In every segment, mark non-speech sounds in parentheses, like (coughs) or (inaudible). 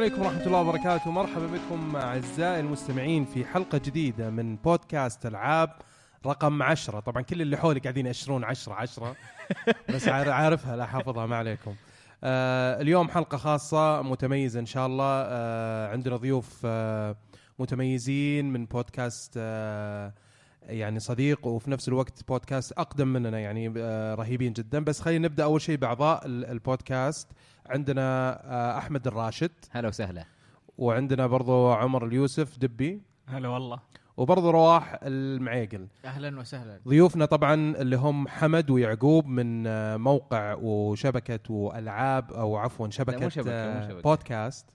عليكم ورحمة الله وبركاته. مرحبا بكم أعزائي المستمعين في حلقة جديدة من بودكاست ألعاب رقم عشرة. طبعا كل اللي حولي قاعدين يأشرون عشرة عشرة بس عار- عارفها لا حافظها ما عليكم. آه اليوم حلقة خاصة متميزة إن شاء الله. آه عندنا ضيوف آه متميزين من بودكاست آه يعني صديق وفي نفس الوقت بودكاست أقدم مننا يعني آه رهيبين جدا. بس خلينا نبدأ أول شيء بأعضاء ال- البودكاست. عندنا آه أحمد الراشد. هلا وسهلا. وعندنا برضو عمر اليوسف دبي. هلا والله. وبرضو رواح المعيقل. أهلا وسهلا. ضيوفنا طبعا اللي هم حمد ويعقوب من آه، موقع وشبكة وألعاب أو عفوا شبكة, مو شبكة، آه، مو شبكة. بودكاست.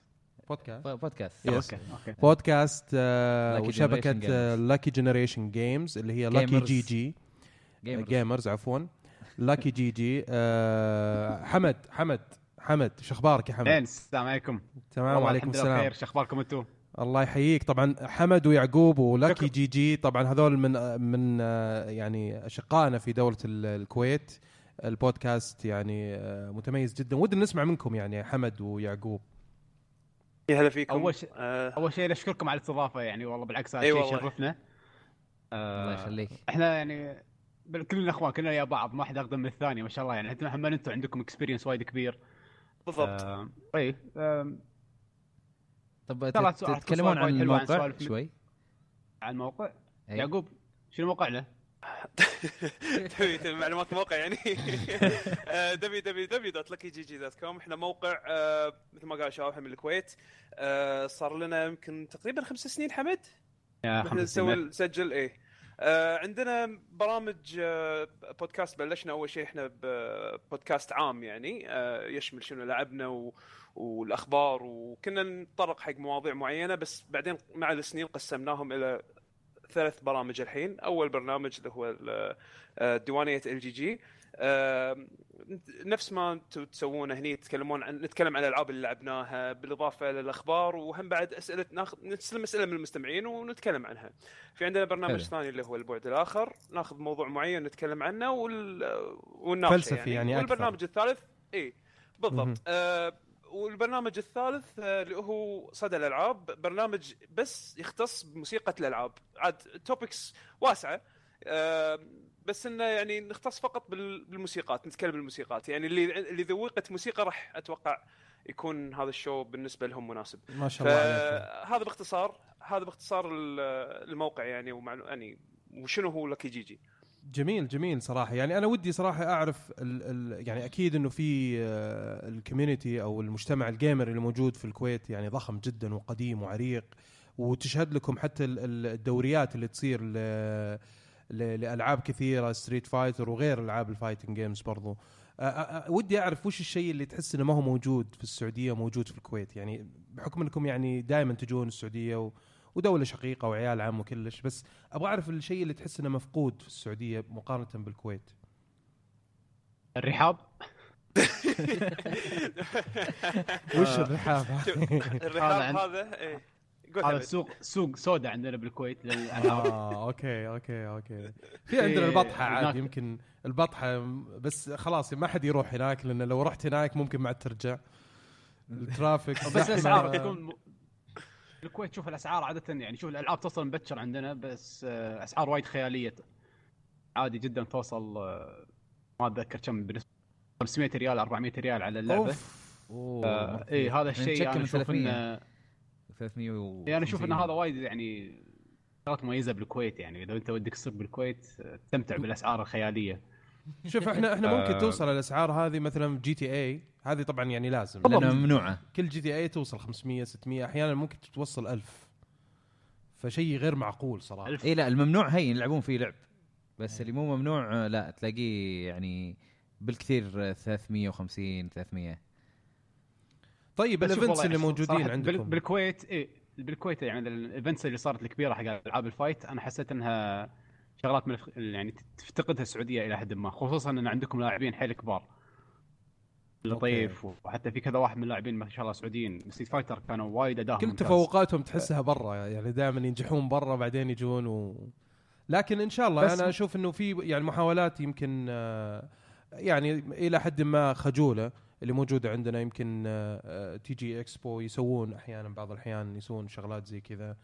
بودكاست. بودكاست. Yes. أوكي أوكي. بودكاست Generation Games. Lucky Generation Games اللي هي لاكي Gamers. جي جي جيمرز. جيمرز عفوا. Lucky GG آه، حمد حمد. حمد شو أخبارك يا حمد؟ زين السلام عليكم. تمام وعليكم السلام. بخير. شو أخباركم أنتم؟ الله يحييك. طبعا حمد ويعقوب و Lucky شكرا. GG طبعا هذول من من يعني أشقائنا في دولة ال- الكويت. البودكاست يعني آه، متميز جدا. ودنا نسمع منكم يعني حمد ويعقوب. يا هلا فيكم. أول شيء- آه. أول شيء نشكركم على الاستضافة يعني والله بالعكس هذا أي شيء. يشرفنا الله آه يخليك. إحنا يعني كلنا أخوان كلنا يا بعض ما حد أقدم من الثاني ما شاء الله يعني. حتى هم أنتم عندكم experience وايد كبير. بالضبط. آه طيب آه طب تت- سؤال- تتكلمون سؤال عن وايد حلو عن الموقع سوالف- شوي؟ على الموقع؟ أي. يعقوب شنو موقعنا؟ تبي (laughs) تبي (laughs) معلومات موقع يعني (laughs) www.luckygg.com إحنا موقع آه، مثل ما قال شباب من الكويت. آه، صار لنا يمكن تقريبا خمس سنين حمد؟ يا إحنا خمس نسوي سنين. نسجل إيه آه، عندنا برامج آه، بودكاست بلشنا أول شيء إحنا ببودكاست عام يعني آه، يشمل شنو لعبنا و... والأخبار وكنا نتطرق حق مواضيع معينة بس بعدين مع السنين قسمناهم إلى ثلاث برامج الحين. أول برنامج اللي هو آه، ديوانية ال جي جي. نفس ما أنتم تسوونه هني تتكلمون عن نتكلم عن الألعاب اللي لعبناها بالإضافة للاخبار وهم بعد أسئلة ناخذ نستلم أسئلة من المستمعين ونتكلم عنها. في عندنا برنامج. ثاني اللي هو البعد الآخر ناخذ موضوع معين نتكلم عنه وال... ونناقشه فلسفي يعني أكثر. والبرنامج الثالث إي. بالضبط آه والبرنامج الثالث آه، اللي هو صدى الألعاب برنامج بس يختص بموسيقى الألعاب عاد توبكس واسعة بس إنه يعني نختص فقط بال- بالموسيقات نتكلم بالموسيقات. يعني اللي اللي ذوقة موسيقى راح أتوقع يكون هذا ال show بالنسبة لهم مناسب. ما شاء الله فهذا باختصار هذا باختصار ال- الموقع يعني ومعلو... يعني وشنو هو Lucky GG جميل جميل صراحة. يعني أنا ودي صراحة أعرف ال ال يعني أكيد إنه في آه، ال community أو المجتمع ال gamer اللي موجود في الكويت يعني ضخم جدا وقديم وعريق وتشهد لكم حتى ال- ال- الدوريات اللي تصير لألعاب كثيرة Street Fighter وغير ألعاب ال fighting games برضو. ودي أعرف وش الشيء اللي تحس إنه ما هو موجود في السعودية موجود في الكويت؟ يعني بحكم إنكم يعني دائما تجون السعودية و ودولة شقيقة وعيال عم وكلش بس أبغى أعرف الشيء اللي تحس إنه مفقود في السعودية مقارنة بالكويت. الرحاب؟ (laughs) وش الرحاب؟ الرحاب هذا هذا. سوق سوق سودا عندنا بالكويت للالعاب آه أوكي أوكي أوكي في عندنا البطحة عاد هناك- يمكن البطحة بس خلاص ما حد يروح هناك لأن لو رحت هناك ممكن ما عاد ترجع ال traffic بس. الأسعار تكون. الكويت شوف الأسعار عادة يعني شوف الألعاب توصل مبكر عندنا بس آه، أسعار وايد خيالية عادي جدا توصل آه، ما أتذكر كم بالنسبة 500 ريال 400 ريال على اللعبة أوف أوه آه اي هذا الشيء نتشكل أنا من أشوف 300. انه 300 و يعني أنا أشوف إن هذا وايد يعني شغلات مميزه بالكويت يعني. إذا أنت ودك تصير بالكويت تستمتع بالأسعار الخيالية. شوف إحنا إحنا ممكن آه. توصل الأسعار هذه مثلا GTA هذه طبعا يعني لازم. لأنها ممنوعة. كل GTA توصل 500 600 أحيانا ممكن توصل 1000 فشيء غير معقول صراحة. إي لا الممنوع هي يلعبون فيه لعب. بس اللي مو ممنوع لا تلاقيه يعني بالكثير آه، 350 300 طيب ال events اللي موجودين عندكم. بالكويت اي بالكويت يعني ال events اللي صارت الكبيرة حق ألعاب ال fight أنا حسيت إنها شغلات من الف- يعني تفتقدها السعودية إلى حد ما خصوصا إن عندكم لاعبين حيل كبار. لطيف وحتى في كذا واحد من اللاعبين ما شاء الله سعوديين. Street Fighter كانوا وايد أداهم كل. تفوقاتهم تحسها برا يعني دائما ينجحون برا بعدين يجون و... لكن إن شاء الله بس- أنا أشوف إنه في يعني محاولات يمكن آه، يعني إلى حد ما خجولة. اللي موجوده عندنا يمكن آه، TG Expo يسوون أحيانا بعض الأحيان يسوون شغلات زي كذا.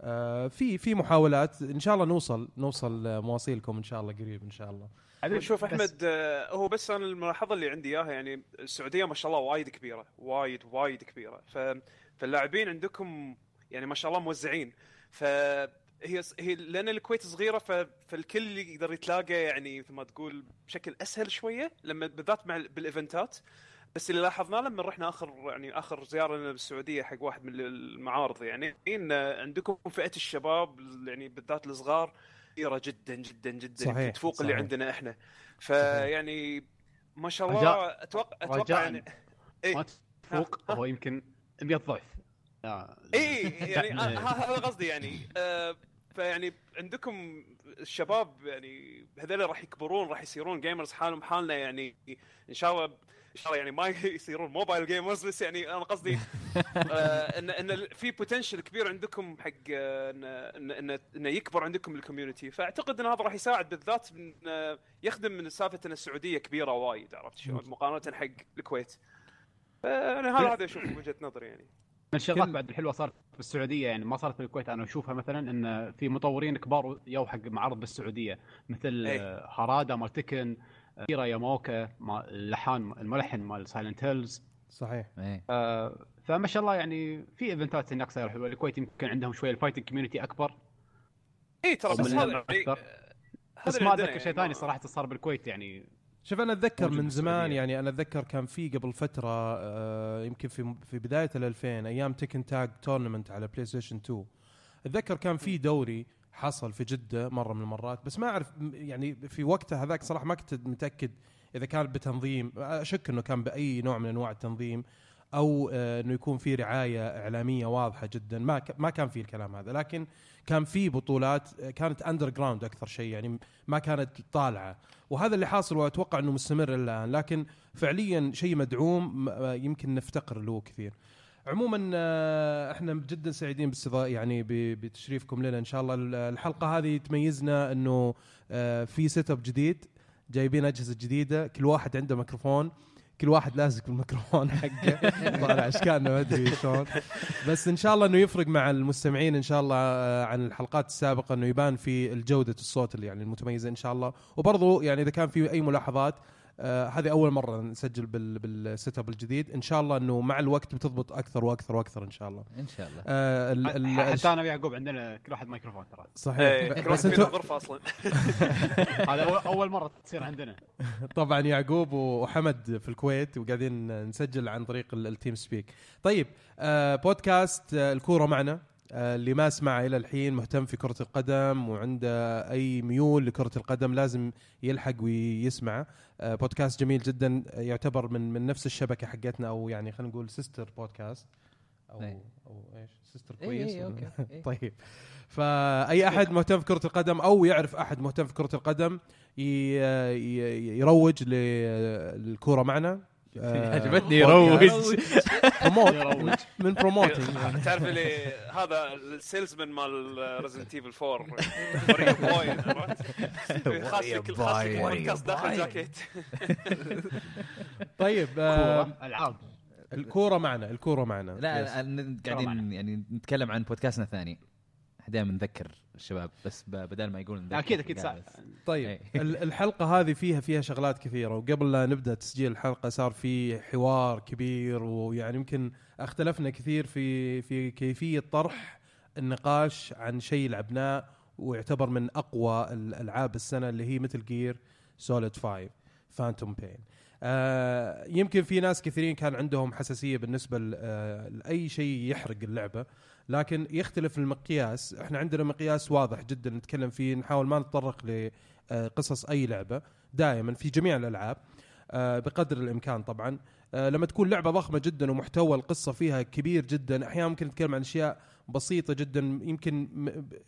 آه، في في محاولات. إن شاء الله نوصل نوصل آه، مواصيلكم إن شاء الله قريب إن شاء الله. شوف بس- أحمد آه، هو بس أنا الملاحظة اللي عندي إياها يعني السعودية ما شاء الله وايد كبيرة وايد وايد كبيرة. ف فاللاعبين عندكم يعني ما شاء الله موزعين. فهي هي لأن الكويت صغيرة ف... فالكل يقدر يتلاقى يعني مثل ما تقول بشكل أسهل شوية لما بالذات مع ال- بالإيفنتات. بس اللي لاحظناه لما رحنا آخر يعني آخر زيارة لنا بالسعودية حق واحد من المعارض يعني إن عندكم فئة الشباب يعني بالذات الصغار كبيره جدا جدا جدا صحيح، تفوق اللي صحيح. عندنا إحنا. فيعني ما شاء الله رجاء- أتوقع أتوقع يعني إيه. ما تفوق هو يمكن 100 ضعف. آه، اي يعني آه، (laughs) هذا قصدي يعني. آه، فيعني عندكم الشباب يعني هذول راح يكبرون راح يصيرون gamers حالهم حالنا يعني إن شاء الله ان شاء الله يعني ما (laughs) يصيرون mobile gamers بس يعني أنا قصدي (laughs) آه، ان إن في potential كبير عندكم حق آه، ان ان ان إنه يكبر عندكم ال community فأعتقد إن هذا راح يساعد بالذات من آه، يخدم من سالفة إن السعودية كبيرة وايد عرفت شلون؟ مقارنة حق الكويت. فانا هذا هذا أشوف وجهة نظري يعني. من الشغلات بعد الحلوة صارت بالسعوديه يعني ما صارت بالكويت أنا أشوفها مثلا إن في مطورين كبار يو حق معرض بالسعودية مثل أي. آه، هارادا مال Tekken آه، أكيرا ياماوكا مال- اللحان الملحن مال Silent Hills صحيح. إيه. آه، فما شاء الله يعني في event ات هناك صايرة حلوة. الكويت يمكن عندهم شوية ال fighting community أكبر. اي ترى بس هذا يعني أكثر. هذا بس ما أتذكر شيء يعني ثاني صراحة صار بالكويت يعني. شوف أنا أتذكر من زمان. يعني أنا أتذكر كان في قبل فترة آه، يمكن في في بداية ال 2000 أيام Tekken Tag Tournament على PlayStation 2 أتذكر كان في دوري حصل في جدة مرة من المرات بس ما أعرف يعني في وقتها هذاك صراحة ما كنت متأكد إذا كان بتنظيم أشك إنه كان بأي نوع من أنواع التنظيم أو آه، إنه يكون في رعاية إعلامية واضحة جدا. ما ما كان في الكلام هذا لكن كان في بطولات آه، كانت underground أكثر شيء يعني ما كانت طالعة. وهذا اللي حاصل وأتوقع إنه مستمر الآن لكن فعليا شيء مدعوم آه، يمكن نفتقر له كثير. عموما آه، إحنا جدا سعيدين باستضاء يعني بتشريفكم لنا. إن شاء الله ال- الحلقة هذه تميزنا إنه آه، في setup جديد جايبين أجهزة جديدة كل واحد عنده ميكروفون كل واحد لازق بالميكروفون حقه. (laughs) طالع اشكالنا ما أدري شلون. بس إن شاء الله إنه يفرق مع المستمعين إن شاء الله آه، عن الحلقات السابقة إنه يبان في الجودة الصوت اللي يعني المتميزة إن شاء الله. وبرضو يعني إذا كان في أي ملاحظات آه هذه أول مرة نسجل بال بال setup الجديد. إن شاء الله إنه مع الوقت بتضبط أكثر وأكثر وأكثر إن شاء الله. إن شاء الله. آه ال ال حتى أنا ويعقوب عندنا كل واحد ميكروفون ترى. صحيح. كل بس انتو غرفة أصلا. (laughs) هذا أول- أول مرة تصير عندنا. (laughs) طبعا يعقوب وحمد في الكويت وقاعدين نسجل عن طريق ال- ال TeamSpeak. طيب آه بودكاست آه الكورة معنا. اللي ما سمع إلى الحين مهتم في كرة القدم وعنده أي ميول لكرة القدم لازم يلحق ويسمع آه بودكاست جميل جدا آه، يعتبر من من نفس الشبكة حقتنا أو يعني خلينا نقول sister podcast أو أي. أو إيش sister إيه، كويس إيه، ولا؟ okay، (laughs) إيه. طيب فأي أحد مهتم في كرة القدم أو يعرف أحد مهتم في كرة القدم يروج للكورة معنا آه، عجبتني بودكاست. يروج. promote. من promoting (laughs) تعرف اللي هذا ال salesman مال Resident Evil 4 وريا بوي عرفت؟ خاص لك خاص لك البودكاست داخل جاكيت. (laughs) طيب آه، كورة، العاب الكورة معنا الكورة معنا. لا. قاعدين يعني نتكلم عن بودكاستنا الثاني. دائما نذكر الشباب بس بدل ما يقول أكيد أكيد بس. طيب إيه. ال- الحلقة هذه فيها فيها شغلات كثيرة وقبل لا نبدأ تسجيل الحلقة صار في حوار كبير ويعني يمكن اختلفنا كثير في في كيفية طرح النقاش عن شيء لعبناه ويعتبر من أقوى الالعاب السنة اللي هي مثل جير سوليد 5 فانتوم بين آه يمكن في ناس كثيرين كان عندهم حساسية بالنسبة آه لأي شيء يحرق اللعبة لكن يختلف المقياس إحنا عندنا مقياس واضح جدا نتكلم فيه نحاول ما نتطرق لقصص أي لعبة. دائما في جميع الألعاب آه، بقدر الإمكان طبعا. آه، لما تكون لعبة ضخمة جدا ومحتوى القصة فيها كبير جدا أحيانا ممكن نتكلم عن أشياء بسيطة جدا يمكن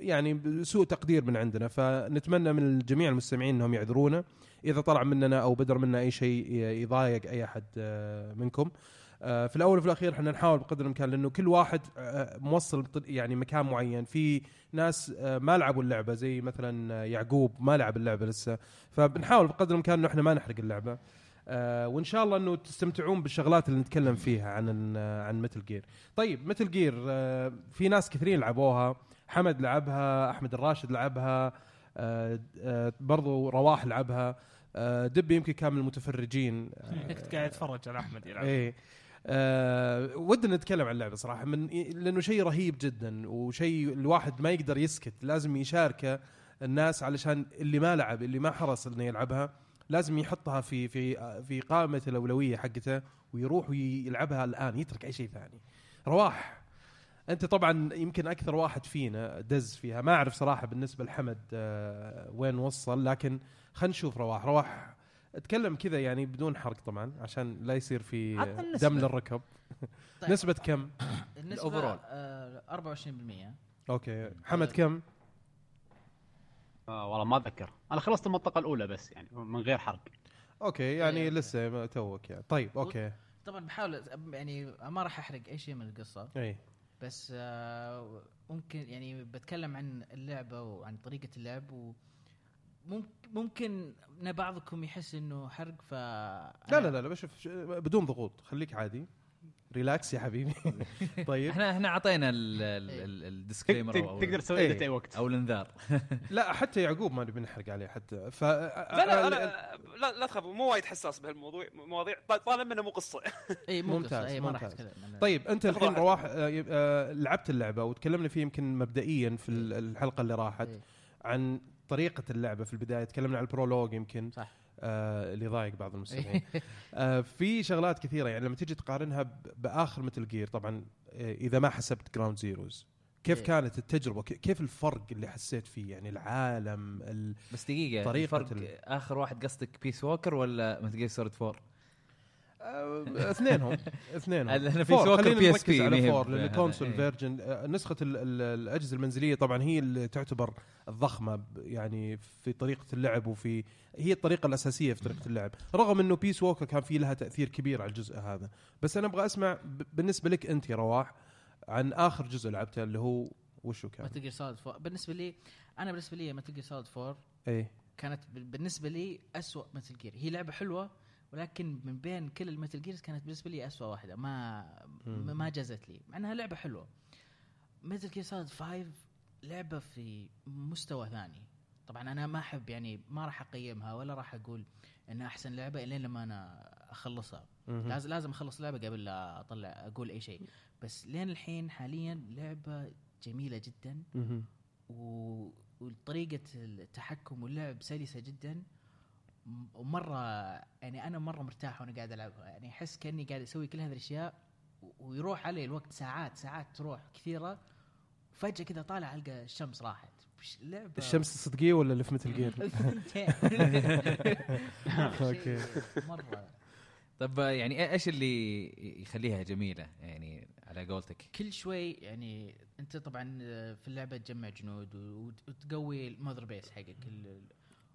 يعني سوء تقدير من عندنا. فنتمنى من جميع المستمعين إنهم يعذرونا. إذا طلع مننا أو بدر منا أي شيء يضايق أي أحد آه، منكم. آه، في الأول وفي الأخير إحنا نحاول بقدر الإمكان لأنه كل واحد آه، موصل يعني مكان معين. في ناس آه، ما لعبوا اللعبة زي مثلا آه، يعقوب ما لعب اللعبة لسه. فبنحاول بقدر الإمكان إنه إحنا ما نحرق اللعبة. آه وإن شاء الله إنه تستمتعون بالشغلات اللي نتكلم فيها عن عن متل جير طيب متل جير آه في ناس كثيرين لعبوها. حمد لعبها أحمد الراشد لعبها آه آه برضو رواح لعبها. آه دبي يمكن كان من المتفرجين. آه (laughs) كنت قاعد أتفرج على أحمد يلعب. إيه. آه ودنا نتكلم عن اللعبة صراحة من لأنه شيء رهيب جدا وشيء الواحد ما يقدر يسكت لازم يشاركه الناس علشان اللي ما لعب اللي ما حرص إنه يلعبها لازم يحطها في في في قائمة الأولوية حقته ويروح ويلعبها الآن يترك أي شيء ثاني. رواح. أنت طبعا يمكن أكثر واحد فينا دز فيها. ما أعرف صراحة بالنسبة لحمد آه وين وصل لكن خلينا نشوف رواح. رواح أتكلم كذا يعني بدون حرق طبعا عشان لا يصير في. دم للركب (laughs) طيب. نسبة كم؟ (coughs) النسبة ال overall. آه 24% okay حمد كم؟ آه والله ما أتذكر أنا خلصت المنطقة الأولى بس يعني من غير حرق okay يعني إيه. لسه ما توك يعني طيب okay طبعا بحاول يعني ما راح أحرق أي شيء من القصة إي بس آه ممكن يعني بتكلم عن اللعبة وعن طريقة اللعب و ممكن ممكن إن بعضكم يحس إنه حرق ف لا لا لا لا بشوف بدون ضغوط خليك عادي relax يا حبيبي (laughs) طيب إحنا إحنا أعطينا إيه. ال disclaimer أو تقدر تسوي إيه. اديت اي وقت أو الانذار (laughs) لا حتى يعقوب ما نبي نحرق عليه حتى ف لا لا أنا لا لا تخافوا مو وايد حساس بهالموضوع مواضيع طال- طالما انه مو قصة اي مو ممتاز، قصة، اي ما راح ممتاز. أتكلم طيب أنت الحين. رواح آه، آه، لعبت اللعبة وتكلمنا فيه يمكن مبدئيا في ال- الحلقة اللي راحت إيه. عن طريقة اللعبة في البداية تكلمنا عن ال prologue يمكن صح. آه اللي ضايق بعض المستمعين. (laughs) آه في شغلات كثيرة يعني لما تيجي تقارنها بآخر Metal Gear طبعا آه إذا ما حسبت Ground Zeroes كيف إيه. كانت التجربة؟ كيف الفرق اللي حسيت فيه؟ يعني العالم ال... بس دقيقة طريقة الفرق ال- آخر واحد قصدك Peace Walker ولا Metal Gear Solid 4 آه اثنينهم. (laughs) اثنينهم. أنا في four، ووكر خلينا PSP نركز على four لأن console إيه. version آه، نسخة ال- ال- الأجهزة المنزلية طبعا هي اللي تعتبر الضخمة يعني في طريقة اللعب وفي هي الطريقة الأساسية في طريقة اللعب. رغم إنه Peace Walker كان في لها تأثير كبير على الجزء هذا. بس أنا أبغى أسمع بالنسبة لك أنت يا رواح عن آخر جزء لعبته اللي هو وشو كان؟ متل جير سوليد 4 بالنسبة لي أنا بالنسبة لي Metal Gear Solid 4 اي كانت بال- بالنسبة لي أسوأ Metal Gear هي لعبة حلوة ولكن من بين كل ال Metal Gears كانت بالنسبة لي أسوأ واحدة. ما مم. ما جازت لي. مع إنها لعبة حلوة. Metal Gear Solid 5 لعبة في مستوى ثاني. طبعا أنا ما أحب يعني ما راح أقيمها ولا راح أقول إنها أحسن لعبة إلا لما أنا أخلصها. لازم لازم أخلص لعبه قبل لا أطلع أقول أي شيء. بس لين الحين حاليا لعبة جميلة جدا. و... وطريقة التحكم واللعب سلسة جدا. ومرة يعني أنا مرة مرتاح وأنا قاعد ألعبها يعني أحس كأني قاعد أسوي كل هذه الأشياء و- ويروح علي الوقت ساعات ساعات تروح كثيرة. فجأة كذا طالع ألقى الشمس راحت. وش لعبة؟ الشمس الصدقيه ولا اللي في مثل جير؟ شيء مرة. طب يعني إيش اللي يخليها جميلة؟ يعني على قولتك. كل شوي يعني أنت طبعا في اللعبة تجمع جنود وتقوي ال mother base حقك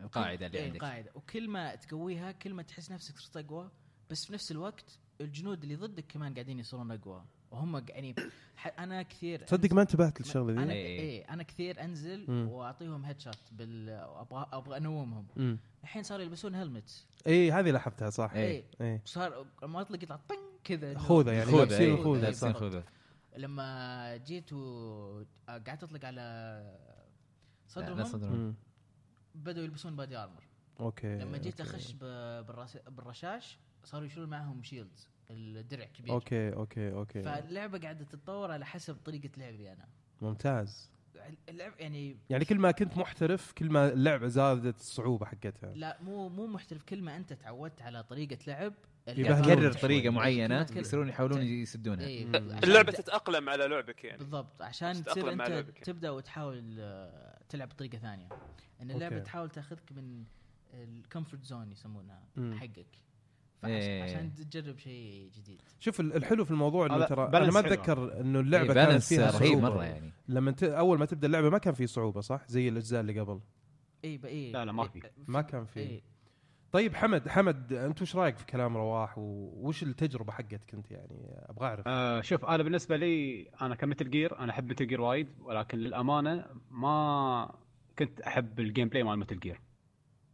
القاعدة اللي إيه، عندك. القاعدة. وكل ما تقويها كل ما تحس نفسك صرت أقوى بس في نفس الوقت الجنود اللي ضدك كمان قاعدين يصيرون أقوى. وهم يعني (clears throat) ح- أنا كثير تصدق ما انتبهت للشغلة أنا ذي؟ إيه. إيه أنا كثير أنزل مم. وأعطيهم headshot بال أبغى أبغى أنومهم. مم. الحين صاروا يلبسون helmet اي هذه لاحظتها صح. إيه. إيه. اي صار لما اطلق يطلع طن كذا. خوذة يعني خوذة إيه، الخوذه لابسين صح. خوذة. لما جيت وقعدت أطلق على لا، صدرهم. لا صدرهم مم. بدأوا يلبسون body armor أوكي لما جيت okay. اخش ب- بالرس- بالرشاش صاروا يشيلون معهم shields الدرع كبير okay okay okay فاللعبة قاعدة تتطور على حسب طريقة لعبي أنا ممتاز اللعب يعني يعني كل ما كنت محترف كل ما اللعبة زادت الصعوبة حقتها لا مو مو محترف كل ما أنت تعودت على طريقة لعب شوي. طريقة معينة يصيرون يحاولون يسدونها إيه، مم. عشان اللعبة تتأقلم على لعبك يعني بالضبط عشان تصير أنت. تبدأ وتحاول تلعب بطريقة ثانية إن اللعبة okay. تحاول تاخذك من ال comfort zone يسمونها مم. حقك إيه. عشان تجرب شيء جديد شوف ال- الحلو في الموضوع إنه ترى أنا ما. أتذكر إنه إيه، اللعبه كانت balance فيها رهيب صعوبة مرة يعني لما انت أول ما تبدأ اللعبة ما كان في صعوبة صح زي الأجزاء اللي قبل اي بقى إيه لا، لا، ما إيه، في. ما كان في إيه. طيب حمد حمد انت وش رايك في كلام رواح وش التجربة حقتك انت يعني؟ أبغى اعرف. آه شوف أنا بالنسبة لي أنا كميتل جير أنا احب ميتل جير وايد ولكن للأمانة ما كنت احب ال gameplay مال ميتل جير.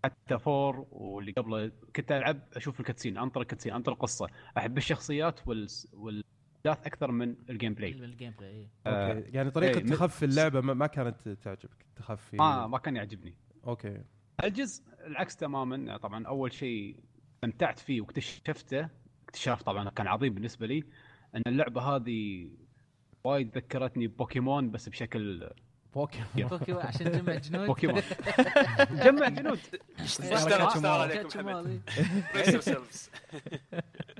حتى فور واللي قبله كنت العب أشوف ال cutscene انطر ال cutscene انطر القصة. احب الشخصيات وال والاحداث أكثر من ال gameplay. ال gameplay إيه. آه، okay. يعني طريقة إيه، تخفي اللعبة ما ما كانت تعجبك تخفي؟ ما ما كان يعجبني. okay. الجزء العكس تماما. طبعا أول شيء استمتعت فيه واكتشفته اكتشاف طبعا كان عظيم بالنسبة لي إن اللعبة هذه وايد ذكرتني بوكيمون بس بشكل بوكيمون. بوكيمون عشان تجمع جنود. بوكيمون. (laughs) جمع جنود. (laughs)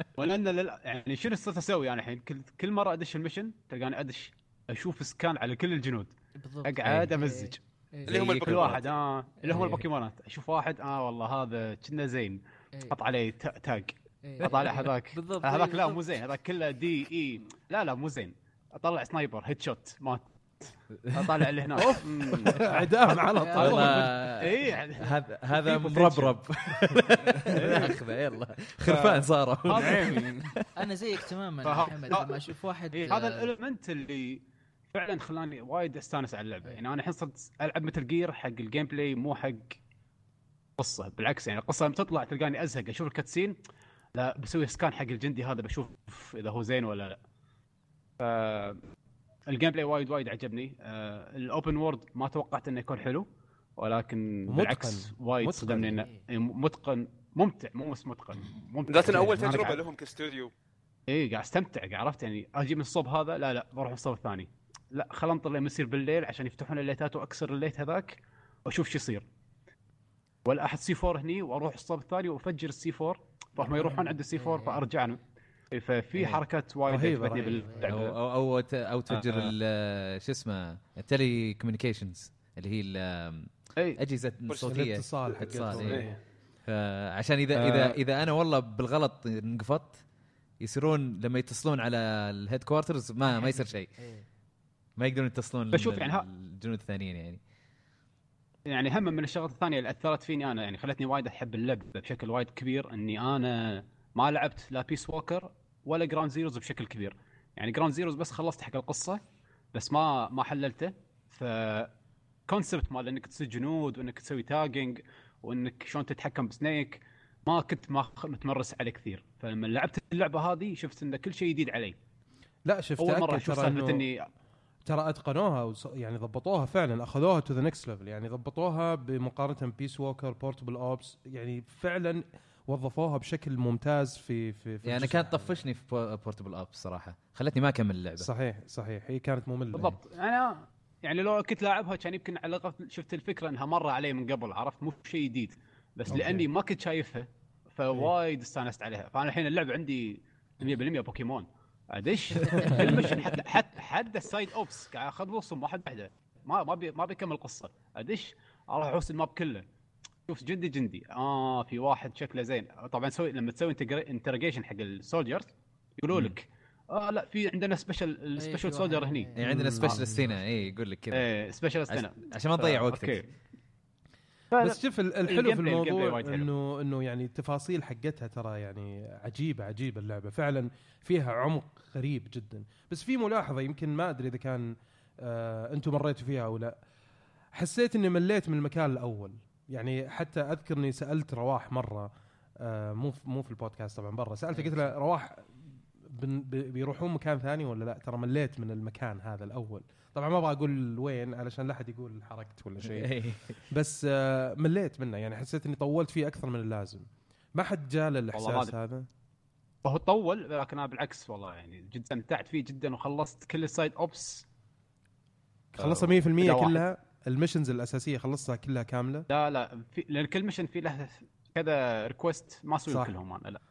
(laughs) ولأن. يعني شنو صرت أسوي؟ أنا الحين كل كل مرة أدش ال mission تلقاني أدش أشوف scan على كل الجنود. بالضبط. أقعد إيه. أمزج. اللي هم كل البوكيمونات. واحد آه اللي هم إيه. البوكيمونات أشوف واحد آه والله هذا كنا زين إيه. حط عليه تا- tag إيه. اطالع هذاك (laughs) بالضبط، هذاك إيه، لا. مو زين هذاك كله دي إي لا لا مو زين اطلع sniper headshot مات اطالع اللي هناك. اعدام على. طول إي هذا هذا. مربرب (laughs) اخذه يلا خرفان صاروا أنا زيك تماما. لما أشوف واحد إيه هذا آه، ال element اللي فعلا خلاني وايد أستانس على اللعبة. يعني أنا الحين صرت ألعب ميتل جير حق ال gameplay مو حق قصة. بالعكس يعني القصة لما تطلع تلقاني أزهق. أشوف ال cutscene لا بسوي scan حق الجندي هذا بشوف إذا هو زين ولا لا. ف ال gameplay وايد وايد عجبني. آه ال open world ما توقعت إنه يكون حلو ولكن ومتقن. بالعكس وايد متقن. صدمني انه متقن. ممتع مو بس متقن ممتع. ذات أول تجربة لهم كاستوديو. إي قاعد أستمتع قاعد عرفت؟ يعني أجي من الصوب هذا لا لا بروح الصوب الثاني. لا خل انطر لين يصير بالليل عشان يفتحون ال light ات وأكسر ال light هذاك وأشوف شو يصير ولا احد C4 هني وأروح الصوب الثاني وأفجر ال C4 فهم يروحون عند ال C4 فأرجع أنا. إيه، ففي إيه. حركات وايد عجبتني رهيبة. أو باللعبه أو أو, ت- أو تفجر آه. ال- شو اسمه ال telecommunications اللي هي ال- اي أجهزة صوتية الاتصال حق اتصال، الصوت. إيه. فعشان اذا آه. اذا إذا أنا والله بالغلط انقفطت يصيرون لما يتصلون على ال headquarters ما ما يصير شيء إيه. ما يقدرون يتصلون بشوف يعني الجنود الثانيين يعني. يعني هم من الشغلات الثانية اللي أثرت فيني أنا يعني خلتني وايد أحب اللعبه بشكل وايد كبير إني أنا ما لعبت لا Peace Walker ولا Ground Zeroes بشكل كبير. يعني Ground Zeroes بس خلصت حق القصة بس ما ما حللته. ف concept مال إنك تصير جنود وإنك تسوي tagging وإنك شلون تتحكم بسنيك ما كنت ما متمرس عليه كثير. فلما لعبت اللعبة هذه شفت إن كل شيء جديد علي. لا شفت أول مرة أشوف ترى سالفه إني ترى اتقنوها وص... يعني ضبطوها فعلا أخذوها to the next level يعني ضبطوها بمقارنة Peace Walker Portable Ops يعني فعلا وظفوها بشكل ممتاز في في, في يعني كانت. طفشني في Portable Ops صراحة. خلتني ما أكمل اللعبة. صحيح صحيح. هي كانت مملة. بالضبط. أنا يعني لو كنت لاعبها كان يمكن على الأقل شفت الفكرة إنها مرة علي من قبل عرفت؟ مو شيء جديد. بس okay. لأني ما كنت شايفها فوايد استانست عليها. فأنا الحين اللعبة عندي 100% بوكيمون. ادش كل (laughs) mission حتى حتى حتى ال side ops قاعد اخلصهم واحد واحدة. ما ما بي ما بيكمل القصة ادش أروح أحوس ال map كله. شوف جندي جندي. آه في واحد شكله زين. طبعا سوي لما تسوي interrogation حق ال soldiers يقولوا. لك آه لا في عندنا special ال special في soldier هني. إيه. عندنا مم. specialist هنا اي يقول لك كذا. إيه specialist عش- هنا عشان ما تضيع آه، وقتك. بس شوف ال- الحلو في الموضوع. انه إنه يعني التفاصيل حقتها ترى يعني عجيبه عجيبة اللعبة. فعلا فيها عمق غريب جدا. بس في ملاحظة يمكن ما أدري إذا كان آه أنتم مريتوا فيها أو لا. حسيت إني مليت من المكان الأول. يعني حتى اذكر اني سألت رواح مرة آه مو مو في البودكاست طبعا برا. سألته قلت له رواح بن- بي- بيروحون مكان ثاني ولا لا؟ ترى مليت من المكان هذا الأول. طبعا ما أبغى أقول وين علشان لا أحد يقول حركت ولا شيء. (laughs) إيه. بس آه، مليت منه. يعني حسيت إني طولت فيه أكثر من اللازم. ما حد جاء الإحساس ما هذا؟ فهو طول لكن أنا بالعكس والله يعني جدا استمتعت فيه جدا وخلصت كل ال side ops. خلصها 100% بدأ واحد. كلها؟ ال missions الأساسية خلصتها كلها كاملة؟ لا لا في لأن كل mission في له كذا request ما اسويهم صح. كلهم أنا لا.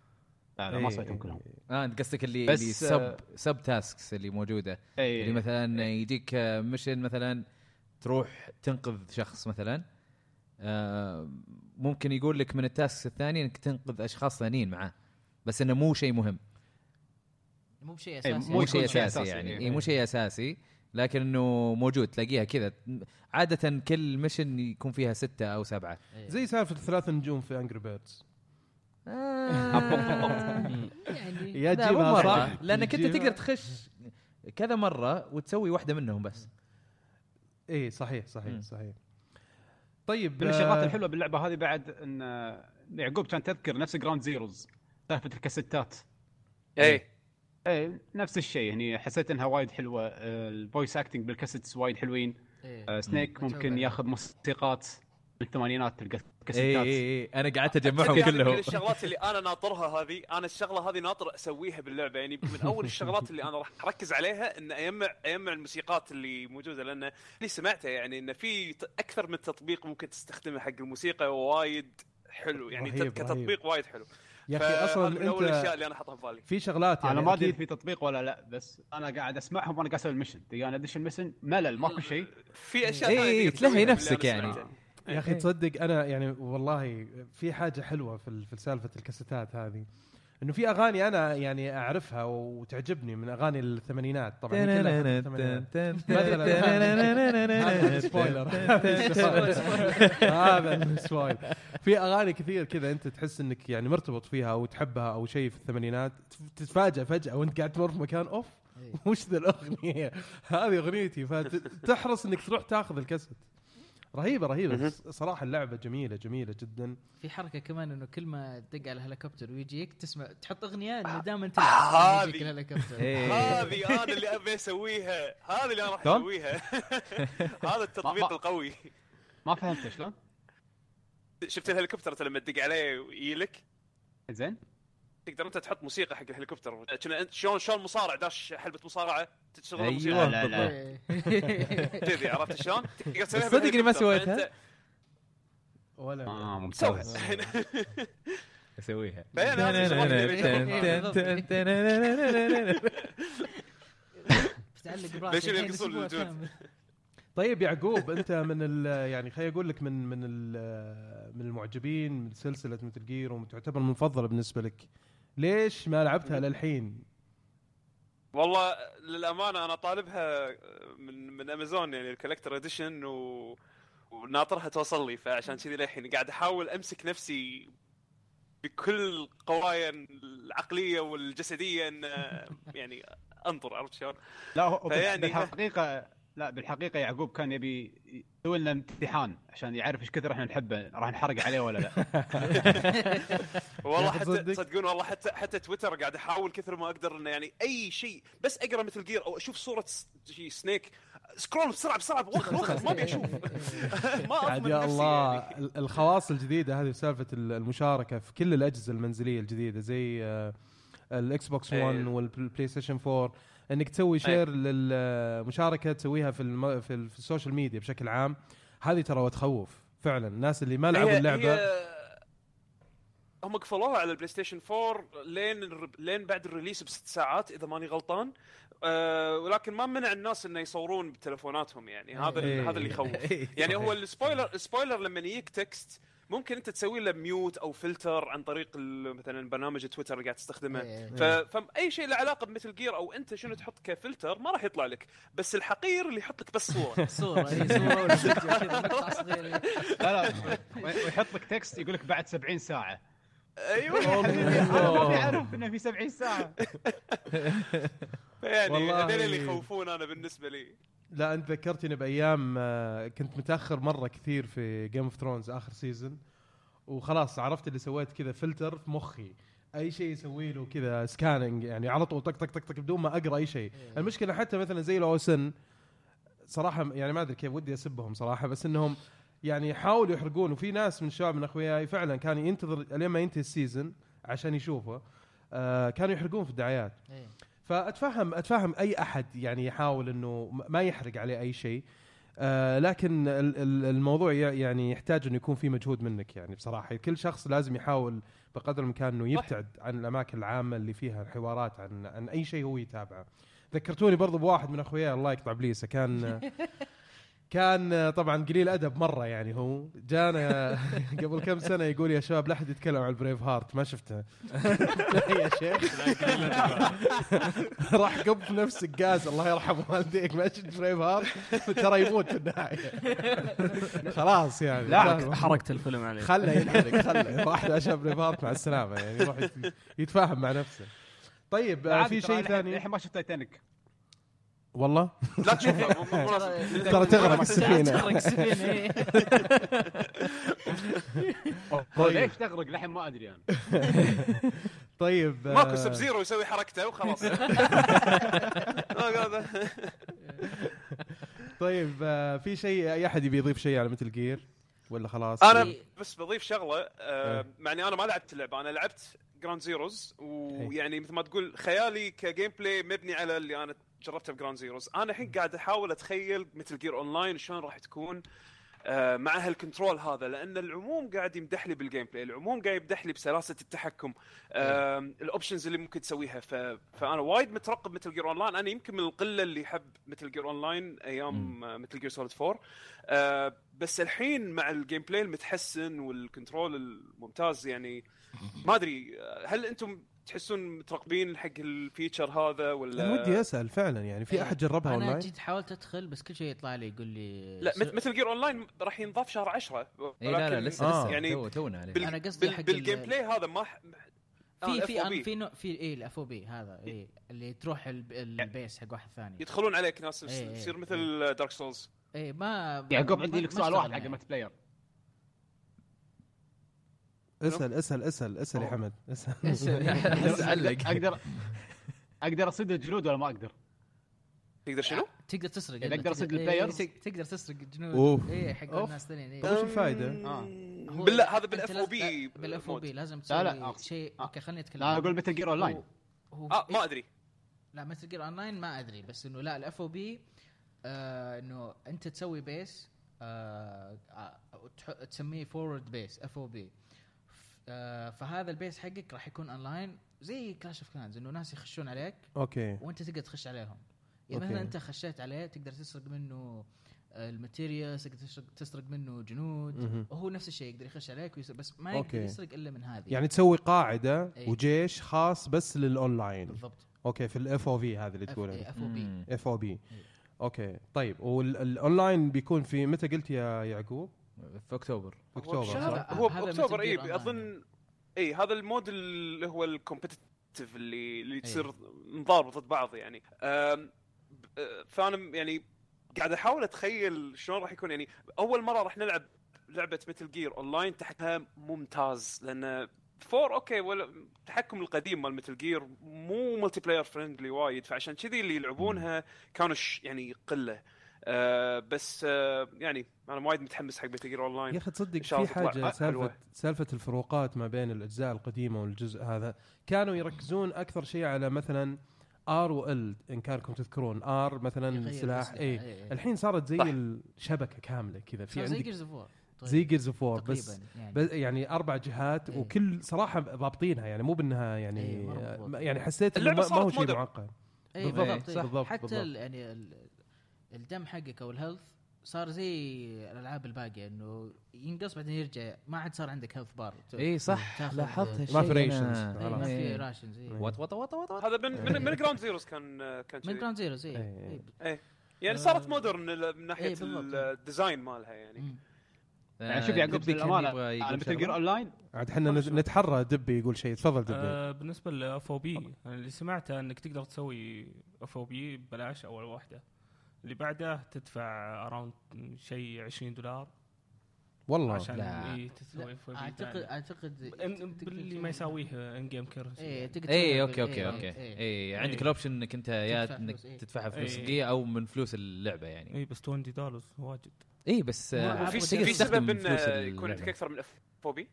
لا, لا ما إيه، سويتهم إيه، كلهم. آه أنت قصدك اللي بس، اللي سب آه، سب تاسكس اللي موجودة. اي اللي مثلا يجيك آه، mission مثلا تروح تنقذ شخص مثلا. آه، ممكن يقول لك من ال tasks الثانية إنك تنقذ أشخاص ثانيين معاه. بس إنه مو شيء مهم. مو بشيء إيه، أساسي. مو شيء أساسي أساسي، يعني. إيه. إيه مو شيء أساسي لكن إنه موجود تلاقيها كذا. عادة كل mission يكون فيها ستة أو سبعة. إيه. زي سالفة ثلاث نجوم في Angry Birds (laughs) يعني يا تجيبها مرة. صح لأنك أنت تقدر تخش كذا مرة وتسوي واحدة منهم بس. اي صحيح صحيح مم. صحيح. طيب من الشغلات آه، الحلوة باللعبة هذه بعد إن آه، يعقوب كان تذكر نفس Ground Zeroes سالفة الكاسيتات. اي إيه نفس الشيء. يعني حسيت إنها وايد حلوة آه، ال voice acting بال cassettes وايد حلوين. إيه. آه، سنيك ممكن. ياخذ موسيقات من الثمانينات تلقى اي كاسيتات. اي اي أنا قعدت أجمعهم كلهم. من الشغلات اللي أنا ناطرها هذه أنا الشغلة هذه ناطر أسويها باللعبة. يعني من أول الشغلات اللي أنا راح أركز عليها إن أجمع أجمع الموسيقات اللي موجودة لأن اللي سمعته يعني إن في أكثر من تطبيق ممكن تستخدمه حق الموسيقى وايد حلو. يعني رهيب، كتطبيق رهيب. وايد حلو. يا أخي أصلا من أول الأشياء اللي أنا حاطها في بالي. في شغلات يعني أنا ما أدري في تطبيق ولا لا بس أنا قاعد أسمعهم وأنا قاعد أسوي المشن. تلقى أنا أدش المشن؟ ملل ماكو شيء. في أشياء إي، ثانية إي، تقدر تلهي نفسك يعني. يا أخي تصدق أنا يعني والله في حاجة حلوة في في سالفة الكاسيتات هذه. إنه في أغاني أنا يعني أعرفها وتعجبني من أغاني الثمانينات. طبعا. هذا spoiler هذا (laughs) ال spoil في أغاني كثير كذا أنت تحس إنك يعني مرتبط فيها أو تحبها أو شيء في الثمانينات. تتفاجئ فجأة وأنت قاعد تمر في مكان أوف إيه. وش ذا الأغنية؟ هذه أغنيتي. فتحرص إنك تروح تاخذ الكاسيت. رهيبة رهيبة. صراحة اللعبة جميلة جميلة جدا. في حركة كمان إنه كل ما تدق على الهليكوبتر ويجيك تسمع تحط أغنية إنه دائما هذه. تلعب. يجيك الهليكوبتر. إيه. هذه أنا اللي أبي أسويها. هذه اللي أنا راح؟ أسويها. (laughs) هذا التطبيق القوي. ما فهمت شلون؟ شفت الهليكوبتر لما تدق عليه ويجيلك زين. تقدر انت تحط موسيقى حق الهليكوبتر كنا انت شلون شلون مصارع داش حلبه مصارعه تشغل أيوة. الموسيقى لا، لا. إيه. كذي عرفت شلون؟ تقدر تسويها بس صدق إني ما سويتها. ولا آه ممتاز اسويها ليش الوجود؟ كامل. طيب يعقوب انت من ال يعني خليني أقول لك من من ال من المعجبين من سلسله Metal Gear وتعتبر المفضله بالنسبة لك ليش ما لعبتها للحين؟ والله للأمانة أنا طالبها من من امازون يعني ال collector edition و... وناطرها توصل لي فعشان كذي للحين قاعد أحاول أمسك نفسي بكل قوايا العقلية والجسدية إن يعني أنظر عرفت شلون؟ لا هو فيعني- بالحقيقة لا بالحقيقة يعقوب كان يبي يسوي لنا امتحان عشان يعرف إيش كثر إحنا نحبه راح نحرق عليه ولا لا (laughs) والله حتى تصدق؟ تصدقون والله حتى حتى تويتر قاعد أحاول كثر ما أقدر إنه يعني أي شيء بس أقرأ مثل جير أو أشوف صورة شي سنيك سكرول بسرعة بسرعة وخر وخر ما أبي أشوف (laughs) ما أضمن يا نفسي الله يعني. ال- الخواص الجديدة هذه سالفه ال- المشاركة في كل الأجهزة المنزلية الجديدة زي ال Xbox إيه. 1 وال PlayStation 4 إنك تسوي share للمشاركة تسويها في الم... في, ال- في السوشيال ميديا بشكل عام. هذه ترى تخوف فعلا. الناس اللي ما لعبوا اللعبة هي- هم قفلوها على ال PlayStation 4 لين ال re- لين بعد ال release بست ساعات إذا ماني غلطان. أه ولكن ما منع الناس إنه يصورون بتلفوناتهم يعني. هذا إيه. هذا اللي يخوف. (laughs) يعني هو ال spoiler ال spoiler لما يجيك text ممكن انت تسوي له mute أو فلتر عن طريق ال- مثلا برنامج تويتر اللي قاعد تستخدمه إيه. ف... فاي شيء له علاقه ب Metal Gear أو انت شنو تحط كفلتر ما راح يطلع لك بس الحقير اللي يحط لك بس صوره صوره اي صوره ولا لا لا ويحط لك text يقول لك بعد 70 ساعه أيوه أنا ما اعرف انه في 70 ساعه يعني والله- هذول اللي يخوفون أنا بالنسبة لي لا أنت ذكرتني بأيام آه، كنت متأخر مرة كثير في Game of Thrones آخر season وخلاص عرفت اللي سويت كذا فلتر في مخي. أي شيء يسوي له كذا scanning يعني على طول طق طق طق طق بدون ما أقرأ أي شيء. المشكلة حتى مثلا زي الأوسن صراحة يعني ما أدري كيف ودي أسبهم صراحة بس إنهم يعني يحاولوا يحرقون وفي ناس من الشباب من أخوياي فعلا كان ينتظر لين ما ينتهي ال season عشان يشوفه آه كانوا يحرقون في الدعايات. إيه. فاتفهم أتفهم أي أحد يعني يحاول إنه ما يحرق عليه أي شيء. آه لكن ال- ال- الموضوع يعني يحتاج إنه يكون في مجهود منك يعني بصراحة. كل شخص لازم يحاول بقدر الإمكان إنه يبتعد عن الأماكن العامة اللي فيها حوارات عن عن أي شيء هو يتابعه. ذكرتوني برضو بواحد من أخوياي الله يقطع إبليسه كان (laughs) كان طبعا قليل ادب مرة يعني هو جانا (laughs) قبل كم سنة يقول يا شباب لا أحد يتكلم عن البريف هارت ما شفته. (laughs) يا شيخ. (laughs) راح قب في نفس الجاز الله يرحم والديك ما شفت بريف هارت ترى يموت في النهاية. خلاص يعني. لا حركت الفيلم عليه خله ينحرق خله. واحد عشان بريف هارت مع السلامة يعني يروح يت- يتفاهم مع نفسه. طيب في شيء ثاني؟ الحين ما شفت تايتانيك والله؟ لا مناسب. (laughs) ترى تغرق السفينة. تغرق السفينه إيه. هو (laughs) ليش تغرق؟ لحين ما أدري أنا. (laughs) طيب آه، ماكو Sub-Zero يسوي حركته وخلاص. طيب آه، في شيء أي أحد يبي يضيف شيء على Metal Gear ولا خلاص؟ أنا بس بضيف شغلة آه، مع اني أنا ما لعبت اللعبه أنا لعبت Ground Zeroes ويعني مثل ما تقول خيالي ك gameplay مبني على اللي أنا جربته ب Ground Zeroes. أنا الحين قاعد أحاول أتخيل Metal Gear Online شلون راح تكون آه، مع هال control هذا لأن العموم قاعد يمدح لي بال gameplay العموم قاعد يمدح لي بسلاسه التحكم آم، ال options اللي ممكن تسويها. ف... فأنا وايد مترقب Metal Gear Online أنا يمكن من القلة اللي يحب Metal Gear Online أيام Metal Gear Solid 4 آه، بس الحين مع ال gameplay المتحسن وال control الممتاز يعني (laughs) ما أدري آه، هل أنتم تحسون مترقبين حق ال feature هذا ولا أنا ودي أسأل فعلا يعني في إيه. أحد جربها أنا أونلاين جيت حاولت أدخل بس كل شيء يطلع لي يقول لي لا Metal Gear Online راح ينضاف شهر 10 اي لا لا لسه آه. لسه يعني تو تونا عليه بال... أنا قصدي بال... حق بال game ال- play هذا ما ح... في آه، في FOB. في نوع في إيه ال FOB هذا إيه اللي تروح الب- ال base حق واحد ثاني يدخلون عليك ناس إيه، إيه، تصير إيه. مثل Dark Souls إيه ما يعقوب عندي لك سؤال واحد حق معي. ال multiplayer اسأل اسأل اسأل اسأل يا حمد اسأل (laughs) علق (laughs) أقدر أقدر اصيد الجنود ولا ما أقدر؟ تقدر شنو؟ تقدر تسرق يعني أقدر أصيد إيه، ال players؟ تق- تقدر تسرق الجنود أوف. إيه حق. الناس الثانيين إيه. طيب وش الفائده؟ آه. هو بالله هذا بال FOB لا، بال FOB لازم لا، لا، تسوي أقصد- شيء آه. أوكي خليني أتكلم لا أقول Metal Gear Online آه ما أدري لا Metal Gear Online ما أدري بس إنه لا ال FOB إنه أنت تسوي base آه آه، تسميه forward base FOB فهذا ال base حقك راح يكون أونلاين زي Clash of Clans إنه ناس يخشون عليك أوكي وأنت تقدر تخش عليهم يعني. مثلا أنت خشيت عليه تقدر تسرق منه ال materials تقدر تسرق, تسرق منه جنود مهم. وهو نفس الشيء يقدر يخش عليك ويسرق بس ما يقدر أوكي. يسرق إلا من هذه يعني تسوي قاعدة إيه. وجيش خاص بس للأونلاين بالضبط أوكي في ال FO في هذا اللي تقوله FOB. FOB أوكي طيب والأونلاين بيكون في متى قلت يا يعقوب؟ في أكتوبر في أكتوبر هو صح؟ هذا- هو بأكتوبر مثل اي. أظن اي هذا ال mode اللي هو ال competitive اللي اللي إيه. تصير نضارب ضد بعض يعني أه، فأنا يعني قاعد أحاول أتخيل شلون راح يكون يعني أول مرة راح نلعب لعبة Metal Gear Online تحكمها ممتاز لأن four أوكي ولا التحكم القديم مال Metal Gear مو multiplayer friendly وايد فعشان كذي اللي يلعبونها كانوا يعني قلة أه بس أه يعني أنا وايد متحمس حق Metal Gear Online يا أخي تصدق في حاجة حلوة. سالفه سالفة الفروقات ما بين الأجزاء القديمة والجزء هذا كانوا يركزون أكثر شيء على مثلا R و L إن كانكم تذكرون R مثلا سلاح اي إيه، إيه. الحين صارت زي صح. الشبكة كاملة كذا في صار زي عندك Gears of War زي Gears of War بس يعني بس يعني أربع جهات إيه. وكل صراحة ضابطينها يعني مو بأنها إيه، يعني آه، مضبوط. يعني حسيت إنه ما هو شيء. معقد اي بالضبط، بالضبط, صح، إيه. بالضبط، حتى بالضبط. ال- يعني ال- الدم حقك أو ال health صار زي الألعاب الباقية إنه ينقص بعدين يرجع ما عاد صار عندك health bar إي صح لاحظت هالشيء ما في. إيه، ما في. rations. what what what what. هذا من من, من Ground Zeroes كان كان من. Ground Zeroes إي. إيه. يعني آه، صارت modern من ناحية. ال design مالها يعني مم. يعني شوف آه، يعقوب يبغى على يقول Metal Gear. Online عاد إحنا نت- نتحرى دبي يقول شيء تفضل دبي آه بالنسبة لل FOB اللي سمعته إنك تقدر تسوي FOB ببلاش أول واحدة اللي بعده تدفع around شيء 20 دولار والله عشان لا. إيه تسوي بي اعتقد أعتقد باللي ما يساويه in-game currency تقدر اي تسويها أوكي أوكي إيه، أوكي. اي عندك إيه. ال option إنك أنت يا إنك. تدفعها فلوس. حقيقيه أو من فلوس اللعبة يعني اي بس 20 دولار واجد اي بس في سبب انه فلوس يكون عندك. أكثر من FOB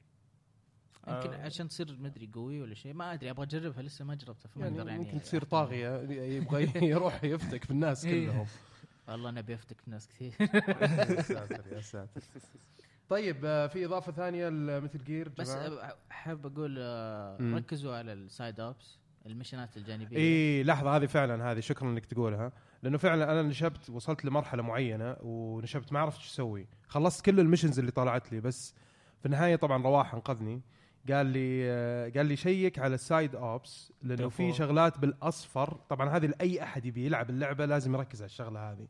يمكن آه. عشان تصير مدري قوي ولا شيء ما أدري أبغى أجربها لسه ما جربتها فما يعني أقدر يعني ممكن تصير طاغية يبغى (laughs) يروح يفتك في الناس. كلهم والله أنا بيفتك في ناس كثير. (laughs) يا ساتر يا ساتر. طيب آه، في إضافة ثانية ل Metal Gear بس أحب أقول آه،. ركزوا على ال side ops ال missionات الجانبية. إي لحظة هذه فعلا هذه شكرا إنك تقولها. لأنه فعلا أنا نشبت وصلت لمرحلة معينة ونشبت ما عرفت إيش أسوي. خلصت كل ال missions اللي طلعت لي بس في النهاية طبعا رواح أنقذني. قال لي قال لي شيك على ال side ops لأنه في. شغلات بالأصفر طبعا هذه لأي أحد يبي يلعب اللعبة لازم يركز على الشغلة هذه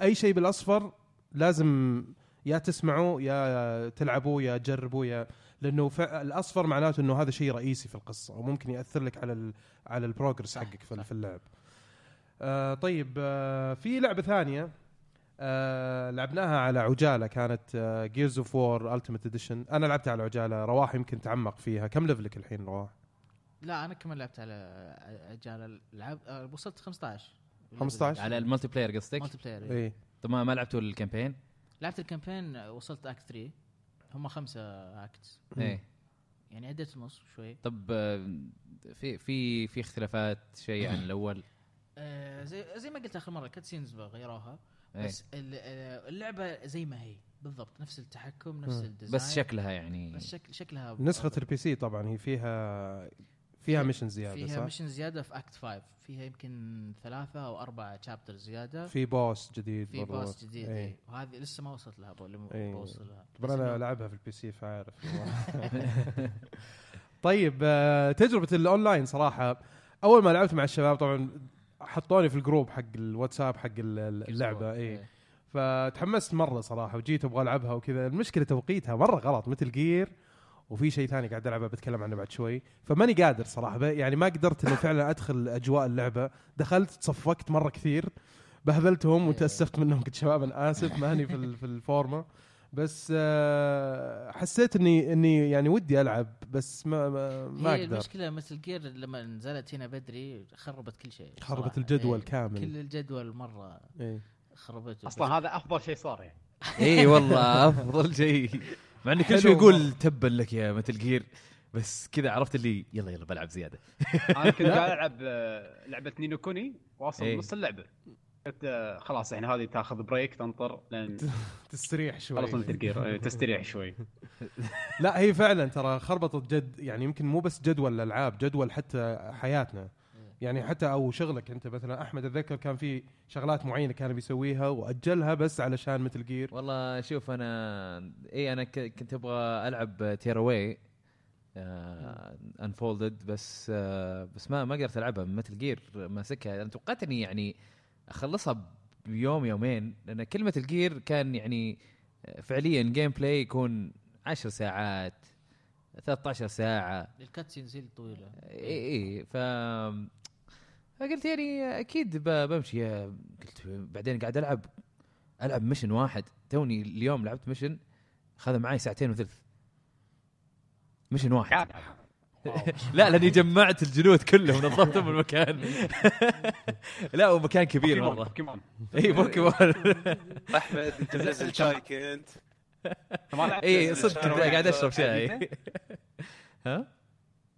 أي شيء بالأصفر لازم يا تسمعوا يا تلعبوا يا تجربوا يا لأنه الأصفر معناته إنه هذا شيء رئيسي في القصة وممكن يأثر لك على ال على ال progress حقك في. في اللعب آه طيب آه في لعبة ثانية آه لعبناها على عجالة كانت Gears of War Ultimate Edition أنا لعبتها على عجالة رواح يمكن تعمق فيها. كم levelك الحين رواح؟ لا أنا كمان لعبت على عجال العاب آه، وصلت 15 15 على ال multi player قصدك؟ multiplayer إيه. إيه. طب ما لعبتوا ال campaign؟ لعبت ال campaign آه، وصلت act 3 هم خمسة acts إيه. يعني عديت النص شوي. طب آه، في في في اختلافات شيء عن الأول؟ آه زي زي ما قلت آخر مرة cutscenes غيروها إيه. بس ال- آه، اللعبة زي ما هي بالضبط نفس التحكم نفس. ال design بس شكلها يعني بس شكل شكلها نسخة ال PC طبعا هي فيها فيها mission زيادة فيها صح؟ mission زيادة في act 5 فيها يمكن ثلاثة أو أربعة chapter زيادة في boss جديد في. boss جديد إيه. إيه. وهذه لسه ما وصلت لها إيه. بوصل لها طبعا بس أنا إنه- لعبها في ال PC فعارف (laughs) طيب آه، تجربة الاونلاين صراحة أول ما لعبت مع الشباب طبعا حطوني في ال group حق الواتساب حق ال- ال- اللعبة اي إيه. فتحمست مرة صراحة وجيت أبغى ألعبها وكذا. المشكلة توقيتها مرة غلط Metal Gear وفي شيء ثاني قاعد ألعبه بتكلم عنه بعد شوي. فماني قادر صراحة يعني ما قدرت إنه فعلا أدخل أجواء اللعبة. دخلت تصفقت مرة كثير بهذلتهم إيه. وتأسفت منهم قلت شباب أنا آسف ماني في الفورمة. بس آه، حسيت إني إني يعني ودي ألعب بس ما ما, ما هي أقدر المشكلة مثل جير لما نزلت هنا بدري خربت كل شيء خربت صراحة. الجدول إيه. كامل كل الجدول مرة إيه. خربته أصلا هذا أفضل شيء صار يعني (laughs) إي والله أفضل شيء مع إنه كل شوي يقول تبا لك يا Metal Gear بس كذا عرفت اللي يلا يلا بلعب زيادة أنا كنت قاعد ألعب آه، لعبة Ni no Kuni واصل إيه. نص اللعبة خلاص يعني هذه تاخذ break تنطر لين (laughs) تستريح شوي. خلص Metal Gear تستريح شوي. (laughs) لا هي فعلا ترى خربطت جد يعني يمكن مو بس جدول الألعاب جدول حتى حياتنا. يعني حتى أو شغلك أنت مثلا أحمد أتذكر كان في شغلات معينة كان بيسويها وأجلها بس علشان Metal Gear والله شوف أنا إي أنا ك- كنت أبغى ألعب Tearaway Unfolded بس آه بس ما ما قدرت ألعبها Metal Gear ماسكها. أنا توقعت إني يعني أخلصها بيوم يومين لأن كل Metal Gear كان يعني فعليا gameplay يكون 10 ساعات 13 ساعة. ال cutscenes هي الطويلة. إي إي ف فقلت يعني أكيد بمشي. قلت بعدين قاعد ألعب ألعب mission واحد. توني اليوم لعبت mission خذ معي ساعتين وثلث. مشن واحد. (laughs) لا لأني جمعت الجنود كلهم نظفتهم بالمكان (laughs) لا ومكان كبير مره بوكيمون. اي بوكيمون. (laughs) أحمد أنت منزل شاي كنت اي آه، صدق قاعد أشرب شاي؟ ها؟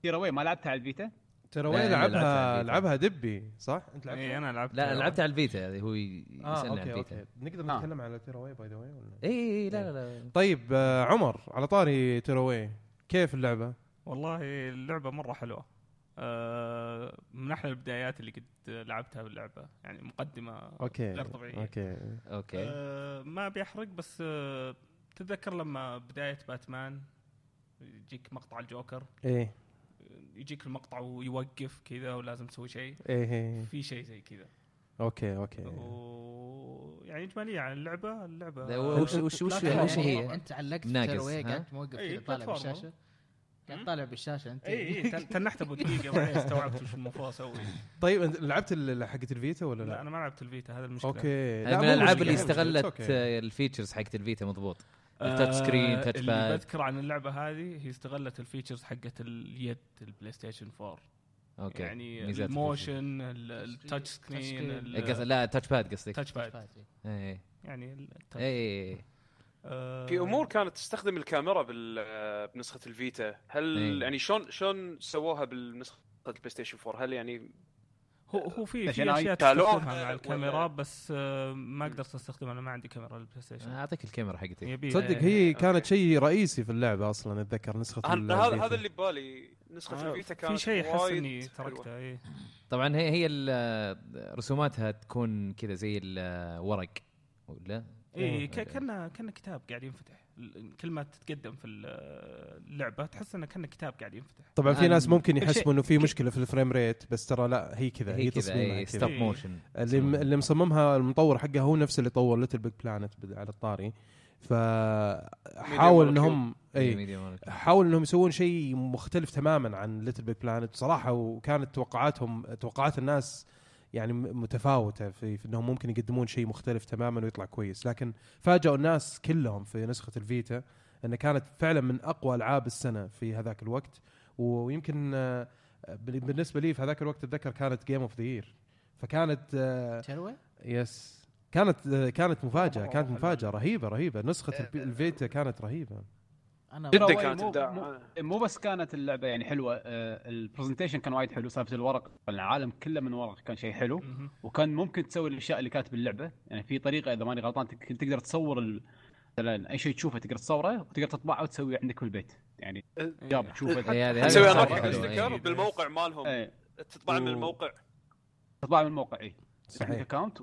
Tearaway ما لعبتها على الفيتا؟ لعبتها لعبها. لعبها دبي صح؟ أنت لعبتها؟ اي أنا لعبت لا أنا لعبت على الفيتا هذه هو ي- آه يسالني على الفيتا. أوكي. نقدر آه. نتكلم على Tearaway by the way ولا؟ اي اي لا لا لا. طيب آه عمر على طاري Tearaway كيف اللعبة؟ والله اللعبة مرة حلوة. آه، من أحلى البدايات اللي قد لعبتها باللعبة. يعني مقدمة okay غير طبيعية. okay. okay. آه، ما بيحرق بس آه، تتذكر لما بداية باتمان يجيك مقطع الجوكر؟ إيه. يجيك المقطع ويوقف كذا ولازم تسوي شيء. إيه إيه. في شيء زي كذا. أوكي أوكي. و يعني أجمالية عن اللعبة اللعبة وش وش وش يعني؟ هي؟ أنت علقت ناقص، تروي ها؟ قاعد موقف إيه، كذا طالع. بالشاشة. قاعد طالع بالشاشة أنت. اي اي تن- تنحت أبو دقيقة (laughs) بعدين استوعبت وش المفروض أسوي طيب أنت لعبت حقت الفيتا ولا لا؟ لا؟ أنا ما لعبت الفيتا هذا المشكلة. أوكي. هذه لا، من الألعاب اللي استغلت ال features حقت الفيتا مضبوط. ال touch screen، touch اللي pad. بذكر عن اللعبة هذه هي استغلت ال features حقت اليد البلاي ستيشن 4 okay. يعني ال motion ال- ال touch screen إيه، لا touch pad قصدك. ال touch pad فاتي. اي يعني ال touch. اي في أمور كانت تستخدم الكاميرا بال- بنسخة الفيتا. هل إيه. يعني شلون شلون سووها بالنسخة البلاي ستيشن 4 هل يعني هو هو في في أشياء تالوها تستخدمها مع الكاميرا ولا- بس آه، ما قدرت أستخدمها أنا ما عندي كاميرا للبلاي ستيشن أعطيك الكاميرا حقتي. يبي تصدق آه، هي. كانت شيء رئيسي في اللعبة أصلا أتذكر نسخة هذا الفيتا. هذا اللي ببالي نسخة آه، الفيتا كانت في شيء احس اني. تركته اي طبعا هي هي رسوماتها تكون كذا زي الورق ولا؟ اي. كان كان كتاب قاعد ينفتح. كل ما تتقدم في ال- اللعبة تحس إنه كان كتاب قاعد ينفتح. طبعا في ناس ممكن يحسبوا إنه في مشكلة في ال frame rate بس ترى لا هي كذا هي, هي تصميمها stop إيه. motion اللي اللي مصممها المطور حقها هو نفس اللي طور LittleBigPlanet على الطاري. فحاول إنهم اي حاول إنهم يسوون شيء مختلف تماما عن LittleBigPlanet صراحة وكانت توقعاتهم توقعات الناس يعني متفاوتة في, في إنهم ممكن يقدمون شيء مختلف تماما ويطلع كويس. لكن فاجئوا الناس كلهم في نسخة الفيتا انها كانت فعلا من أقوى ألعاب السنة في هذاك الوقت. ويمكن آه، بال- بالنسبة لي في هذاك الوقت أتذكر كانت game of the year فكانت آه، yes كانت آه، كانت مفاجأة كانت. مفاجأة رهيبة رهيبة. نسخة الفيتا كانت رهيبة. أنا جدا كانت مو- ابداع مو- مو بس كانت اللعبة يعني حلوة. آه، ال presentation كان وايد حلو. سالفة الورق العالم كله من ورق كان شيء حلو. وكان ممكن تسوي الأشياء اللي كانت باللعبة. يعني في طريقة إذا ماني غلطان تقدر تصور ال- مثلا أي شيء تشوفه تقدر تصوره وتقدر تطبعه وتسويه عندك في البيت يعني جاب تشوفه إيه، هذه- هذه تسوي ستيكر إيه. بالموقع مالهم. تطبع من الموقع. تطبعه من الموقع اي صحيح. اكونت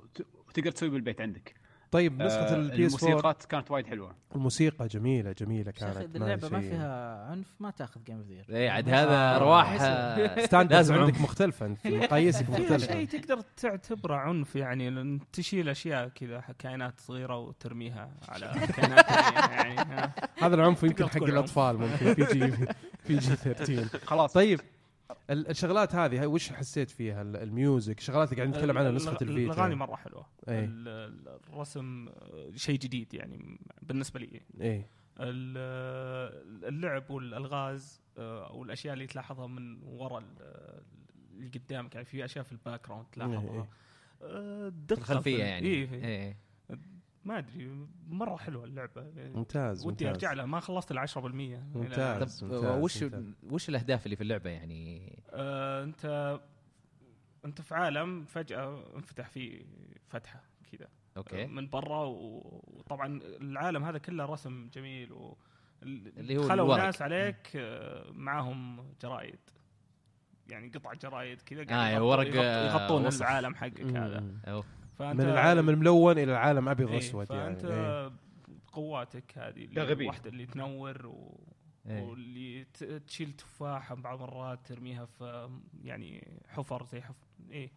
وتقدر تسويه بالبيت عندك. طيب نسخة آه، البي إس 4 الموسيقات كانت وايد حلوة. الموسيقى جميلة جميلة كانت. إذا اللعبة ما فيها عنف ما تأخذ جيم اوف ذير اي عاد هذا ارواح ستاندرز لازم عندك. مختلفه انت مقاييسك مختلفه شيء تقدر تعتبره عنف يعني تشيل أشياء كذا كائنات صغيرة وترميها على (laughs) كائنات يعني. هذا العنف يمكن حق الأطفال ممكن PG PG 13 خلاص. طيب الشغلات هذه هاي وش حسيت فيها؟ ال- ال music الشغلات اللي قاعدين نتكلم عنها نسخة ال- الفيتا. الأغاني مرة حلوة. إيه. ال- الرسم آه، شيء جديد يعني بالنسبة لي. إيه. ال- اللعب والألغاز آه، أو الاشياء اللي تلاحظها من وراء ال- اللي قدامك. يعني في أشياء في ال background إيه، تلاحظها إيه. آه، دقة الخلفية في- يعني. إيه. إيه. ما أدري مرة حلوة اللعبة يعني ممتاز ودي أرجع لها ما خلصت ال 10% ممتاز. طب ممتاز، وش ممتاز. وش الأهداف اللي في اللعبة يعني آه أنت أنت في عالم فجأة انفتح فيه فتحة كذا okay من برا وطبعا العالم هذا كله رسم جميل و اللي هو دخلوا الورق. ناس عليك آه، معاهم جرايد يعني قطع جرايد كذا آه، قاعد يعني يغطوا- ورق، يغط- آه، يغطون. العالم حقك هذا. فأنت من العالم الملون إلى العالم أبيض إيه، وأسود يعني فأنت إيه. قواتك هذه يا اللي تنور و... إيه. واللي تشيل تفاحة بعض المرات ترميها في يعني حفر زي حفر إيه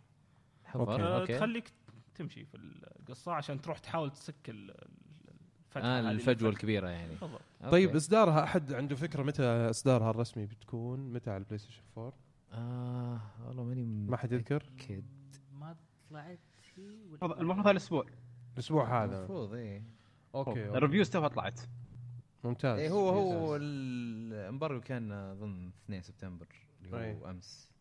حفر okay. آه، okay تخليك تمشي في القصة عشان تروح تحاول تسكر الفتحة آه هذه اللي الفجوه. الكبيرة يعني بالضبط okay. طيب إصدارها أحد عنده فكرة متى إصدارها الرسمي بتكون متى على البلاي ستيشن 4 آه والله ماني ما حد يذكر متأكد. ما طلعت المفروض هالاسبوع الأسبوع. هذا. المفروض إيه. أوكي, أوكي. ال reviews توها طلعت. ممتاز. إيه هو هو ممتاز. ال embargo كان أظن 2 سبتمبر اللي أي. هو أمس.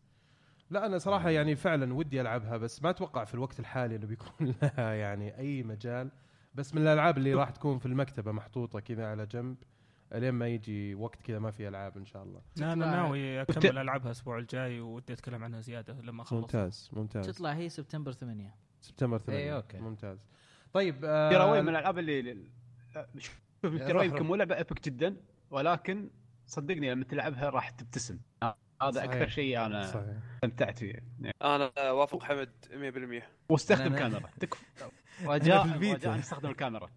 لا أنا صراحة يعني فعلا ودي ألعبها بس ما أتوقع في الوقت الحالي إنه بيكون (laughs) لها يعني أي مجال. بس من الألعاب اللي راح تكون في المكتبة محطوطة كذا على جنب لين ما يجي وقت كذا ما في ألعاب إن شاء الله. لا أنا ناوي أكمل ألعبها الأسبوع الجاي ودي أتكلم عنها زيادة لما اخلص ممتاز ممتاز. تطلع هي سبتمبر 8 سبتمبر 8 إيه، أوكي. ممتاز. طيب آه ترى من الألعاب اللي اللي- شوف ترى يمكن. مو لعبة ايبك جدا ولكن صدقني لما تلعبها راح تبتسم. هذا. أكثر شيء أنا استمتعت فيه. يعني أنا وافق حمد 100% واستخدم أنا- كاميرا. (laughs) تكفى. رجاء استخدم الكاميرا.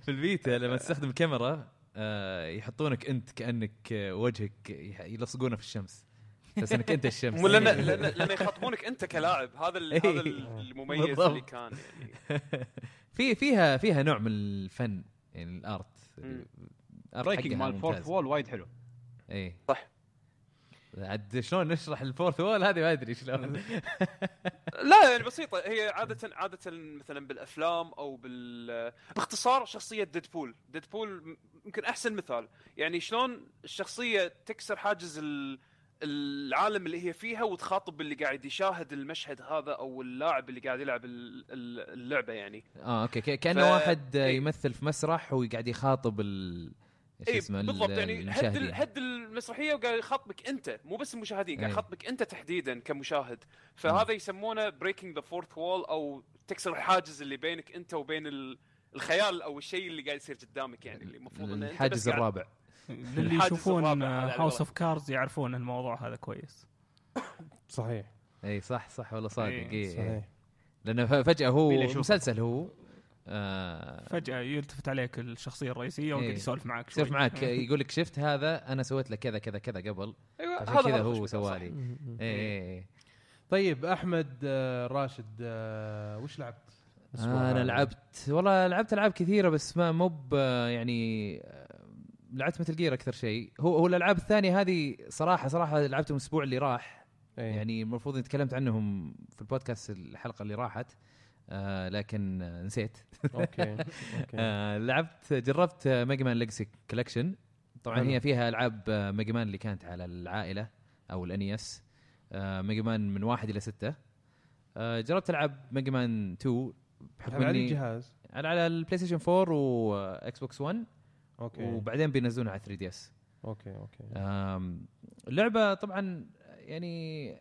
في الفيتا لما تستخدم كاميرا آه يحطونك أنت كأنك آه، وجهك يلصقونه في الشمس. بس إنك أنت الشمس. مو لأن لأن لأن يخاطبونك أنت كلاعب. هذا ال- إيه. هذا ال- المميز. اللي كان يعني. (laughs) في فيها فيها نوع من الفن يعني ال art. breaking حقها مال fourth ممتاز. wall وايد حلو. اي صح. عاد شلون نشرح ال fourth wall هذه ما أدري شلون. (laughs) لا يعني بسيطة. هي عاده عادة مثلا بالأفلام أو بال باختصار شخصية ديدبول ديدبول يمكن أحسن مثال. يعني شلون الشخصية تكسر حاجز ال... العالم اللي هي فيها وتخاطب اللي قاعد يشاهد المشهد هذا أو اللاعب اللي قاعد يلعب ال- ال- اللعبة يعني. آه أوكي. كأنه ف- واحد إيه. يمثل في مسرح وقاعد يخاطب ال اي بالضبط يعني هد هد المسرحية وقاعد يخاطبك أنت مو بس المشاهدين قاعد إيه. يخاطبك أنت تحديدا كمشاهد. فهذا يسمونه breaking the fourth wall أو تكسر الحاجز اللي بينك أنت وبين ال- الخيال أو الشيء اللي قاعد يصير قدامك يعني اللي المفروض انه الحاجز بس قاعد- الرابع. (laughs) للي يشوفون House. of Cards يعرفون الموضوع هذا كويس صحيح إي صح صح والله صادق إيه، إيه. صحيح لأنه فجأة هو؟ مسلسل هو آه فجأة يلتفت عليك الشخصية الرئيسية ويقعد إيه. يسولف معك شوي يسولف معك (laughs) يقول لك شفت هذا أنا سويت لك كذا كذا كذا قبل أيوه عشان كذا هو. سؤالي إي إي إي طيب أحمد آه، راشد آه، وش لعبت؟ أنا؟ لعبت والله لعبت ألعاب كثيرة بس ما مو يعني لعبت ميتل جير أكثر شيء. هو هو الألعاب الثانية هذه صراحة صراحة لعبتهم الأسبوع اللي راح. إيه. يعني المفروض إني تكلمت عنهم في البودكاست الحلقة اللي راحت. آه لكن آه نسيت. أوكي. (laughs) أوكي. آه لعبت جربت ميجا مان ليجسي كولكشن طبعا. هي فيها ألعاب ميجا مان اللي كانت على العائلة أو ال NES آه ميجا مان من واحد إلى ستة. آه جربت ألعب ميجا مان 2 بحكم على إني جهاز؟ على البلاي ستيشن 4 واكس بوكس 1 أوكي وبعدين بينزلونها على 3 دي إس أوكي أوكي اللعبة طبعا يعني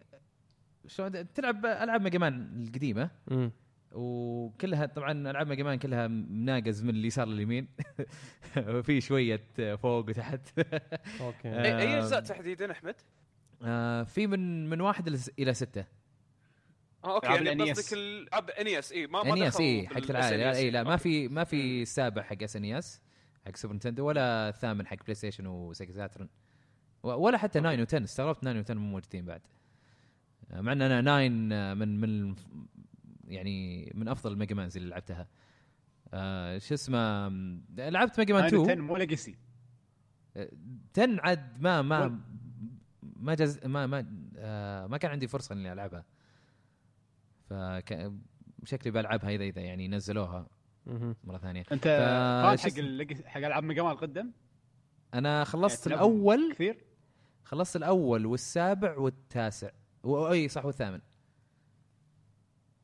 شلون تلعب ألعاب ميجا مان القديمة مم. وكلها طبعا ألعاب ميجا مان كلها مناقز من اليسار لليمين (laughs) في شوية فوق وتحت أوكي آه. اي أي أجزاء تحديدا أحمد؟ آه، في من من واحد إلى ستة آه أوكي يعني. قصدك العاب NES اي ما دخلوا اي حق العائلة. اي لا ما. في ما في السابع حق SNES حق سوبر نتندو ولا الثامن حق بلاي ستيشن وسيجا ساترن. ولا حتى 9 و10 استغربت 9 و10 مو موجودين بعد. آه، مع إن أنا 9 آه، من من يعني من أفضل الميجا مانز اللي لعبتها. آه شو اسمه لعبت ميجا مان 9 2 مو ليجسي 10 عاد ما ما ما جز ما ما آه ما كان عندي فرصة إني ألعبها. فك شكلي بلعبها اذا إذا يعني نزلوها. مرة ثانية. أنت ف- حق حق ألعاب ميجا مان القدم؟ أنا خلصت يعني الأول. كثير؟ خلصت الأول والسابع والتاسع. و- أي صح والثامن.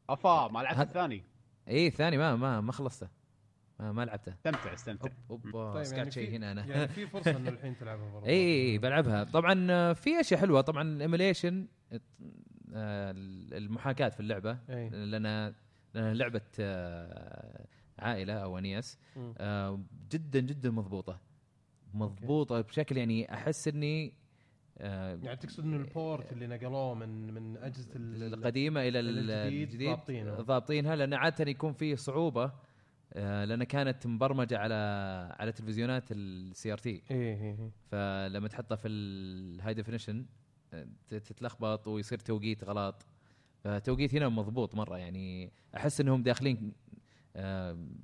أفا ما لعبت هاد- الثاني. إي الثاني ما ما ما خلصته. ما, ما لعبته. استمتع استمتع. اوب اوب طيب يعني يعني شيء في- هنا أنا. يعني في فرصة إنه (laughs) الحين تلعبها برضه إي إي بلعبها. طبعا آه، في أشياء حلوة. طبعا ال emulation المحاكاة في اللعبة. إي. لأن لأن لعبة آه، عائلة أو NES. آه، جدا جدا مضبوطة. مضبوطة بشكل يعني أحس إني آه، يعني تقصد انه ال port اللي نقلوه من من أجهزة ال- القديمة إلى الجديد ضابطينها. ضابطينها. لأن عادة يكون فيه صعوبة آه، لأن كانت مبرمجة على على تلفزيونات ال CRT فلما تحطها في ال high definition تتلخبط ويصير توقيت غلط. فتوقيت هنا مضبوط مرة يعني. أحس إنهم داخلين آه،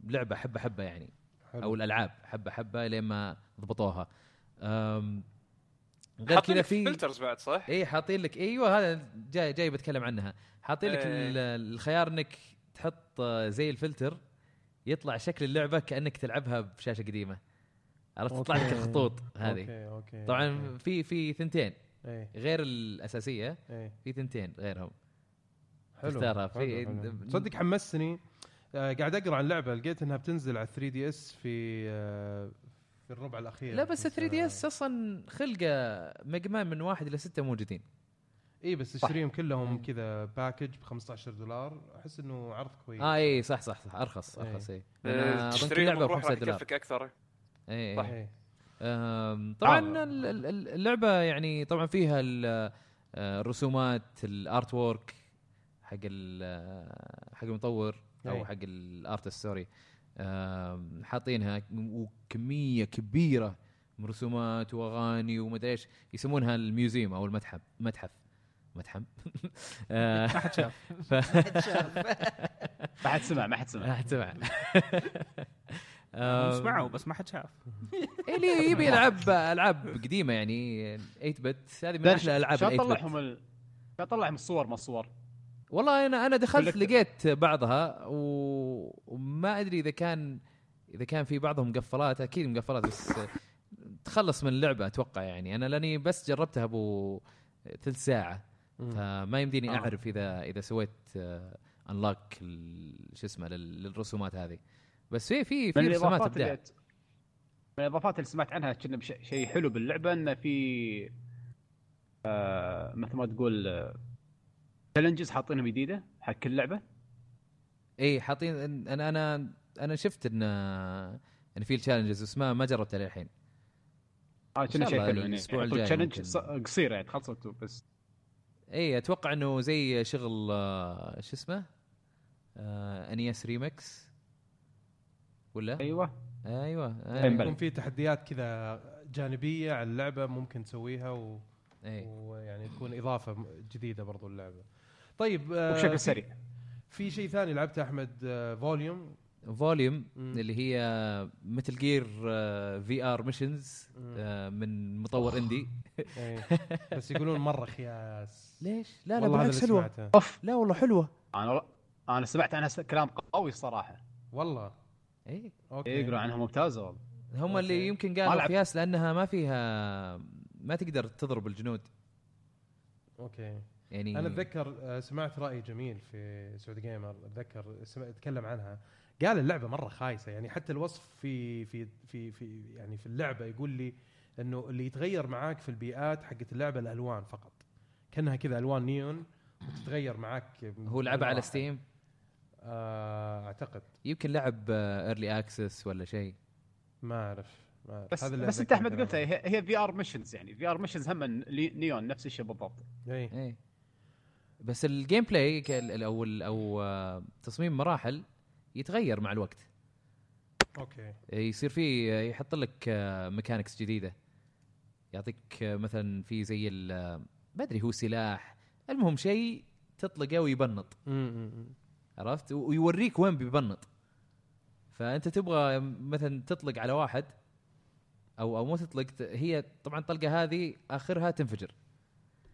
لعبة حبه حبه يعني حلو. أو الألعاب حبه حبه لين ما ضبطوها غير حاطين كذا لك في filters بعد صح؟ اي حاطين لك أيوه هذا جاي جاي بتكلم عنها حاطين لك. ال- الخيار إنك تحط آه، زي الفلتر يطلع شكل اللعبة كأنك تلعبها بشاشة قديمة عرفت تطلع لك. الخطوط هذه أوكي أوكي طبعا في في ثنتين اي غير الأساسية اي في ثنتين غيرهم حلو تختارها. في-. صدق حمسني آه قاعد أقرأ عن اللعبه لقيت إنها بتنزل على 3 دي إس في آه في الربع الأخير. لا بس 3 دي إس أصلا خلقة ميجا مان من واحد إلى ستة موجودين. إي بس تشتريهم كلهم كذا package ب 15 دولار. أحس إنه عرض كويس. آه إي صح صح صح أرخص إيه. أرخص إي. آه، كل تشتريهم لعبة ب وروح 5 راح دولار. يكفك أكثر. إي صح. إيه. طبعا آه. ال- ال- ال- اللعبة يعني طبعا فيها ال- آه، الرسومات ال artwork حق حق المطور. أو أي. حق ال artist sorry حاطينها وكمية كبيرة من رسومات وأغاني ومدري إيش يسمونها ال museum أو المتحف متحف متحف (laughs) آه، ما حد شاف. (laughs) ما حد سمع ما حد سمع. ما حد سمع. (laughs) سمعوا بس ما حد شاف. اللي يبي يلعب ألعاب قديمة يعني 8 bit هذه من أحلى ألعاب شلون ال 8 bit طلعهم ال... شلون طلعهم الصور ما الصور؟ والله أنا أنا دخلت لقيت بعضها و... وما أدري إذا كان إذا كان في بعضهم مقفلات أكيد مقفلات بس تخلص من اللعبة أتوقع يعني أنا لأني بس جربتها أبو ثلث ساعة. فما يمديني آه. أعرف اذا إذا سويت انلاك شو اسمه لل- للرسومات هذه بس في في في رسومات إبداع من الإضافات اللي سمعت عنها كنا شيء حلو باللعبة انه في آه مثل ما تقول challenges حاطينهم جديدة حق كل لعبة؟ إي حاطين أنا أنا أنا شفت إن إن في ال challenges بس ما ما جربتها للحين. آه كنا شيء حلو يعني الأسبوع يحطوا الجاي challenge ممكن. ص- قصير يعني تخلصوا بس. إي أتوقع إنه زي شغل آه، شو اسمه؟ آه NES Remix ولا؟ أيوه. أيوه. أي. بلى. يكون في تحديات كذا جانبية على اللعبة ممكن تسويها و... إي. ويعني تكون إضافة جديدة برضو اللعبه طيب آه وبشكل سريع. في شيء ثاني لعبته أحمد آه Volume Volume مم. اللي هي Metal Gear VR Missions. آه، من مطور indie إيه. (laughs) بس يقولون مرة خياس. ليش؟ لا لا بالعكس حلوة. أوف. لا والله حلوة. أنا أنا سمعت عنها كلام قوي الصراحة. والله. اي أوكي. يقولوا عنها ممتازة والله. هم. اللي يمكن قالوا. خياس لأنها ما فيها ما تقدر تضرب الجنود. أوكي. يعني أنا أتذكر آه، سمعت رأي جميل في Saudi Gamer أتذكر سمع تكلم عنها. قال اللعبة مرة خايسة يعني حتى الوصف في في في في يعني في اللعبة يقول لي إنه اللي يتغير معاك في البيئات حقت اللعبة الألوان فقط. كأنها كذا ألوان نيون وتتغير معاك هو لعبه على Steam آه أعتقد. يمكن لعب early access ولا شيء. ما أعرف. بس بس أنت أحمد. قلتها هي, هي VR Missions يعني. VR Missions هم نيون نفس الشيء بالضبط. اي إيه. بس ال gameplay أو أو آه، تصميم مراحل يتغير مع الوقت. أوكي. يصير في يحط لك mechanics جديدة. يعطيك آه، مثلا في زي ال- آه، ما أدري هو سلاح. المهم شيء تطلقه ويبنط. عرفت؟ ويوريك وين بيبنط. فأنت تبغى مثلا تطلق على واحد أو أو مو تطلق هي طبعا الطلقة هذه آخرها تنفجر.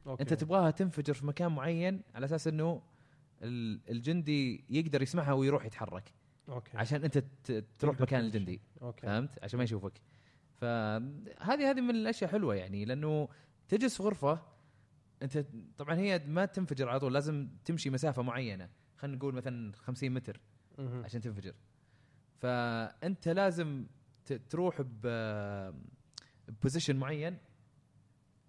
أوكي. أنت تبغاها تنفجر في مكان معين على أساس إنه ال- الجندي يقدر يسمعها ويروح يتحرك. أوكي. عشان أنت تروح مكان. الجندي. أوكي. فهمت؟ عشان ما يشوفك. فهذه هذه من الأشياء حلوة يعني لأنه تجلس في غرفة أنت طبعا هي ما تنفجر على طول لازم تمشي مسافة معينة. خلينا نقول مثلا 50 متر. عشان تنفجر. فأنت لازم تروح ب position معين.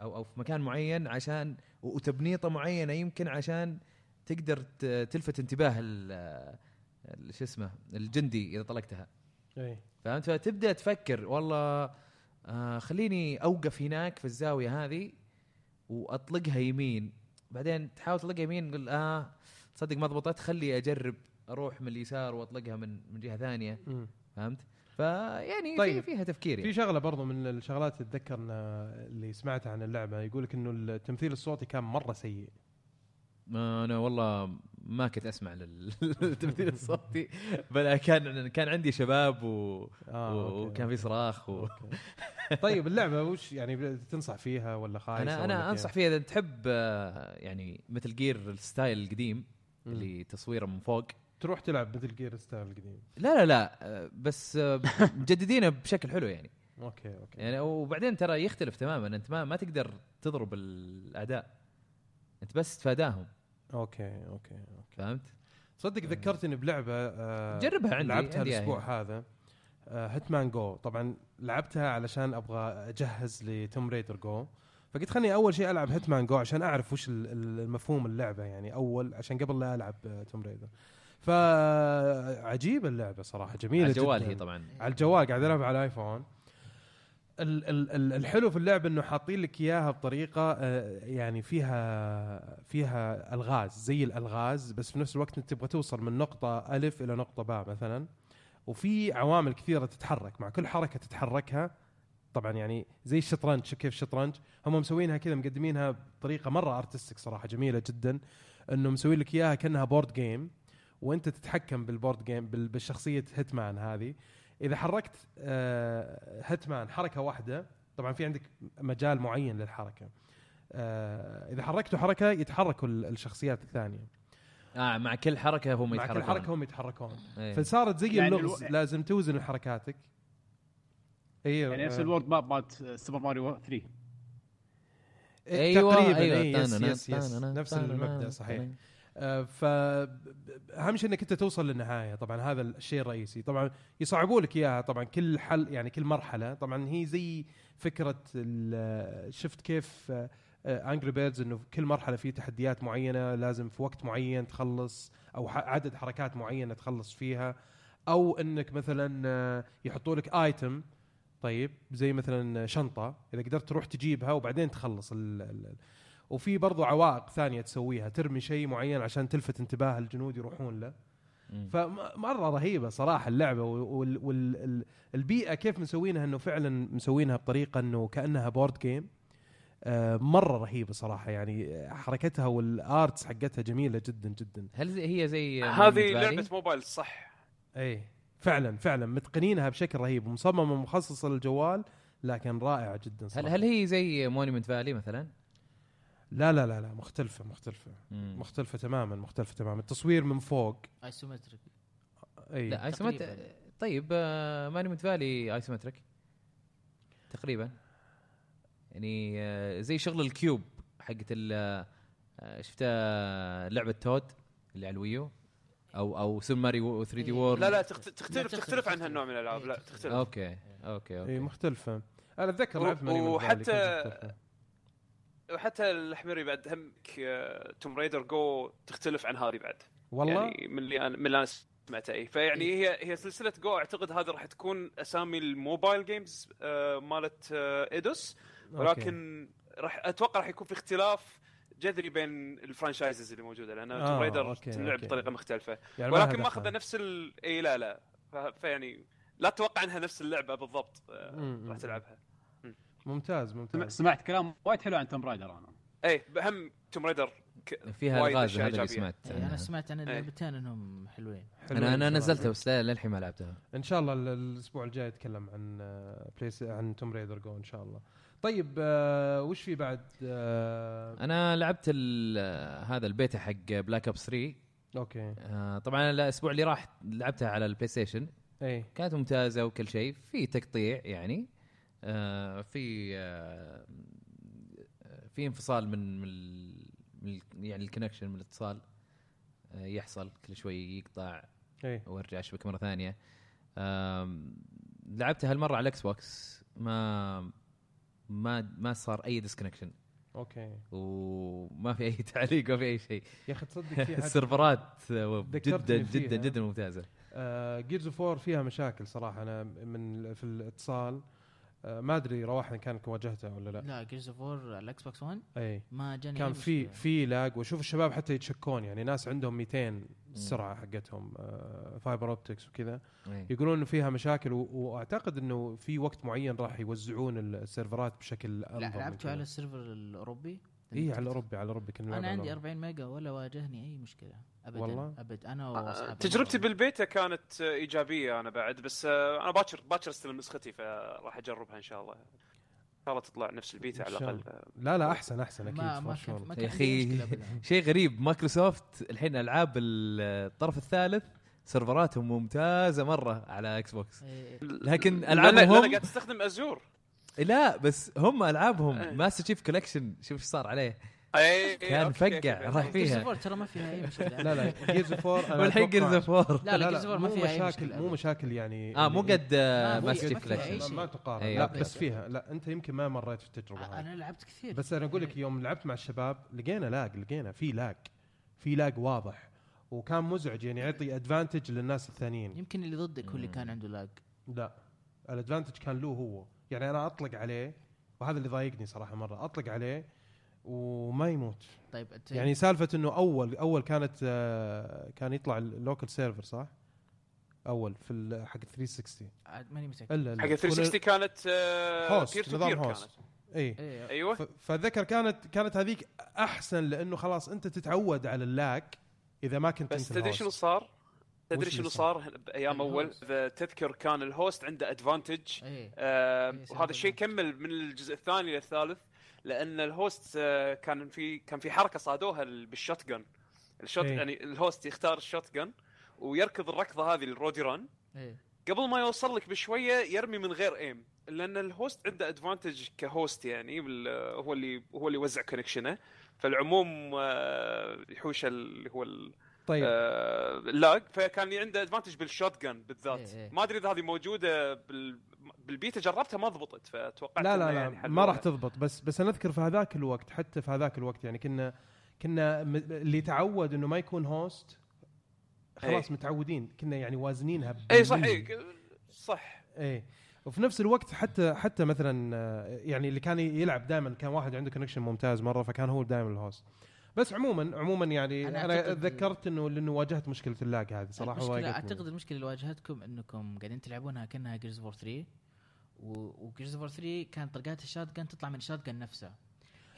أو أو في مكان معين عشان وتبنيطة معينة يمكن عشان تقدر تلفت انتباه شو اسمه الجندي إذا طلقتها. إي. فهمت؟ فتبدأ تفكر والله آه خليني أوقف هناك في الزاوية هذه وأطلقها يمين. بعدين تحاول تطلقها يمين تقول آه تصدق ما ضبطت خلي أجرب أروح من اليسار وأطلقها من من جهة ثانية. مم. فهمت؟ فيعني طيب. طيب. في فيها تفكير في يعني. شغلة برضو من الشغلات اتذكر اللي سمعتها عن اللعبة يقول لك إنه التمثيل الصوتي كان مرة سيء ما أنا والله ما كنت أسمع للتمثيل (laughs) الصوتي بل كان كان عندي شباب و... آه،. وكان في صراخ و... (laughs) طيب اللعبة وش يعني تنصح فيها ولا خايسة أنا أنا؟ أنصح فيها إذا تحب آه، يعني Metal Gear ال style القديم. اللي تصويره من فوق تروح تلعب Metal Gear style القديم لا لا لا آه، بس آه، مجددينه بشكل حلو يعني. أوكي أوكي. يعني وبعدين ترى يختلف تماما. أنت ما ما تقدر تضرب الاعداء أنت بس تفاداهم. أوكي أوكي أوكي. فهمت؟ صدق ذكرتني بلعبة آه جربها عندي لعبتها عندي الأسبوع إياها. هذا. Hitman GO طبعا لعبتها علشان أبغى أجهز ل Tomb Raider GO فقلت خليني أول شيء ألعب Hitman GO عشان أعرف وش ال- ال- المفهوم اللعبة يعني. أول عشان قبل لا ألعب Tomb Raider فعجيبه اللعبة صراحة جميلة على الجوال. هي طبعا. على الجوال قاعد ألعب على الآيفون. ال- ال- ال- الحلو في اللعبة إنه حاطين لك إياها بطريقة آه، يعني فيها فيها ألغاز زي الألغاز بس في نفس الوقت أنت تبغى توصل من نقطة ألف إلى نقطة باء مثلا. وفي عوامل كثيرة تتحرك مع كل حركة تتحركها طبعا يعني زي الشطرنج كيف الشطرنج. هم مسوينها كذا مقدمينها بطريقة مرة artistic صراحة جميلة جدا. إنه مسوين لك إياها كأنها board game وانت تتحكم بال board game بال- بالشخصية Hitman هذه. إذا حركت آه، Hitman حركة واحدة طبعا في عندك مجال معين للحركة. آه، إذا حركته حركة يتحركوا ال- الشخصيات الثانية. آه مع كل حركة هم مع يتحركون. كل حركة هم يتحركون. إيه. فصارت زي يعني اللغز الو- لازم توزن حركاتك. أيوه يعني نفس آه، ال world map مالت Super Mario 3 إيه، أيوه تقريبا أيوه. إيه، yes yes yes نفس المبدأ صحيح. آه، ف أهم شيء إنك أنت توصل للنهاية. طبعا هذا الشيء الرئيسي. طبعا يصعبوا لك إياها. طبعا كل حل يعني كل مرحلة. طبعا هي زي فكرة شفت كيف انجري بيردز إنه كل مرحلة في تحديات معينة لازم في وقت معين تخلص أو عدد حركات معينة تخلص فيها. أو إنك مثلا آه، يحطوا لك ايتم طيب زي مثلا شنطة. إذا قدرت تروح تجيبها وبعدين تخلص ال وفي برضو عوائق ثانية تسويها ترمي شيء معين عشان تلفت انتباه الجنود يروحون له. فمرة رهيبة صراحة اللعبة والبيئه كيف مسوينها إنه فعلا مسوينها بطريقة إنه كأنها board game آه، مرة رهيبة صراحة يعني حركتها وال arts حقتها جميلة جدا جدا هل زي هي زي هذه؟ لعبة موبايل صح اي فعلا فعلا متقنينها بشكل رهيب ومصممة مخصصة للجوال لكن رائعة جدا هل صراحة. هل هي زي Monument Valley مثلا؟ لا لا لا لا مختلفة مختلفة. مم. مختلفة تماما مختلفة تماما. التصوير من فوق. ايسومتريك أي. لا ايسومتريك. طيب Monument Valley isometric تقريبا. يعني آه، زي شغل ال cube حقت ال آه، شفتها لعبة Toad اللي على ال Wii U؟ أو أو Super Mario 3D إيه. World لا لا تخت- تختلف تختلف، تختلف عن. هالنوع من الألعاب. إيه، لا تختلف. تختلف. أوكي أوكي اي أوكي مختلفة. أنا أتذكر لعبت ماني من وحتى- مختلفة. وحتى الحميري بعد همك توم رايدر جو تختلف عن هذه بعد. والله؟ يعني من اللي أنا من اللي أنا سمعته. اي فيعني هي هي سلسلة جو أعتقد هذه راح تكون أسامي الموبايل جيمز آه، مالت آه، ايدوس ولكن راح أتوقع راح يكون في اختلاف جذري بين الفرانشايزز اللي موجودة لأن آه، توم تلعب أوكي. بطريقة مختلفة. يعني ولكن ماخذة. نفس ال إي لا لا. فيعني لا تتوقع إنها نفس اللعبة بالضبط آه، راح. تلعبها. ممتاز ممتاز. سمعت كلام وايد حلو عن Tomb Raider أنا. اي بهم Tomb Raider ك- فيها وايد ألغاز هذا اللي. سمعت إيه، أنا. سمعت عن إيه. اللعبتين إنهم حلوين. حلوين أنا أنا. نزلتها بس للحين ما لعبتها. إن شاء الله ال- الأسبوع الجاي أتكلم عن آه، بليس عن Tomb Raider Go إن شاء الله. طيب آه، وش في بعد؟ آه، أنا لعبت ال- هذا البيتا حق Black Ops 3 أوكي. آه، طبعا الأسبوع اللي راح لعبتها على ال PlayStation اي كانت ممتازة وكل شيء. في تقطيع يعني. آه، في آه، في انفصال من من يعني ال connection من الاتصال آه، يحصل كل شوي يقطع اي وأرجع أشبك مرة ثانية. لعبتها هالمرة على ال Xbox ما ما ما صار أي disconnection أوكي. وما في أي (laughs) تعليق وما في أي شيء. يا أخي تصدق في (laughs) السيرفرات جدا. جدا جدا ممتازة. Gears of War فيها مشاكل صراحة. أنا من في الاتصال آه، ما أدري رواح كانك واجهتها ولا لا لا Gears of War ال Xbox One إي ما جاني كان في. في lag واشوف الشباب حتى يتشكون يعني ناس عندهم 200 السرعه حقتهم fiber optics وكذا. يقولون إنه فيها مشاكل و- وأعتقد إنه في وقت معين راح يوزعون السيرفرات بشكل لا لعبته. على ال server الأوروبي إي على الأوروبي على الأوروبي كنا أنا عندي الأوروبي. 40 ميجا ولا واجهني أي مشكلة ابدا والله؟ ابد أنا آه، وأصحابي تجربتي بالبيتا كانت إيجابية أنا بعد بس آه، أنا باكر باكر أستلم نسختي فراح أجربها إن شاء الله. إن شاء الله تطلع نفس البيتا على الأقل. لا لا أحسن أحسن أكيد ما ما كان. ما يا كان أخي (laughs) شيء غريب. مايكروسوفت الحين ألعاب الطرف الثالث سيرفراتهم ممتازة مرة على Xbox إيه، لكن لأن- ألعابهم لأن هم- قاعد تستخدم Azure لا بس هم ألعابهم إيه. Master Chief Collection شوف إيش صار عليه. كان فقع، راح فيها. ترى ما فيها أي مشكلة. لا لا Gears of War والحين Gears of War لا لا of War ما فيها أي مشاكل مشكلة مو. مشاكل يعني آه مو اللي- قد ما في- ماستر ما Chief. ما, تقارن. أي، لا بس. فيها. لا أنت يمكن ما مريت في التجربة هذه أنا لعبت كثير. بس أنا أقول لك يوم لعبت مع الشباب لقينا lag لقينا في lag في lag واضح وكان مزعج يعني يعطي advantage للناس الثانيين. يمكن اللي ضدك هو اللي كان عنده lag. لا ال advantage كان له هو. يعني أنا أطلق عليه وهذا اللي ضايقني صراحة مرة. أطلق عليه وما يموت. طيب أنت يعني سالفة إنه أول أول كانت آه، كان يطلع ال local server صح؟ أول في حق 360 عاد ماني متاكد إلا. حق 360 كانت host تو نظام host اي إيه. أيوه. فاتذكر كانت كانت هذيك أحسن لأنه خلاص أنت تتعود على ال lag إذا ما كنت بس تدري. شنو صار؟ تدري شنو صار؟ بأيام أول. إذا تذكر كان ال host عنده advantage آه إيه، وهذا الشيء كمل من الجزء الثاني للثالث. لأن ال host آه كان في كان في حركة صادوها ال- بال shotgun ال shot إيه. يعني ال host يختار ال shotgun ويركض الركضة هذه ال roadie run. إيه. قبل ما يوصل لك بشوية يرمي من غير aim لأن ال host عنده advantage ك host يعني هو اللي هو اللي يوزع كونكشنه فالعموم آه، يحوش اللي هو ال- طيب. آه، ال lag. فكان عنده advantage بال shotgun بالذات. إيه، إيه. ما أدري إذا هذه موجودة بال... بالبيتا جربتها ما ضبطت فتوقعت لا لا لا يعني ما. راح تضبط بس بس أنا أذكر في هذاك الوقت حتى في هذاك الوقت يعني كنا كنا اللي تعود إنه ما يكون host خلاص إيه. متعودين كنا يعني وازنينها اي صح. اي صح إيه وفي نفس الوقت حتى حتى مثلا آه، يعني اللي كان يلعب دائما كان واحد عنده connection ممتاز مرة فكان هو دائما ال host بس عموما عموما يعني أنا أنا, أعتقد- ذكرت إنه لأنه واجهت مشكلة اللاج هذه صراحة ضايقتني. أعتقد المشكلة اللي واجهتكم إنكم قاعدين تلعبونها كأنها جيرز فور 3 وجيرز فور 3 كانت طلقات الشات جن تطلع من الشات جن نفسه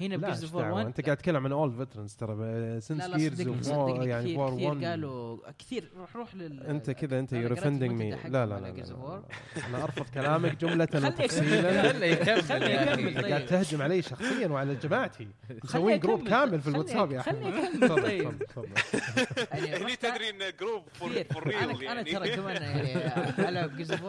هنا بجيرز اوف 1 دعوة، أنت قاعد تتكلم عن اول فيترنز ترى سنس جيرز يعني كثير. 1 قالوا كثير. روح روح لل أنت كذا أنت يور اوفندنج مي لا لا على لا, لا. أنا ارفض كلامك جملة (laughs) خليه وتفصيلا (laughs) خليه يكمل خليه. يكمل. أنت قاعد تهجم علي شخصيا وعلى جماعتي. (laughs) مسوين خليه جروب يكمل. كامل في خليه- الواتساب يا خليه احمد يكمل تفضل طيب. تفضل تفضل. هني تدري انه group for real أنا أنا يعني. ترى كمان يعني العب Gears of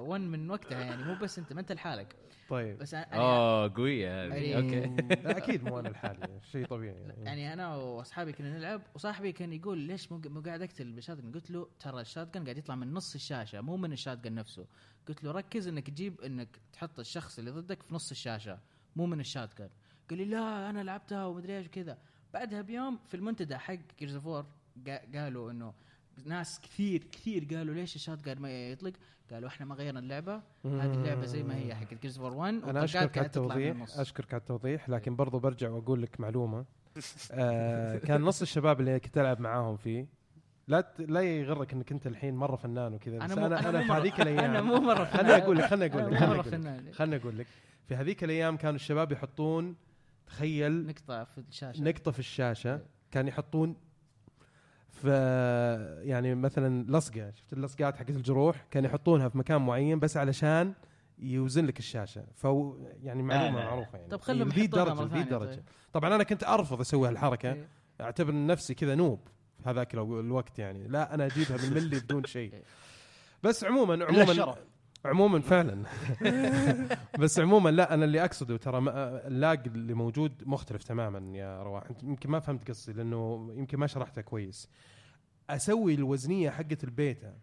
1 من وقتها يعني. مو بس أنت ما أنت لحالك. طيب. بس أنا اوه قوية هذه. أوكي. أكيد مو أنا لحالي شيء طبيعي يعني. يعني أنا وأصحابي كنا نلعب وصاحبي كان يقول ليش مو قاعد أقتل بال shotgun قلت له ترى ال shotgun قاعد يطلع من نص الشاشة مو من ال shotgun نفسه. قلت له ركز إنك تجيب إنك تحط الشخص اللي ضدك في نص الشاشة مو من ال shotgun قال لي لا أنا لعبتها ومدري إيش وكذا. بعدها بيوم في المنتدى حق Gears قالوا إنه ناس كثير كثير قالوا ليش ال shot ما يطلق؟ قالوا إحنا ما غيرنا اللعبة. هذه اللعبة زي ما هي حق Gears of 1 أنا أشكرك على التوضيح. أشكرك على التوضيح لكن برضو برجع وأقول لك معلومة. (laughs) آه كان نص الشباب اللي كنت ألعب معاهم فيه لا ت... لا يغرك إنك أنت الحين مرة فنان وكذا بس أنا أنا, مو في هذيك الأيام أنا مو مرة خليني أقول لك خليني أقول أنا لك مرة فنان. خليني أقول لك. في هذيك الأيام كانوا الشباب يحطون تخيل نقطة في الشاشة. نقطة في الشاشة كان يحطون في يعني مثلا لصقة شفت اللصقات حقت الجروح كان يحطونها في مكان معين بس علشان يوزن لك الشاشة ف يعني معلومة لا. معروفة يعني طب خلهم ذي يحطونها درجة ذي درجة طيب. طبعا أنا كنت أرفض أسوي هالحركة إيه. أعتبر نفسي كذا نوب في هذاك الو- الوقت يعني لا أنا أجيبها بالملي بدون شيء (laughs) إيه. بس عموما عموما. عموما فعلا. (laughs) بس عموما لا أنا اللي أقصده ترى ال lag اللي موجود مختلف تماما يا رواح. انت يمكن ما فهمت قصدي لأنه يمكن ما شرحتها كويس. أسوي الوزنية حقه ال beta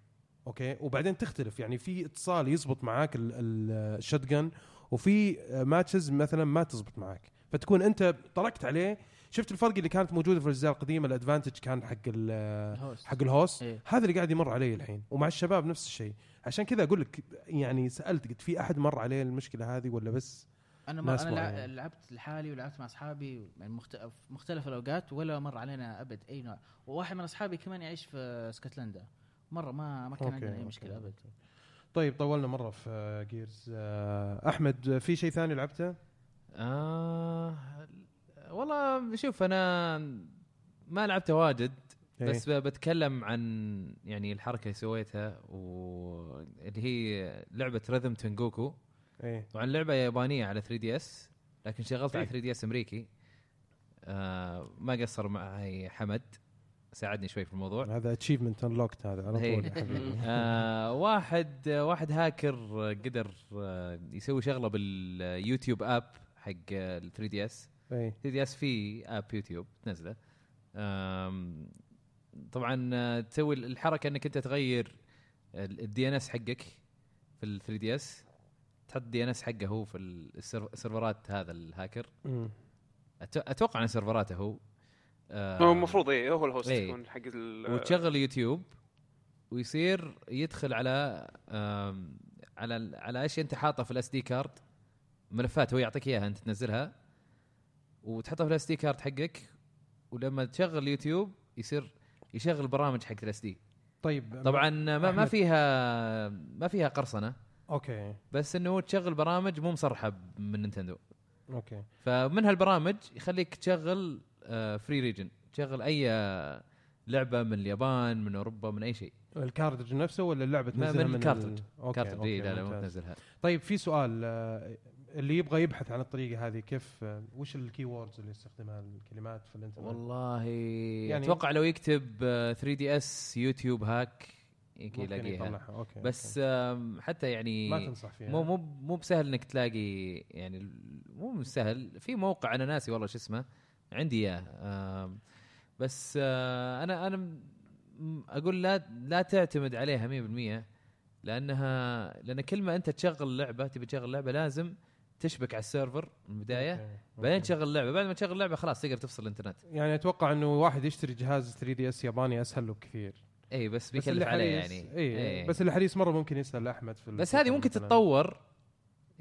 okay؟ وبعدين تختلف يعني في اتصال يزبط معاك ال- ال- ال shotgun وفي matches مثلا ما تزبط معاك. فتكون أنت طلقت عليه شفت الفرق اللي كانت موجودة في الأجزاء القديمة ال advantage كان حق ال- ال host. حق ال host. إيه. هذا اللي قاعد يمر علي الحين ومع الشباب نفس الشيء. عشان كذا أقول لك يعني سالت قلت في أحد مر عليه المشكلة هذه ولا بس؟ أنا ما أنا معينة. لعبت لحالي ولعبت مع أصحابي يعني في مختلف الأوقات ولا مر علينا أبد أي نوع. وواحد من أصحابي كمان يعيش في اسكتلندا. مرة ما ما كان okay، عندنا أي okay، مشكلة أبد. طيب طولنا مرة في Gears أحمد في شيء ثاني لعبته؟ آه والله شوف أنا ما لعبته واجد إيه. بس بتكلم عن يعني الحركة اللي سويتها واللي هي لعبة Rhythm Tengoku إيه طبعا لعبة يابانية على 3DS لكن شغلت على إيه. 3DS أمريكي آه ما قصر معي حمد ساعدني شوي في الموضوع هذا achievement unlocked هذا على إيه. طول. (laughs) آه واحد واحد هاكر قدر آه يسوي شغلة باليوتيوب app حق ال 3 دي اس 3 دي اس في اب يوتيوب تنزله طبعا آه، تسوي الحركة إنك أنت تغير ال DNS حقك في ال 3DS تحط DNS حقه هو في ال serv- السيرفرات هذا الهاكر. أتوقع إن سيرفراته هو آه، هو المفروض إيه هو ال host إيه. يكون حق ال- وتشغل يوتيوب ويصير يدخل على على على إيش أنت حاطه في ال SD card ملفات هو يعطيك إياها أنت تنزلها. وتحطها في ال SD card حقك ولما تشغل يوتيوب يصير يشغل البرامج حق ال SD طيب طبعا ما, ما. فيها ما فيها قرصنة. okay. بس إنه تشغل برامج مو مصرحة من نينتندو. okay. فمن هالبرامج يخليك تشغل free region تشغل أي آه، لعبة من اليابان من أوروبا من أي شيء. ال cartridge نفسه ولا اللعبة ما- تنزلها من من ال cartridge. ال... okay، cartridge okay، لا لا مو ممتاز. تنزلها. طيب في سؤال آه، اللي يبغى يبحث عن الطريقة هذه كيف وش ال keywords اللي يستخدمها الكلمات في الإنترنت؟ والله يعني- أتوقع لو يكتب 3DS يوتيوب hack يمكن يلاقيها. okay بس okay. حتى يعني ما تنصح فيها. مو مو مو بسهل إنك تلاقي يعني مو سهل في موقع أنا ناسي والله شو اسمه عندي إياه. بس آه، أنا أنا أقول لا لا تعتمد عليها 100% لأنها لأن كل ما أنت تشغل لعبة تبي تشغل لعبة لازم تشبك على السيرفر من البداية بعدين. تشغل لعبة بعد ما تشغل لعبة خلاص تقدر تفصل الإنترنت يعني أتوقع إنه واحد يشتري جهاز 3DS ياباني أسهل له بكثير إي بس بس بيكلف اللي عليه يعني إي إيه. بس اللي حريص مرة ممكن يسأل أحمد في بس هذه ممكن. تتطور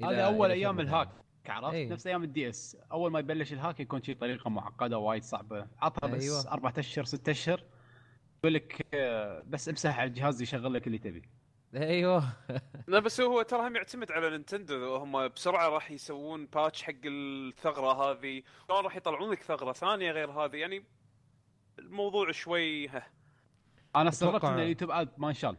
هذا أول أيام ال hack عرفت إيه. نفس أيام ال DS أول ما يبلش ال hack يكون شيء طريقة معقدة وايد صعبة عطها بس أيوة. أربعة أشهر ست أشهر يقول لك آه، بس امسح على الجهاز يشغل لك اللي تبي أيوه. لا بس هو ترى هم يعتمد على نينتندو. هم بسرعة راح يسوون patch حق الثغرة هذه. شلون راح يطلعون لك ثغرة؟ ثانية غير هذه. يعني الموضوع شوي ها. أنا استغربت إن اليوتيوب اد ما انشال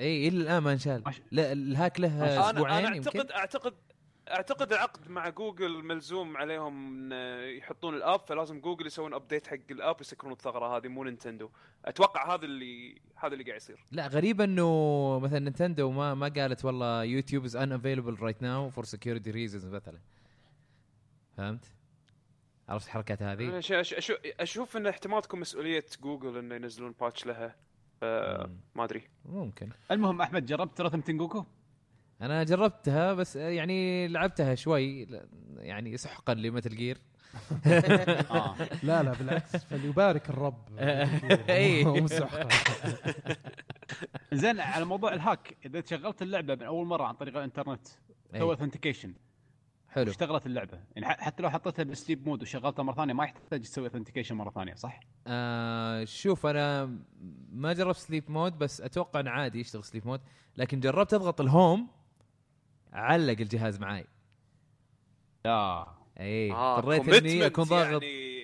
إي إلى الآن ما انشال لا ال hack له أسبوعين أنا يمكن؟ أعتقد أعتقد العقد مع جوجل ملزوم عليهم إن يحطون ال app فلازم جوجل يسوون update حق ال app يسكرون الثغرة هذه مو نينتندو أتوقع هذا اللي هذا اللي قاعد يصير لا غريب إنه مثلا نينتندو ما ما قالت والله يوتيوب is unavailable right now for security reasons مثلا فهمت؟ عرفت الحركات هذه؟ أش- أشوف, أشوف إن احتمال تكون مسؤولية جوجل إنه ينزلون patch لها. ما أدري ممكن المهم أحمد جربت Rhythm Tengoku؟ أنا جربتها بس يعني لعبتها شوي يعني سحقا ل Metal Gear. (laughs) آه. لا لا بالعكس فليبارك الرب. (laughs) إي. ومسحها (laughs) زين على موضوع ال hack إذا شغلت اللعبة من أول مرة عن طريق الإنترنت إي. سوى authentication حلو. اشتغلت اللعبة. يعني ح- حتى لو حطيتها بال sleep mode وشغلتها مرة ثانية ما يحتاج تسوي authentication مرة ثانية صح؟ آه شوف أنا ما جربت sleep mode بس أتوقع انه عادي يشتغل sleep mode لكن جربت أضغط ال home علق الجهاز معاي. لا اي آه، اضطريت commitment اني أكون ضاغط. يعني.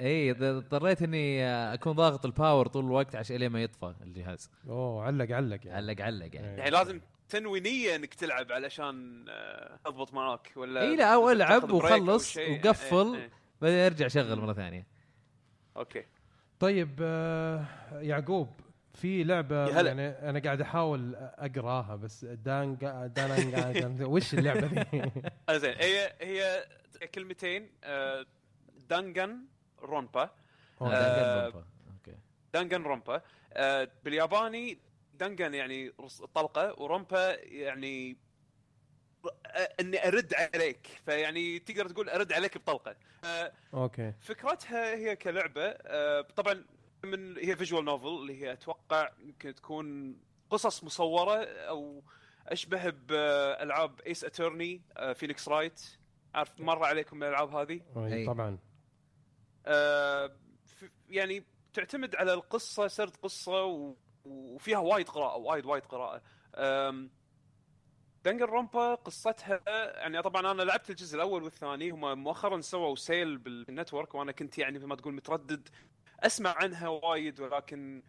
اي اضطريت إني آه، أكون ضاغط ال power طول الوقت عشان الين ما يطفى الجهاز. أوه علق علق يعني. علق علق يعني. إيه. يعني لازم تنوي نيه إنك تلعب علشان آه، تضبط معاك ولا اي لا أو ألعب وخلص. وقفل إيه، إيه. بعدين أرجع شغل مرة ثانية. okay. طيب آه، يعقوب في لعبة. يعني أنا قاعد أحاول أقراها بس دانجان وش اللعبة ذي؟ (laughs) زين هي هي كلمتين آه، Danganronpa. آه، أوكي. Danganronpa آه، بالياباني dangan يعني رص- طلقة و ronpa يعني إني أرد عليك. فيعني تقدر تقول أرد عليك بطلقة. أوكي. فكرتها هي كلعبة طبعا من هي visual novel اللي هي أتوقع يمكن تكون قصص مصورة أو أشبه بألعاب Ace Attorney Phoenix Wright عارف مر عليكم الألعاب هذه؟ أي. طبعا. آه، يعني تعتمد على القصة سرد قصة و- وفيها وايد قراءة وايد وايد قراءة. Danganronpa قصتها يعني طبعا أنا لعبت الجزء الأول والثاني هم مؤخرا سووا sale بال network وأنا كنت يعني مثل ما تقول متردد. أسمع عنها وايد ولكن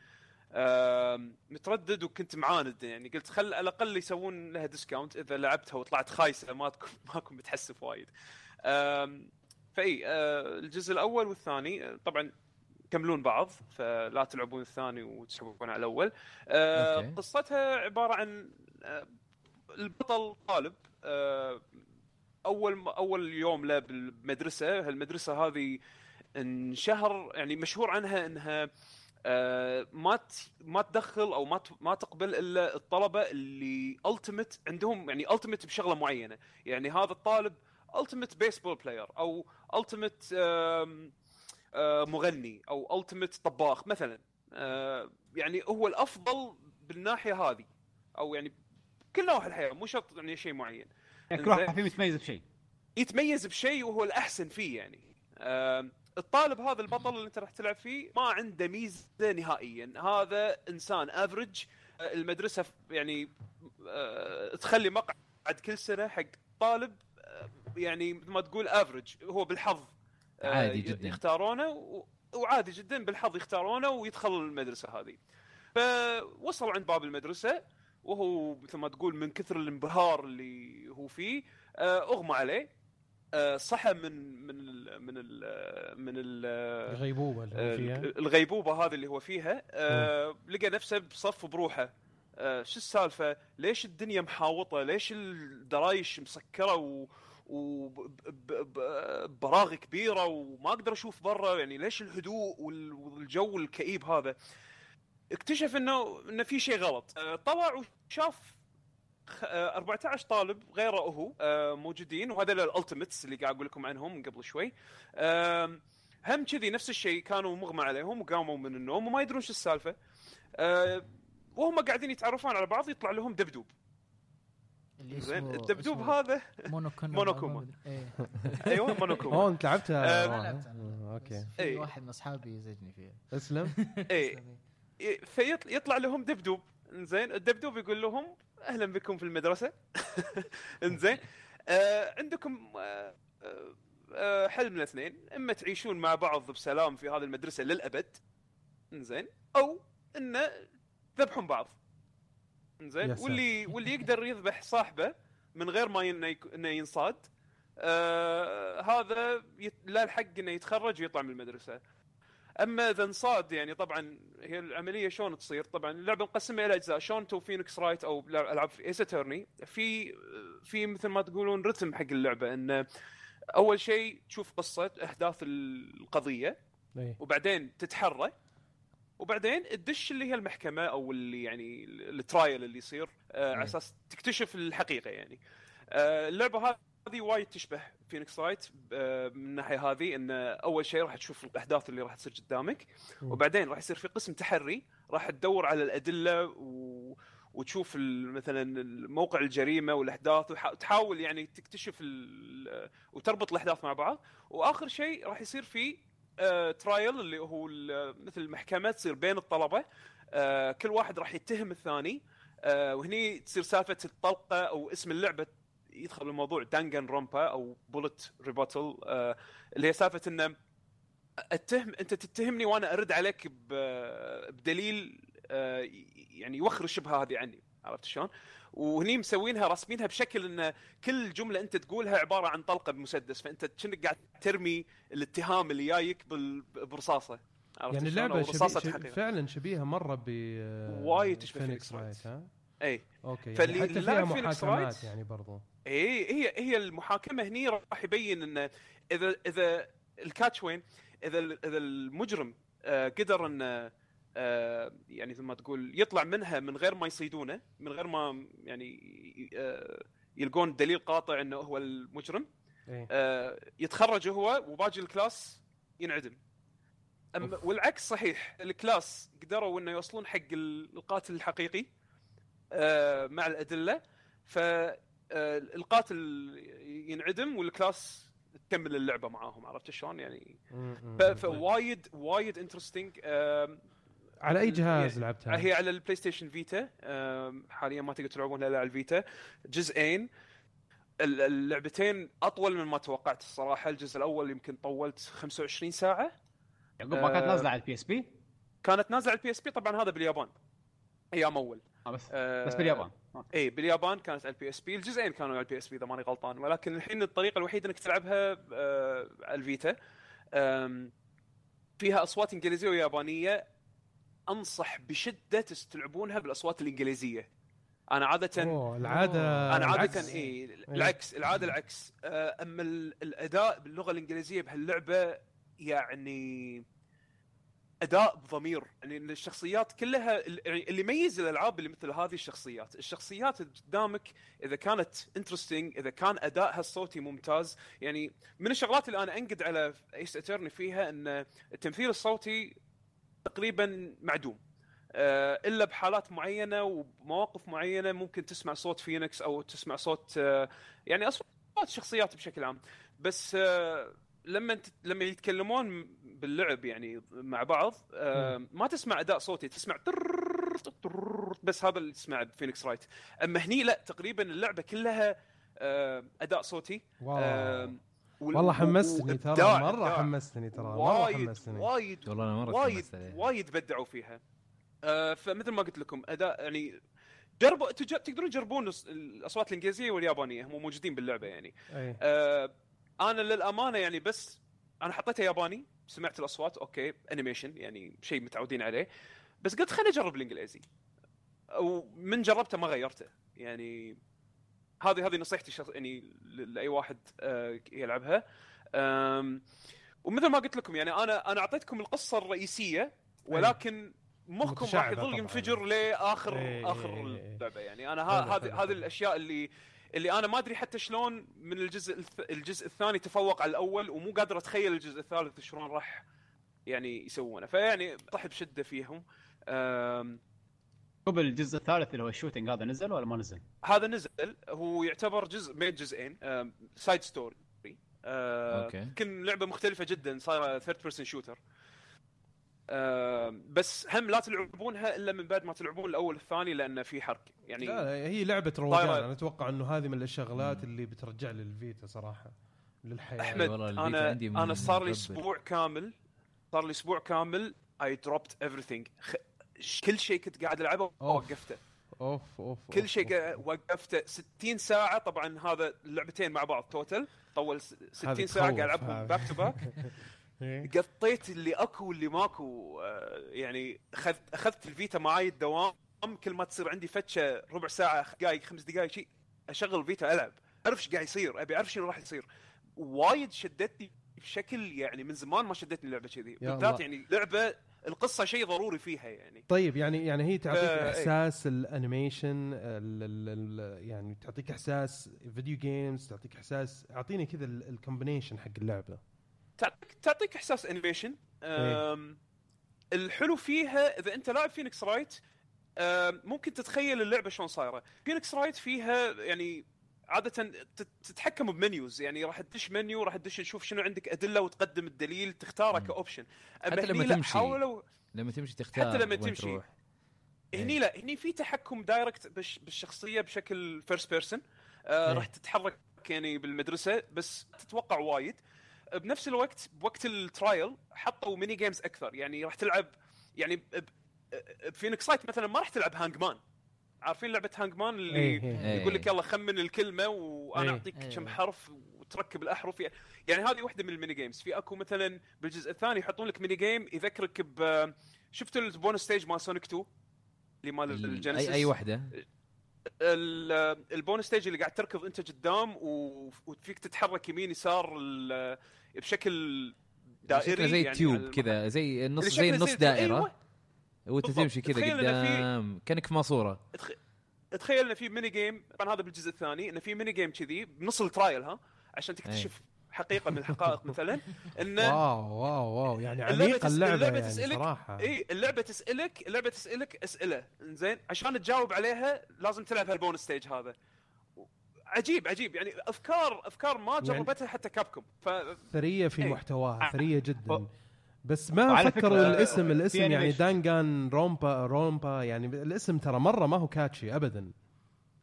متردد وكنت معاند يعني قلت خل على الأقل يسوون لها ديسكاونت إذا لعبتها وطلعت خايسة ما تكون (laughs) ما اكون متحسف وايد. فإي آه، الجزء الأول والثاني طبعا يكملون بعض فلا تلعبون الثاني وتسحبون على الأول. آه،. قصتها عبارة عن آه، البطل طالب أول أول يوم له بالمدرسة هالمدرسة هذه انشهر يعني مشهور عنها إنها آه، ما ما تدخل أو ما ما تقبل إلا الطلبة اللي ultimate عندهم يعني ultimate بشغلة معينة. يعني هذا الطالب ultimate baseball player أو ultimate مغني أو ultimate طباخ مثلا. آه، يعني هو الأفضل بالناحية هذه. أو يعني كل نواحي الحياة مو شرط يعني شيء معين. يعني كل واحد فيهم يتميز بشيء. يتميز بشيء وهو الأحسن فيه يعني. الطالب هذا البطل اللي انت راح تلعب فيه ما عنده ميزة نهائيا. هذا إنسان افرج المدرسة يعني آه، تخلي مقعد كل سنة حق طالب آه، يعني مثل ما تقول افرج هو بالحظ آه، عادي جداً. يختارونه وعادي جدا بالحظ يختارونه ويدخل المدرسة هذه. فوصل عند باب المدرسة وهو مثل ما تقول من كثر الانبهار اللي هو فيه أغمى عليه. صحى من من ال من ال من ال الغيبوبة اللي هو فيها الغيبوبة هذه اللي هو فيها آه، لقى نفسه بصف بروحه آه، شو السالفة؟ ليش الدنيا محاوطة؟ ليش الدرايش مسكرة و وبراغي كبيرة وما أقدر أشوف برا يعني ليش الهدوء وال- والجو الكئيب هذا؟ اكتشف انه إنه في شيء غلط آه، طلع وشاف آه، 14 طالب غيره هو آه، موجودين وهذول ال ultimates اللي قاعد أقول لكم عنهم قبل شوي. هم كذي نفس الشيء كانوا مغمى عليهم وقاموا من النوم وما يدرون شو السالفة. آه، وهم قاعدين يتعرفون على بعض يطلع لهم دبدوب. اللي زين اسمه الدبدوب اسمه هذا Monokuma. Monokuma. إيه. (laughs) أيوه أوه Monokuma أنت لعبتها. آه، آه،. آه، أوكي. في إيه. واحد من أصحابي يزعجني فيها. اسلم. اي فيطلع يطلع لهم دبدوب. انزين الدبدوب يقول لهم أهلا بكم في المدرسة. (laughs) إنزين. آه عندكم آه آه، حل من الاثنين. إما تعيشون مع بعض بسلام في هذه المدرسة للأبد إنزين أو انه تذبحون بعض. إنزين. واللي واللي يقدر يذبح صاحبه من غير ما إنه ينصاد آه هذا يت... لا الحق إنه يتخرج ويطلع من المدرسة. اما اذا انصاد؟ يعني طبعا هي العملية شلون تصير؟ طبعا اللعبة مقسمة إلى أجزاء. شلون تو Phoenix Wright أو العاب في Ace Attorney في في مثل ما تقولون رتم حق اللعبة انه أول شيء تشوف قصة احداث القضية إيه. وبعدين تتحرى وبعدين تدش اللي هي المحكمة أو اللي يعني ال trial اللي يصير آه على أساس تكتشف الحقيقة يعني. آه اللعبة هذه وايد تشبه Phoenix Wright آه من الناحية هذه إن أول شيء راح تشوف الأحداث اللي راح تصير قدامك. وبعدين راح يصير في قسم تحري راح تدور على الأدلة و... وتشوف مثلا موقع الجريمة والأحداث وتحاول يعني تكتشف ال... وتربط الأحداث مع بعض وآخر شيء راح يصير في آه trial اللي هو مثل محكمه تصير بين الطلبة آه كل واحد راح يتهم الثاني آه وهني تصير سالفة الطلقة أو اسم اللعبة يدخل الموضوع Danganronpa أو bullet rebuttal آه اللي هي سالفة إنه أتهم أنت تتهمني وأنا أرد عليك ب- بدليل آه، يعني يوخر الشبهة هذه عني عرفت شلون؟ وهني مسوينها راسمينها بشكل إن كل جملة أنت تقولها عبارة عن طلقة بمسدس فأنت كأنك قاعد ترمي الاتهام اللي جايك بال- برصاصة عرفت يعني؟ اللعبه أو رصاصة شبي... شبي... حقيقة. فعلا شبيهة مرة ب وايد تشبه Phoenix Wright. ها اي أوكي فاللي يعني حتى فيها محاكمات يعني برضو. اي هي هي المحاكمة هني راح يبين انه إذا إذا ال catch وين اذا إذا المجرم آه، قدر انه آه، يعني زي ما تقول يطلع منها من غير ما يصيدونه من غير ما يعني آه، يلقون دليل قاطع إنه هو المجرم إيه. آه، يتخرج هو وباقي ال class ينعدم. أما والعكس صحيح ال class قدروا إنه يوصلون حق القاتل الحقيقي مع الأدلة. ف آه، القاتل ينعدم وال class تكمل اللعبة معاهم عرفت شلون؟ يعني. فوايد وايد interesting على أي جهاز هي- لعبتها؟ هي على ال PlayStation Vita حاليا ما تقدر تلعبونها إلا على ال Vita جزئين. ال- اللعبتين أطول مما توقعت الصراحة. الجزء الأول يمكن طولت 25 ساعة. يعقوب ما كانت آه، نازلة على ال PSP كانت نازلة على ال PSP طبعا هذا باليابان. أيام اول بس آه، بس باليابان. اي باليابان كانت على ال PSP الجزئين كانوا على ال PSP إذا ماني غلطان ولكن الحين الطريقة الوحيدة إنك تلعبها آه، على ال Vita. فيها أصوات إنجليزية ويابانية. أنصح بشدة تلعبونها بالأصوات الإنجليزية. أنا عاده أوه العاده أنا عادة العكس. اي العكس العادة العكس. آه، أما ال- الأداء باللغة الإنجليزية بهاللعبة يعني أداء بضمير. يعني الشخصيات كلها يعني اللي يميز الألعاب اللي مثل هذه الشخصيات الشخصيات اللي قدامك إذا كانت interesting إذا كان أدائها الصوتي ممتاز. يعني من الشغلات اللي أنا أنقد على Ace Attorney فيها إن التمثيل الصوتي تقريبا معدوم. آه، إلا بحالات معينة وبمواقف معينة ممكن تسمع صوت فينيكس أو تسمع صوت آه، يعني أصوات شخصيات بشكل عام. بس آه، لما انت لما يتكلمون باللعب يعني مع بعض آه، ما تسمع أداء صوتي تسمع بس هذا اللي تسمعه ب Phoenix Wright اما هني لا تقريبا اللعبه كلها اداء صوتي والله حمستني ترى مره. حمستني ترى وايد وايد والله أنا مره وايد. وايد بدعوا فيها فمثل ما قلت لكم اداء يعني جربوا تقدرون تجربون الاصوات الانجليزيه واليابانيه هم موجودين باللعبه يعني آه أنا للأمانة يعني بس أنا حطيتها ياباني سمعت الأصوات أوكي animation يعني شيء متعودين عليه بس قلت خليني أجرب الانجليزي ومن جربته ما غيرته يعني هذه هذه نصيحتي شخص يعني لأي واحد آه يلعبها آم، ومثل ما قلت لكم يعني أنا أنا أعطيتكم القصة الرئيسية ولكن مخكم راح يظل. ينفجر لاخر إيه، آخر إيه، إيه. اللعبه يعني أنا هذه هذه. الأشياء اللي اللي أنا ما أدري حتى شلون من الجزء الجزء الثاني تفوق على الأول ومو قادر أتخيل الجزء الثالث شلون راح يعني يسوونه. فيعني طح بشدة فيهم. قبل الجزء الثالث اللي هو ال shooting هذا نزل ولا ما نزل؟ هذا نزل. هو يعتبر جزء بين جزئين. side story okay. يمكن لعبة مختلفة جدا صايرة third person shooter آه بس هم لا تلعبونها إلا من بعد ما تلعبون الأول الثاني لأن في حرق يعني لا لا، هي لعبة روقان طايرة. أنا أتوقع إنه هذه من الشغلات اللي بترجع لي الفيتا صراحة للحياة أحمد أنا أنا صار لي. أسبوع كامل صار لي أسبوع كامل I dropped everything كل شيء كنت قاعد ألعبه. وقفته أوف أوف كل أوف، شيء أوف. قا- وقفته 60 ساعة طبعا هذا اللعبتين مع بعض total طول س- 60 هذه ساعة قاعد ألعبهم. back to back. قطيت اللي أكو واللي ماكو. آه، يعني اخذت أخذت الفيتا معاي الدوام. كل ما تصير عندي فتشة ربع ساعة دقائق خمس دقائق شيء أشغل الفيتا ألعب. أعرف إيش قاعد يصير أبي أعرف شنو راح يصير. وايد شدتني بشكل يعني من زمان ما شدتني لعبه كذي. بالذات. يعني لعبة القصة شيء ضروري فيها يعني. طيب يعني يعني هي تعطيك إيه. إحساس ال animation ال ال ال يعني تعطيك إحساس video games تعطيك احساس أعطيني كذا ال combination حق اللعبة. تعطيك تعطيك إحساس animation. الحلو فيها إذا أنت لاعب فينيكس رايت ممكن تتخيل اللعبة شلون صايرة فينيكس رايت فيها يعني عادة تت- تتحكم ب menus يعني راح تدش منيو راح تدش تشوف شنو عندك أدلة وتقدم الدليل تختاره. ك option حتى لما تمشي. حاولوا لما تمشي تختار حتى لما تمشي. تروح. هني إيه. لا هني في تحكم direct بش بالشخصية بشكل first person آه إيه. راح تتحرك يعني بالمدرسة بس تتوقع وايد بنفس الوقت بوقت ال trial حطوا mini games أكثر يعني راح تلعب يعني ب- ب- بفينيكس رايت مثلا ما راح تلعب hangman عارفين لعبة hangman اللي إيه، إيه. إيه. يقول لك يلا خمن الكلمة وأنا. أعطيك. كم حرف وتركب الأحرف يعني هذه واحدة من ال mini games في أكو مثلا بالجزء الثاني يحطون لك mini game يذكرك ب شفتوا ال bonus stage مال سونيك 2 اللي مال ال- الجينيسيس اي أي واحدة ال- ال bonus stage اللي قاعد تركض انت قدام وفيك تتحرك يمين يسار بشكل دائري زي يعني tube كذا زي النص زي النص دائرة أيوة. وأنت. تمشي كذا قدام كأنك في ماسوره تخيل انه في mini game طبعا هذا بالجزء الثاني انه في mini game كذي بنص ال trial ها عشان تكتشف حقيقة من الحقائق (laughs) مثلا انه wow wow wow يعني عميقه تس- اللعبة اللعبة يعني تسألك- صراحة. إي اللعبة تسالك اللعبة تسألك أسئلة زين؟ عشان تجاوب عليها لازم تلعب هال bonus stage هذا. عجيب عجيب. يعني افكار أفكار ما يعني- جربتها حتى كابكم ف ثرية في إيه. محتواها ثرية جدا. و- بس ما فكروا فكرة، الاسم الاسم يعني. دانجان رونبا رونبا يعني الاسم ترى مرة ما هو catchy ابدا.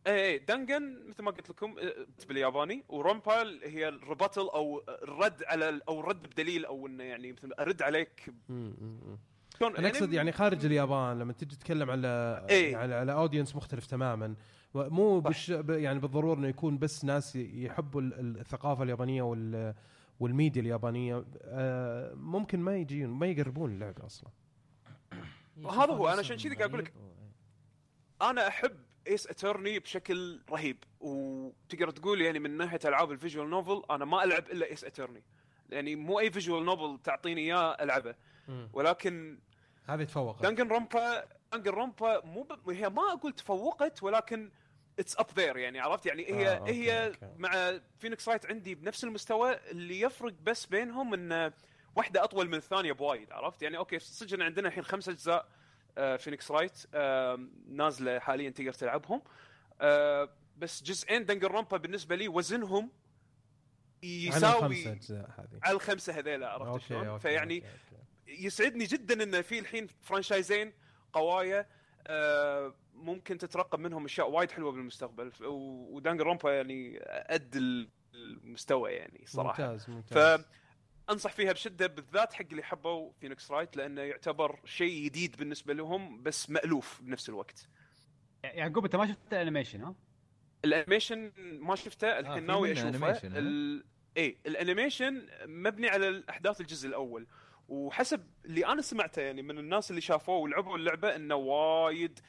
اي اي دنجن مثل ما قلت لكم آه، بالياباني ورونبا هي ال rebuttal أو الرد على أو الرد بدليل أو إنه يعني مثل أرد عليك. شلون أنا أقصد يعني خارج اليابان لما تجي تتكلم على إيه. يعني على audience مختلف تماما مو بش ب- يعني بالضرورة إنه يكون بس ناس يحبوا ال- ال- الثقافة اليابانية وال والميديا اليابانية آه، ممكن ما يجين ما يقربون اللعبه أصلا هذا هو، أنا عشان كذي قاعد أقول لك. أنا أحب ايس اتورني بشكل رهيب. وتقدر تقول يعني من ناحية ألعاب ال visual novel أنا ما ألعب إلا ايس اتورني يعني مو أي visual novel تعطيني إياه ألعبه. ولكن هذه تفوق دانجن رونبا دانجن رونبا مو ب... هي ما أقول تفوقت ولكن it's up there يعني عرفت؟ يعني هي آه، okay، هي okay. مع فينيكس رايت عندي بنفس المستوى اللي يفرق بس بينهم إن واحدة أطول من الثانية بوايد عرفت؟ يعني okay صدق إن عندنا الحين خمس أجزاء. فينيكس رايت آه، نازلة حاليا تقدر تلعبهم. آه، بس جزئين دنجن رونبا بالنسبة لي وزنهم يساوي الخمسة أجزاء هذه. على الخمسة هذيلا عرفت شلون؟ فيعني okay، okay. يسعدني جدا إن في الحين franchise ين قوايا آه، ممكن تترقب منهم أشياء وايد حلوة بالمستقبل. ف- و- ودانجن رونبا يعني قد ال- المستوى يعني صراحة. ممتاز ممتاز. فانصح فيها بشدة بالذات حق اللي حبوا فينيكس رايت لأنه يعتبر شيء جديد بالنسبة لهم بس مألوف بنفس الوقت يعقوب أنت ما شفت ال animation ها؟ ال animation ما شفته الحين آه، في ناوي أشوفه؟ ال... اي ال animation مبني على الأحداث الجزء الأول وحسب اللي أنا سمعته يعني من الناس اللي شافوه ولعبوا اللعبة إنه وايد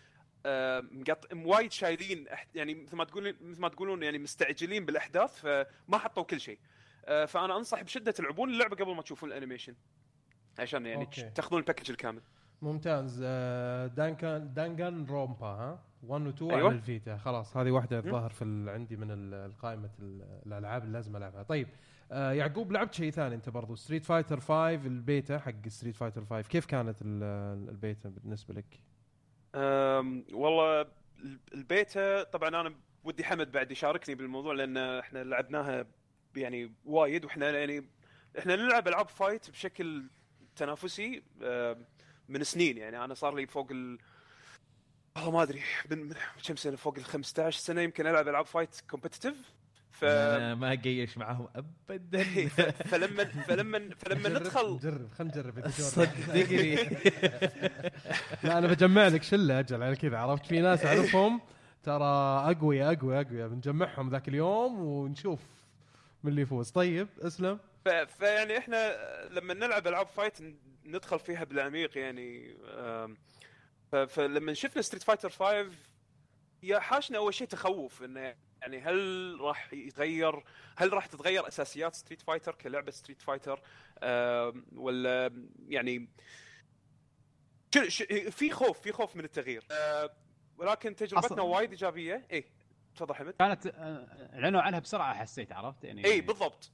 آه، مقط... وايد شايلين. يعني مثل ما تقولون مثل ما تقولون يعني مستعجلين بالأحداث فما حطوا كل شيء فأنا أنصح بشدة تلعبون اللعبة قبل ما تشوفون ال animation عشان يعني okay. تاخذون ال package الكامل ممتاز آه، دانجان دانجان رونبا ها 1 و 2 أيوة. على الفيتا خلاص هذه واحدة. الظاهر في عندي من قائمه ال- الألعاب اللي لازم ألعبها طيب آه يعقوب لعبت شيء ثاني أنت برضو ستريت فايتر 5 البيتا حق ستريت فايتر 5 كيف كانت ال- البيتا بالنسبة لك؟ والله ال- البيتا طبعا أنا ودي حمد بعد يشاركني بالموضوع لأن إحنا لعبناها يعني وايد وإحنا يعني إحنا نلعب ألعاب fight بشكل تنافسي آه، من سنين. يعني أنا صار لي فوق ال والله ما أدري من, من كم سنة؟ فوق ال 15 سنة يمكن ألعب ألعاب fight competitive ف أنا ما قيش معاهم ابدا. (laughs) إيه، فلما فلما فلما ندخل نجرب خلينا نجرب يا دكتور. صدقني لا أنا بجمع لك شلة أجل على كذا عرفت؟ في ناس أعرفهم ترى أقوياء أقوياء أقوياء بنجمعهم ذاك اليوم ونشوف من اللي يفوز. طيب اسلم. ف- فيعني إحنا لما نلعب ألعاب fight ندخل فيها بالعميق يعني فلما شفنا Street Fighter 5 يا حاشنا أول شيء تخوف إنه يعني هل راح يتغير؟ هل راح تتغير أساسيات Street Fighter كلعبة Street Fighter ولا يعني في خوف في خوف من التغيير. آه، ولكن تجربتنا وايد إيجابية. اي تفضل حمد. كانت آه، اعلنوا عنها بسرعة حسيت عرفت؟ يعني إي بالضبط.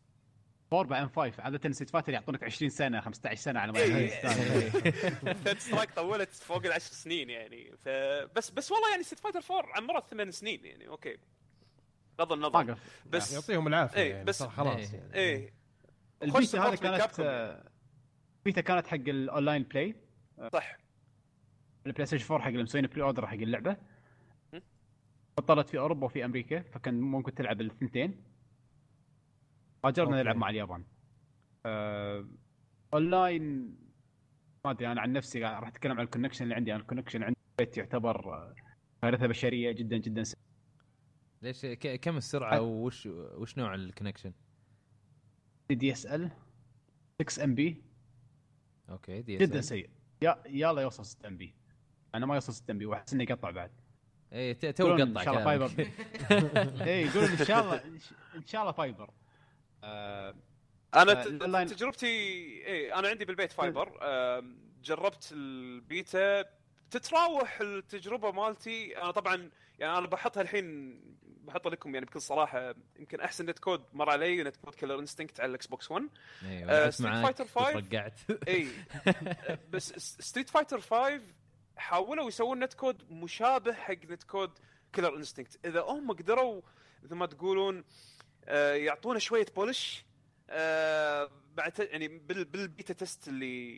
4 بعدين 5 عادة Street Fighter يعطونك 20 سنة 15 سنة على ما. Third Strike طولت فوق العشر سنين يعني. فبس بس والله يعني Street Fighter 4 عمرها ثمان سنين يعني أوكي. بغض النظر. بس يعطيهم العافية إيه، يعني بس- خلاص إيه. يعني. إيه البيتا هذه كانت Capcom آه، البيتا كانت حق ال online play صح. ال PlayStation 4 حق اللي مسوين pre-order حق اللعبة. بطلت في أوروبا وفي أمريكا فكان ممكن تلعب الاثنتين. اجرنا أوكي. نلعب مع اليابان. آه، أونلاين ما أدري أنا عن نفسي راح أتكلم عن ال connection اللي عندي. أنا ال connection عندي يعتبر آه، كارثة بشرية جدا جدا سيء. ليش ك- كم السرعة حد- وش وش نوع الكونكشن؟ دي اس ال 6 ام بي أوكي دي جدا سيء. يا يلا يوصل 6 ام بي أنا ما يوصل 6 ام بي وأحس إنه يقطع بعد. اي تو قطع إن شاء الله. فايبر (laughs) اي يقولون إن شاء الله إن شاء الله فايبر آه، أنا آه، تجربتي إيه أنا عندي بالبيت فايبر جربت البيتا. تتراوح التجربة مالتي. أنا طبعا يعني أنا بحطها الحين بحطها لكم يعني بكل صراحة يمكن أحسن net code مر علي net code Killer Instinct على ال Xbox 1 أيوه آه، لعبت معاك Street Fighter 5 رقعت اي بس Street Fighter 5 حاولوا يسوون net code مشابه حق net code Killer Instinct إذا هم قدروا مثل ما تقولون آه، يعطونا شوية polish آه، بعد يعني بال- بال beta test اللي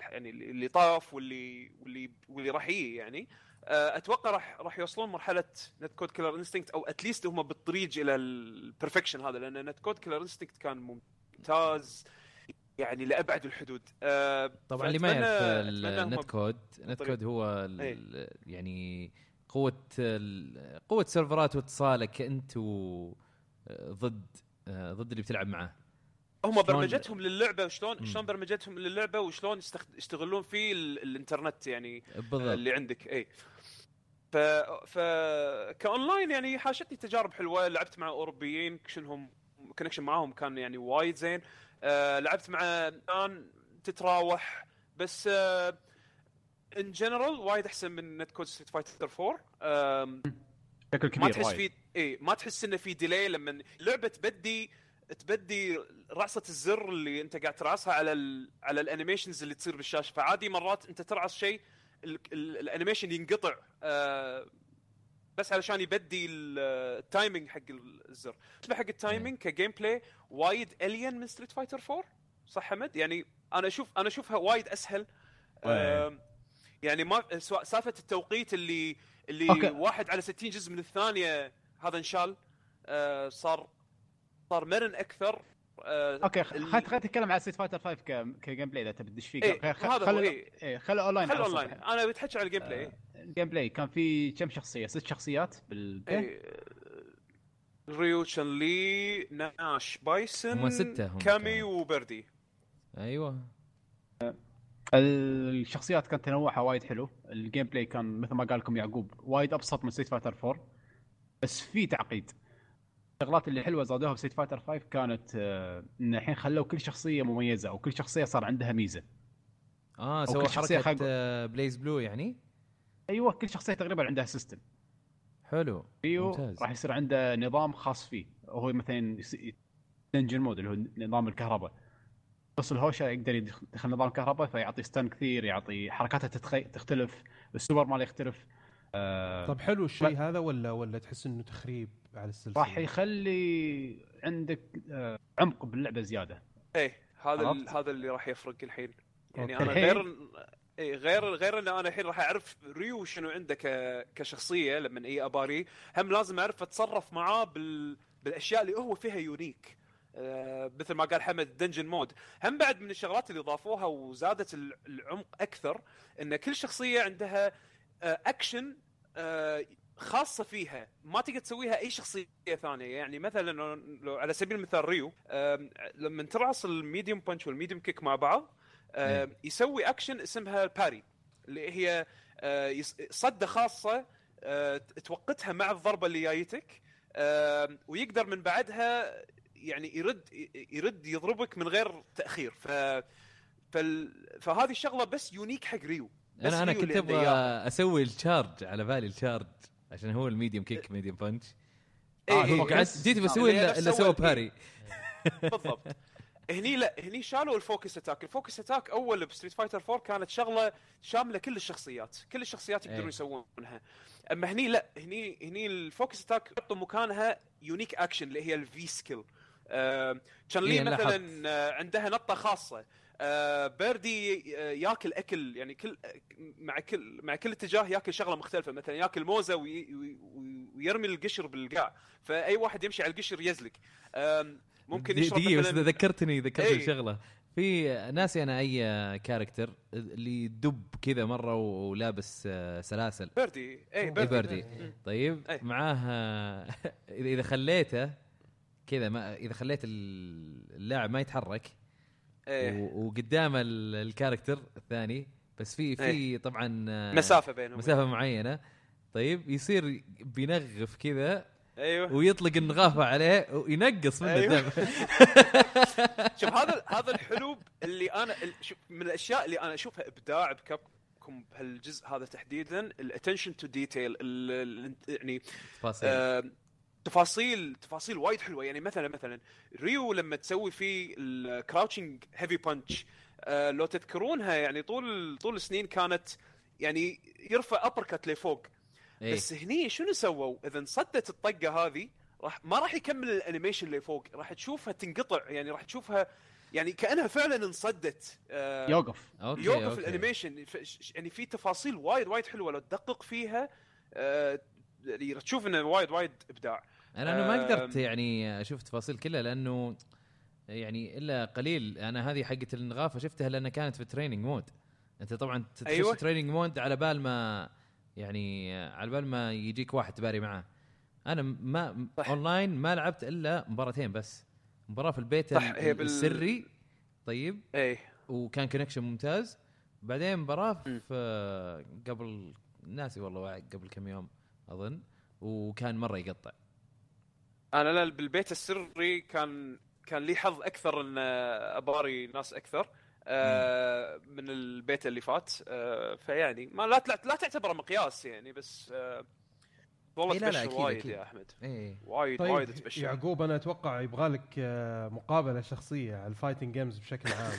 يعني اللي طاف واللي واللي واللي راح يجي يعني. آه، أتوقع راح راح يوصلون مرحلة net code Killer Instinct أو at least هم بالطريق إلى ال perfection هذا لأن net code Killer Instinct كان ممتاز. يعني لأبعد الحدود آه، طبعا اللي ما يعرف ال net code ال net. code هو إيه. يعني قوة قوة سيرفرات واتصالك أنت و آه، ضد آه، ضد اللي بتلعب معاه هم برمجتهم للعبة وشلون. شلون برمجتهم للعبة وشلون. يستغلون فيه ال... الإنترنت يعني بالضبط اللي عندك اي ف ف كأونلاين يعني حاشتني تجارب حلوة لعبت مع أوروبيين كشنهم كونكشن معاهم كان يعني وايد زين. آه لعبت مع الان تتراوح بس آه in general وايد أحسن من net code Street Fighter 4 آم، شكل ما كبير تحس وايد. في اي ما تحس إنه في ديلي لما اللعبه تبدي تبدي رعصه الزر اللي أنت قاعد ترعصها على ال... على الانيميشنز اللي تصير بالشاشة. فعادي مرات أنت ترعص شيء ال... ال... الانيميشن ينقطع. آه بس علشان يبدي ال- التايمينج حق الزر. تشبه حق التايمينج كجيم بلاي وايد الين من ستريت فايتر 4 صح حمد يعني أنا أشوف أنا أشوفها وايد أسهل. يعني ما سالفة التوقيت اللي اللي أوكي. واحد على 60 جزء من الثانية هذا انشال. آه صار صار مرن أكثر. آه أوكي خلينا خلينا نتكلم على Street Fighter 5 ك... ك gameplay إذا تبي تدش فيه إيه، خل- هذا خل- هو، إيه. إيه، خل اونلاين خل على اونلاين. أنا بتحكي على ال gameplay آه، ال gameplay كان في كم شخصية؟ ست شخصيات بال play إيه. ريو تشان لي ناش بايسون هم ستة هم كامي. وبردي أيوه الشخصيات كانت تنوعها وايد حلو ال gameplay كان مثل ما قال لكم يعقوب وايد أبسط من Street Fighter 4 بس في تعقيد الشغلات اللي حلوة زادوها ب Street Fighter 5 كانت آه، إن الحين خلوا كل شخصية مميزة أو كل شخصية صار عندها ميزة. آه سووا حركة خلق- آه، BlazBlue يعني؟ أيوه كل شخصية تقريبا عندها system حلو ريو ممتاز. راح يصير عنده نظام خاص فيه. وهو مثلا دنجن مود اللي هو نظام الكهرباء. بس الهوشة يقدر يدخل نظام الكهرباء فيعطي ستان كثير يعطي حركاته تتخي... تختلف السوبر ماله يختلف. آه طب حلو الشيء هذا ولا ولا تحس إنه تخريب على السلسلة؟ راح يخلي عندك آه عمق باللعبة زيادة إيه هذا ال-؟ هذا اللي راح يفرق الحين يعني أوكي. أنا؟ غير إيه غير غير إن أنا الحين راح أعرف ريو شنو عنده ك... كشخصية لما اي أباري هم لازم أعرف أتصرف معاه بال... بالأشياء اللي هو فيها unique آه مثل ما قال حمد training mode هم بعد من الشغلات اللي ضافوها وزادت ال- العمق أكثر إن كل شخصية عندها اكشن آه خاصة فيها. ما تقدر تسويها أي شخصية ثانية. يعني مثلا لو- على سبيل المثال Ryu لما ترعص ال medium punch وال medium kick مع بعض آم، يسوي اكشن اسمها ال parry اللي هي آه، صدة خاصة آه، توقتها مع الضربة اللي جايتك ويقدر من بعدها يعني يرد يرد يضربك من غير تأخير. ف فال... فهذه الشغلة بس unique حق Ryu. أنا أنا كنت أبغى. أسوي ال charge على بالي ال charge عشان هو ال medium kick medium punch إيه، آه، إيه، هو قعدت جيت بسوي اللي سوى. parry بالضبط. هني لا هني شالوا ال focus attack ال focus attack أول ب Street Fighter 4 كانت شغلة شاملة كل الشخصيات. كل الشخصيات يقدرون إيه. يسوونها. أما هني لا هني هني ال focus attack يحطوا مكانها unique action اللي هي ال V-Skill آه Chun-Li إيه،. مثلا آه، عندها نطة خاصة. آه Birdie آه، ياكل أكل يعني كل مع كل مع كل اتجاه ياكل شغلة مختلفة. مثلا ياكل موزة وي وي ويرمي القشر بالقاع. فأي واحد يمشي على القشر يزلق. آم، ممكن يشرب دقيقه بس ذكرتني ذكرتني إيه. بشغله في ناسي أنا أي character اللي دب كذا مرة ولابس آه، سلاسل. Birdie. اي اي Birdie. Birdie طيب أي. معاه (laughs) إذا خليته كذا ما إذا خليت اللاعب ما يتحرك إيه. وقدامه ال character الثاني بس في في طبعا آه، مسافة بينهم. مسافة معينة. طيب يصير بينغف كذا أيوه. ويطلق النغافة عليه وينقص منه أيوه. الدم. (laughs) شوف هذا هذا الحلو اللي أنا شوف من الأشياء اللي أنا أشوفها إبداع ب Capcom بهالجزء هذا تحديدا ال attention to detail يعني تفاصيل تفاصيل وايد حلوة. يعني مثلا مثلا Ryu لما تسوي فيه ال crouching heavy punch لو تذكرونها يعني طول طول السنين كانت يعني يرفع uppercut لفوق. إيه. بس هني شنو سووا؟ إذا انصدت الطقة هذه راح ما راح يكمل ال animation اللي فوق، راح تشوفها تنقطع. يعني راح تشوفها يعني كأنها فعلا انصدت آه يوقف. okay يوقف okay. ال animation. يعني في تفاصيل وايد وايد حلوة. لو تدقق فيها آه يعني تشوف إنه وايد وايد إبداع. أنا أنا ما قدرت. يعني أشوف تفاصيل كلها لأنه يعني إلا قليل أنا هذه حقه النغافه شفتها لأنها كانت في training mode أنت طبعا تخش أيوة. تريننج مود على بال ما يعني على بال ما يجيك واحد تباري معاه أنا ما صح. اونلاين ما لعبت إلا مباراتين بس مباراة في البيت صح، هي ال- بال- السري طيب إيه وكان كونكشن ممتاز بعدين مباراة. في قبل ناسي والله قبل كم يوم أظن وكان مرة يقطع أنا لا بالبيت السري كان كان لي حظ أكثر إن أباري ناس أكثر آه من البيت اللي فات آه فيعني ما لا لا, تعتبره مقياس يعني بس آه والله إي لا لا، تبشر وايد أكيد. يا أحمد. إيه وايد وايد طيب تبشر. يعقوب أنا أتوقع يبغى لك آه، مقابلة شخصية على الفايتنج جيمز بشكل عام.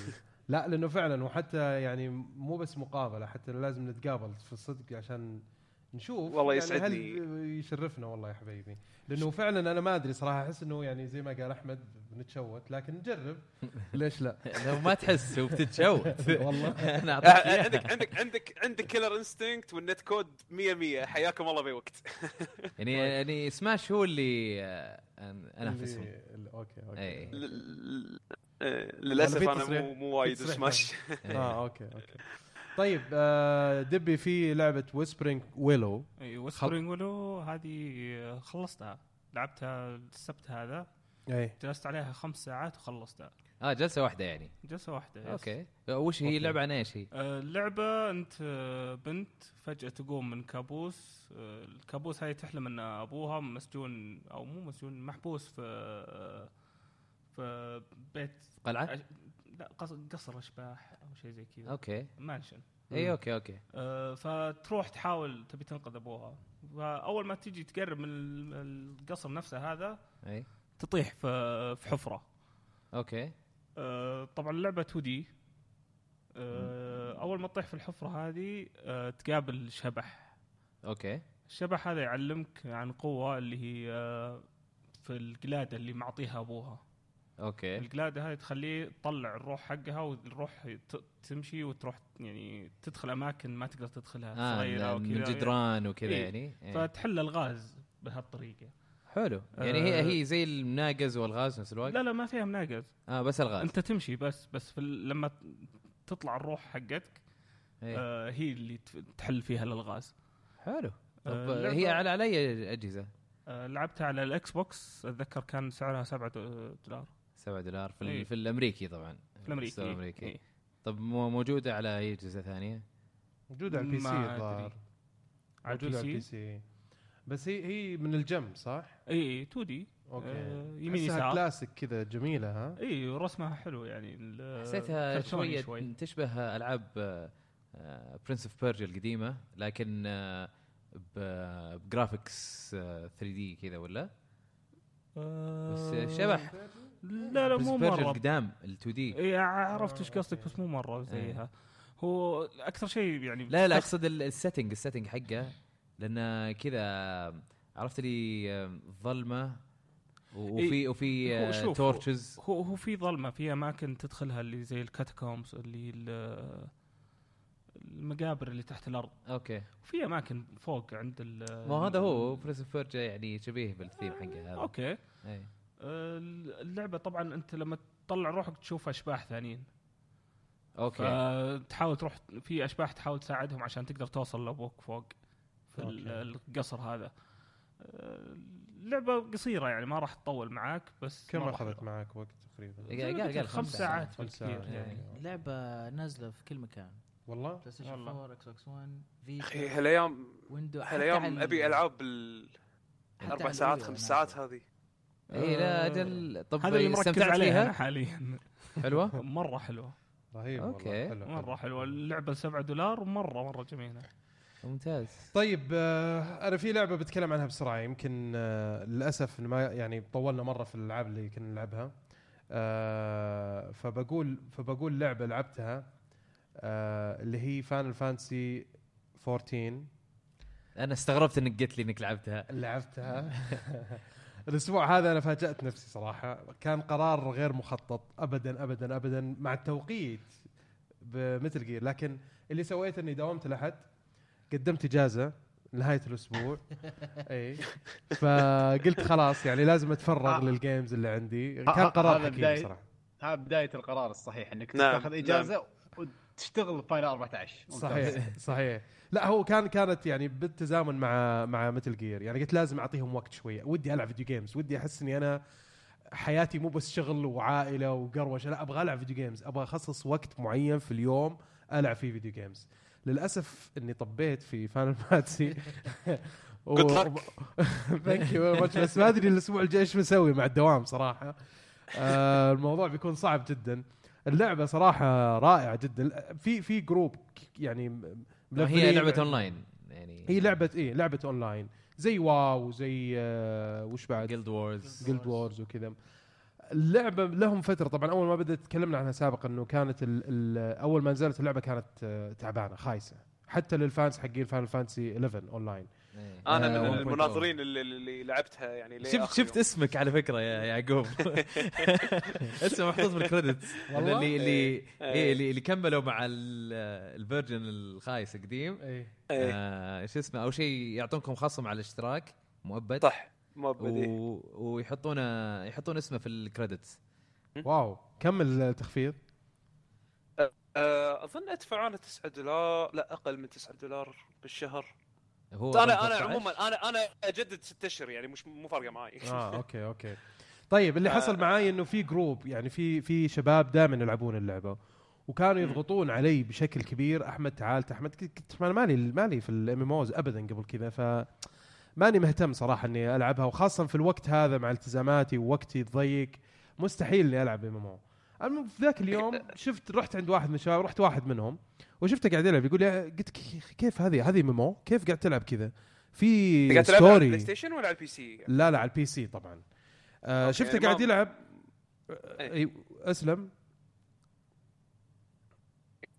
لا لأنه فعلا وحتى يعني مو بس مقابلة حتى لازم نتقابل في الصدق عشان نشوف والله يعني يسعدني. هل يشرفنا والله يا حبيبي. لأنه فعلا أنا ما أدري صراحة أحس إنه يعني زي ما قال أحمد بنتشوت لكن نجرب. (laughs) ليش لا؟ لو ما تحس وبتتشوت. (laughs) والله. أنا إياها. عندك عندك عندك عندك كيلر انستنكت والنت كود 100 100 حياكم الله بوقت (laughs) يعني يعني سماش هو اللي آه، انافسهم اللي- اللي- أوكي أوكي. اي آه، للأسف في أنا مو مو وايد في سماش آه أوكي أوكي. طيب آه دبي في لعبة ويسبرينج ويلو اي وسبرينج ولو هذه خلصتها لعبتها السبت هذا اي جلست عليها خمس ساعات وخلصتها آه جلسة واحدة يعني جلسة واحدة yes. okay وش هي. اللعبة عن إيش هي؟ آه، اللعبة أنت آه، بنت فجأة تقوم من كابوس آه، الكابوس هاي تحلم أن أبوها مسجون أو مو مسجون محبوس في آه، في بيت قلعة؟ لا قص- قصر أشباح أو شيء زي كذا. okay. mansion إي okay okay. آه، فتروح تحاول تبي تنقذ أبوها. فأول ما تيجي تقرب من ال- القصر نفسه هذا إي. تطيح في في حفرة. okay. آه، طبعا اللعبة 2D. أول ما تطيح في الحفرة هذه آه، تقابل شبح. okay. الشبح هذا يعلمك عن قوة اللي هي آه، في القلادة اللي معطيها أبوها. okay القلادة هاي تخليه تطلع الروح حقها والروح تمشي وتروح يعني تدخل أماكن ما تقدر تدخلها آه صغيرة أو من كذا جدران وكذا إيه. يعني إيه. فتحل الغاز بهالطريقة حلو يعني هي آه. هي زي المناقز والغاز نفس الوقت لا لا ما فيها مناقز آه بس الغاز أنت تمشي بس بس في لما تطلع الروح حقتك إيه. آه هي اللي تحل فيها الالغاز حلو طب آه، هي على على أي أجهزة؟ آه لعبتها على ال Xbox أتذكر كان سعرها 7 دولار 7 دولار في, ال- إيه. في الأمريكي طبعا في الأمريكي ال store الأمريكي إيه. طب مو موجودة على أي اجهزه ثانية؟ موجودة على ال PC الظاهر. على موجودة على ال PC بس هي هي من الجنب صح؟ اي 2D okay آه، يمين تحسها يسار كلاسيك كذا جميلة ها اي ورسمها حلو يعني حسيتها شوية شوي تشبه ألعاب Prince of Persia القديمة لكن ب- ب graphics 3D كذا ولا؟ بس آه، شبح لا لا مو مرة. القدام ال 2D. اي عرفت إيش آه، قصدك. بس مو مرة زيها. هو أكثر شيء يعني لا لا أقصد ال- ال setting ال setting حقه لأن كذا عرفت لي آه، ظلمه وفي إيه، وفي torches هو هو في ظلمة في أماكن تدخلها اللي زي ال catacombs اللي ال- المقابر اللي تحت الأرض. okay. وفي أماكن فوق عند ال ما هذا هو Prince يعني شبيه بالثيم حقه هذا. okay. إيه. اللعبة طبعا أنت لما تطلع روحك تشوف أشباح ثانيين أوكي فتحاول تروح في أشباح تحاول تساعدهم عشان تقدر توصل لابوك فوق في أوكي. القصر هذا اللعبة قصيرة يعني ما راح تطول معاك بس كم أخذت. معك وقت تقريبا؟ قال قال خمس ساعات خمس بالكثير ساعات يعني يعني. لعبة نازلة في كل مكان والله بلاي ستيشن والله. 4 إكس بوكس 1 أخي فيتا هالأيام ويندو هالايام أبي ال- العاب بال حتى أربع على ساعات خمس نازلة. ساعات هذه اي لا أجل طب هذا اللي مركز عليها حاليا. حلوة؟ (laughs) مرة حلوة. رهيب. والله حلو مرة حلو. حلوة. اللعبة 7 دولار مرة مرة جميلة. ممتاز. طيب آه، أنا في لعبة بتكلم عنها بسرعة يمكن آه، للأسف ما يعني طولنا مرة في الألعاب اللي كنا نلعبها. آه، فبقول فبقول لعبة لعبتها آه، اللي هي فان فانسي 14 أنا استغربت إنك قلت لي إنك لعبتها. لعبتها. (laughs) الأسبوع هذا أنا فاجأت نفسي صراحة. كان قرار غير مخطط. ابدا ابدا ابدا مع التوقيت ب Metal Gear. لكن اللي سويته إني داومت الاحد قدمت إجازة نهايه الأسبوع. (laughs) اي فقلت خلاص يعني لازم أتفرغ آه. لل games اللي عندي. ه- كان قرار هذا حكيم بداية- صراحة. هذا بداية القرار الصحيح إنك نعم، تاخذ إجازة وتشتغل Final 14 ممتاز. صحيح صحيح. لا هو كان كانت يعني بالتزامن مع مع Metal Gear يعني قلت لازم أعطيهم وقت شوية. ودي ألعب video games ودي أحس إني أنا حياتي مو بس شغل وعائلة وقروشة. لا أبغى ألعب video games أبغى أخصص وقت معين في اليوم ألعب فيه video games للأسف إني طبيت في Final Fantasy. thank you بس ما أدري الأسبوع الجاي إيش بسوي مع الدوام صراحة. آه الموضوع بيكون صعب جدا. اللعبة صراحة رائعة جدا. في في group يعني هي لعبة اونلاين يعني هي لعبة إيه لعبة اونلاين زي WoW زي آه وش بعد؟ Guild Wars Guild Wars وكذا. اللعبة لهم فترة. طبعا أول ما بدأت تكلمنا عنها سابقا إنه كانت ال ال أول ما نزلت اللعبة كانت آه، تعبانة خايسة. حتى لل fans حقين Final Fantasy 11 أونلاين. أنا آه، من 1.0. المناظرين اللي, اللي لعبتها يعني شفت شفت يوم. اسمك على فكرة يا يعقوب. (laughs) اسمه محطوط بال credit والله؟ اللي اللي إيه. إيه اللي, اللي كملوا مع ال- ال version الخايس القديم. اي إيه، آه شو اسمه؟ أو شيء يعطونكم خصم على الاشتراك مؤبد. صح ما بدي و... ويحطون يحطون اسمه في ال credits. wow كم التخفيض؟ آه، أظن أدفع أنا 9 دولار لا أقل من 9 دولار بالشهر. هو أنا أنا 13. عموما أنا أنا أجدد 6 أشهر يعني مش مو فارقة معي آه okay okay. طيب اللي (laughs) حصل معاي إنه في group يعني في في شباب دائما يلعبون اللعبة وكانوا يضغطون علي بشكل كبير أحمد تعال أحمد كنت أنا مالي مالي في ال MMOs ابدا قبل كذا ف ماني مهتم صراحة إني ألعبها وخاصة في الوقت هذا مع التزاماتي ووقتي الضيق مستحيل إني ألعب MMO المهم في ذاك اليوم شفت رحت عند واحد من الشباب رحت واحد منهم وشفته قاعد يلعب يقول لي قلت كيف هذه هذه أو كيف قاعد تلعب كذا؟ في قاعد تلعب على story ال PlayStation ولا على ال PC؟ لا لا على ال PC طبعا. آه شفته يعني قاعد يلعب إيه. أي أسلم.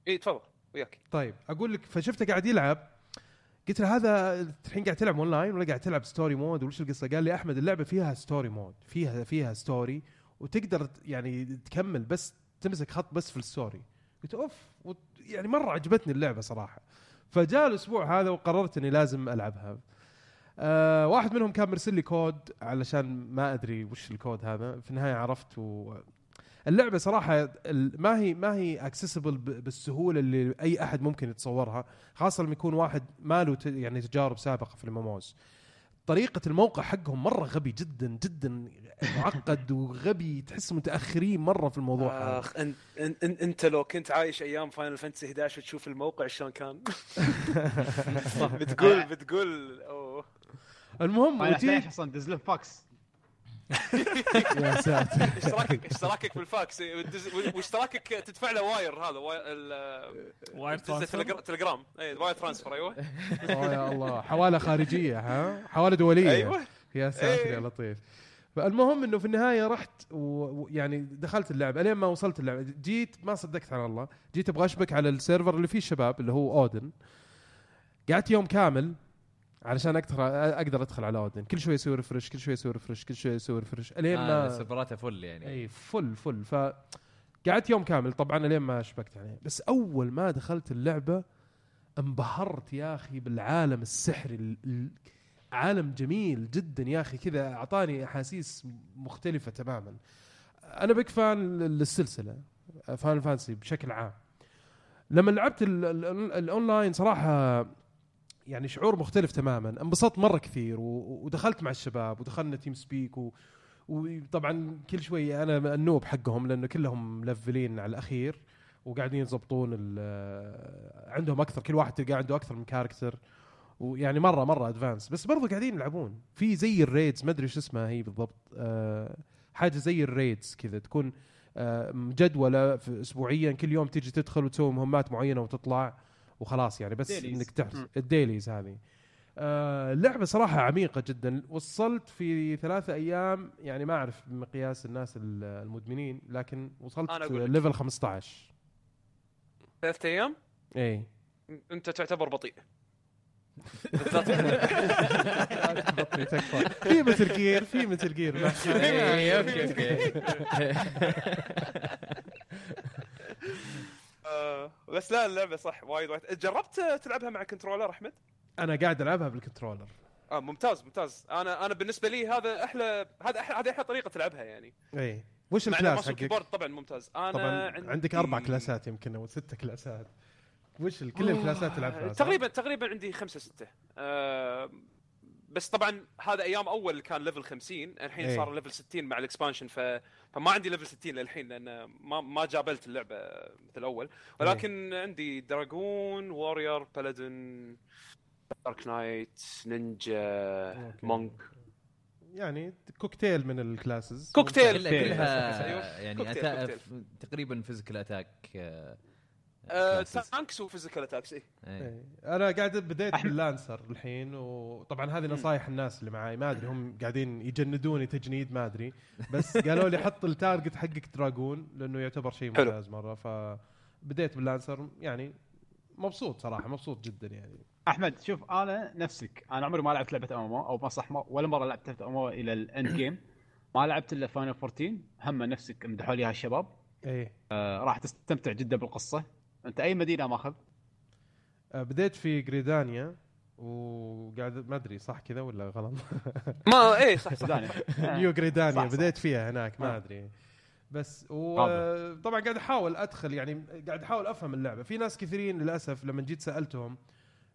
اي تفضل وياك. طيب أقول لك فشفته قاعد يلعب قلت له هذا الحين قاعد تلعب اونلاين ولا قاعد تلعب story mode وش القصة؟ قال لي أحمد اللعبة فيها story mode فيها فيها story وتقدر يعني تكمل بس تمسك خط بس في ال story قلت أوف يعني مرة عجبتني اللعبة صراحة. فجاء الأسبوع هذا وقررت إني لازم ألعبها. آه واحد منهم كان مرسل لي كود علشان ما أدري وش الكود هذا. في النهاية عرفت و اللعبة صراحة ما هي ما هي accessible بالسهولة اللي أي أحد ممكن يتصورها خاصة لما يكون واحد ما له يعني تجارب سابقة في ال MMOs طريقة الموقع حقهم مرة غبي جدا جدا معقد وغبي تحس متأخرين مرة في الموضوع هذا. اخ انت انت أنت لو كنت عايش أيام Final Fantasy 11 وتشوف الموقع شلون كان. (laughs) بتقول بتقول أوه. المهم 11 أصلا دز له فاكس (laughs) يا ساتر. (laughs) اشتراكك اشتراكك بالفاكس واشتراكك تدفع له wire هذا wire telegram. اي wire transfer أيوه. يا الله حوالة خارجية ها؟ حوالة دولية. أيوه. يا ساتر إيه. يا لطيف. فالمهم إنه في النهاية رحت ويعني دخلت اللعبه إلين ما وصلت اللعبه جيت ما صدقت على الله جيت أبغى اشبك على ال server اللي فيه الشباب اللي هو Odin. قعدت يوم كامل علشان أقدر أقدر أدخل على Odin. كل شوي أسوي refresh كل شوي أسوي refresh كل شوي أسوي refresh إلين آه ما سيرفراته full يعني. إي full full ف قعدت يوم كامل طبعا لين ما شبكت عليه بس أول ما دخلت اللعبة انبهرت يا أخي بالعالم السحري ال- ال- عالم جميل جدا يا أخي كذا أعطاني أحاسيس مختلفة تماما. أنا big fan للسلسلة Final Fantasy بشكل عام. لما لعبت ال- ال- الأونلاين صراحة يعني شعور مختلف تماما. انبسطت مرة كثير ودخلت مع الشباب ودخلنا TeamSpeak و وطبعا كل شوي أنا ال noob حقهم لأنه كلهم ملفلين على الأخير وقاعدين يضبطون ال- عندهم أكثر كل واحد تلقى عنده أكثر من character ويعني مره مرة advanced بس برضو قاعدين يلعبون. في زي ال raids ما أدري شو اسمها هي بالضبط. أه حاجة زي ال raids كذا. تكون أه مجدوله في اسبوعيا. كل يوم تيجي تدخل وتسوي مهمات معينة وتطلع وخلاص يعني. بس dailies. إنك مم. ال dailies هذه. آه، اللعبه صراحة عميقة جدا. وصلت في ثلاثة أيام. يعني ما أعرف بمقياس الناس ال- المدمنين لكن وصلت. level 15 ثلاثة أيام؟ اي أنت تعتبر بطيء. (laughs) في Metal Gear في Metal Gear okay okay بس لا اللعبة صح وايد وايد. جربت تلعبها مع controller أحمد؟ أنا قاعد ألعبها بال controller. آه ممتاز ممتاز. أنا أنا بالنسبة لي هذا أحلى هذا أحلى- هذه أحلى طريقة تلعبها يعني. اي وش ال class حقك؟ طبعا ممتاز. أنا طبعا عندي... عندك أربع كلاسات يمكن أو ستة كلاسات. وش كل الكلاسات تلعبها؟ تقريبا تقريبا عندي خمسة ستة آه بس طبعا هذا أيام أول كان level 50 الحين إيه. صار level 60 مع ال expansion ف... فما عندي level 60 للحين لأن ما ما جابلت اللعبة مثل الأول ولكن عندي dragoon warrior paladin dark knight ninja okay. monk يعني كوكتيل من ال classes كوكتيل. كلها أيوه، كلها يعني كوكتيل، أتا... كوكتيل. تقريبا physical attack آه،. tanks و physical attacks اي إيه. إيه. أنا قاعد بديت أحمد. بال lancer الحين وطبعا هذه نصايح الناس اللي معاي ما أدري هم قاعدين يجندوني تجنيد ما أدري بس قالوا لي حط ال target حقك dragoon لأنه يعتبر شيء. ممتاز مرة فبديت بال lancer يعني مبسوط صراحة مبسوط جدا يعني أحمد شوف أنا نفسك أنا عمري ما لعبت لعبة MMO أو ما صح ما ولا مرة لعبت لعبة MMO إلى ال end game (coughs) ما لعبت إلا Final 14 هم نفسك مدحوا لي الشباب إيه آه راح تستمتع جدا بالقصة أنت أي مدينة ماخذ؟ آه، بديت في Gridania وقاعد ما أدري صح كذا ولا غلط؟ (laughs) ما إيه صح صح. (laughs) New Gridania. بديت فيها هناك ما آه. أدري. بس وطبعا قاعد أحاول أدخل يعني قاعد أحاول أفهم اللعبة. في ناس كثيرين للأسف لما جيت سألتهم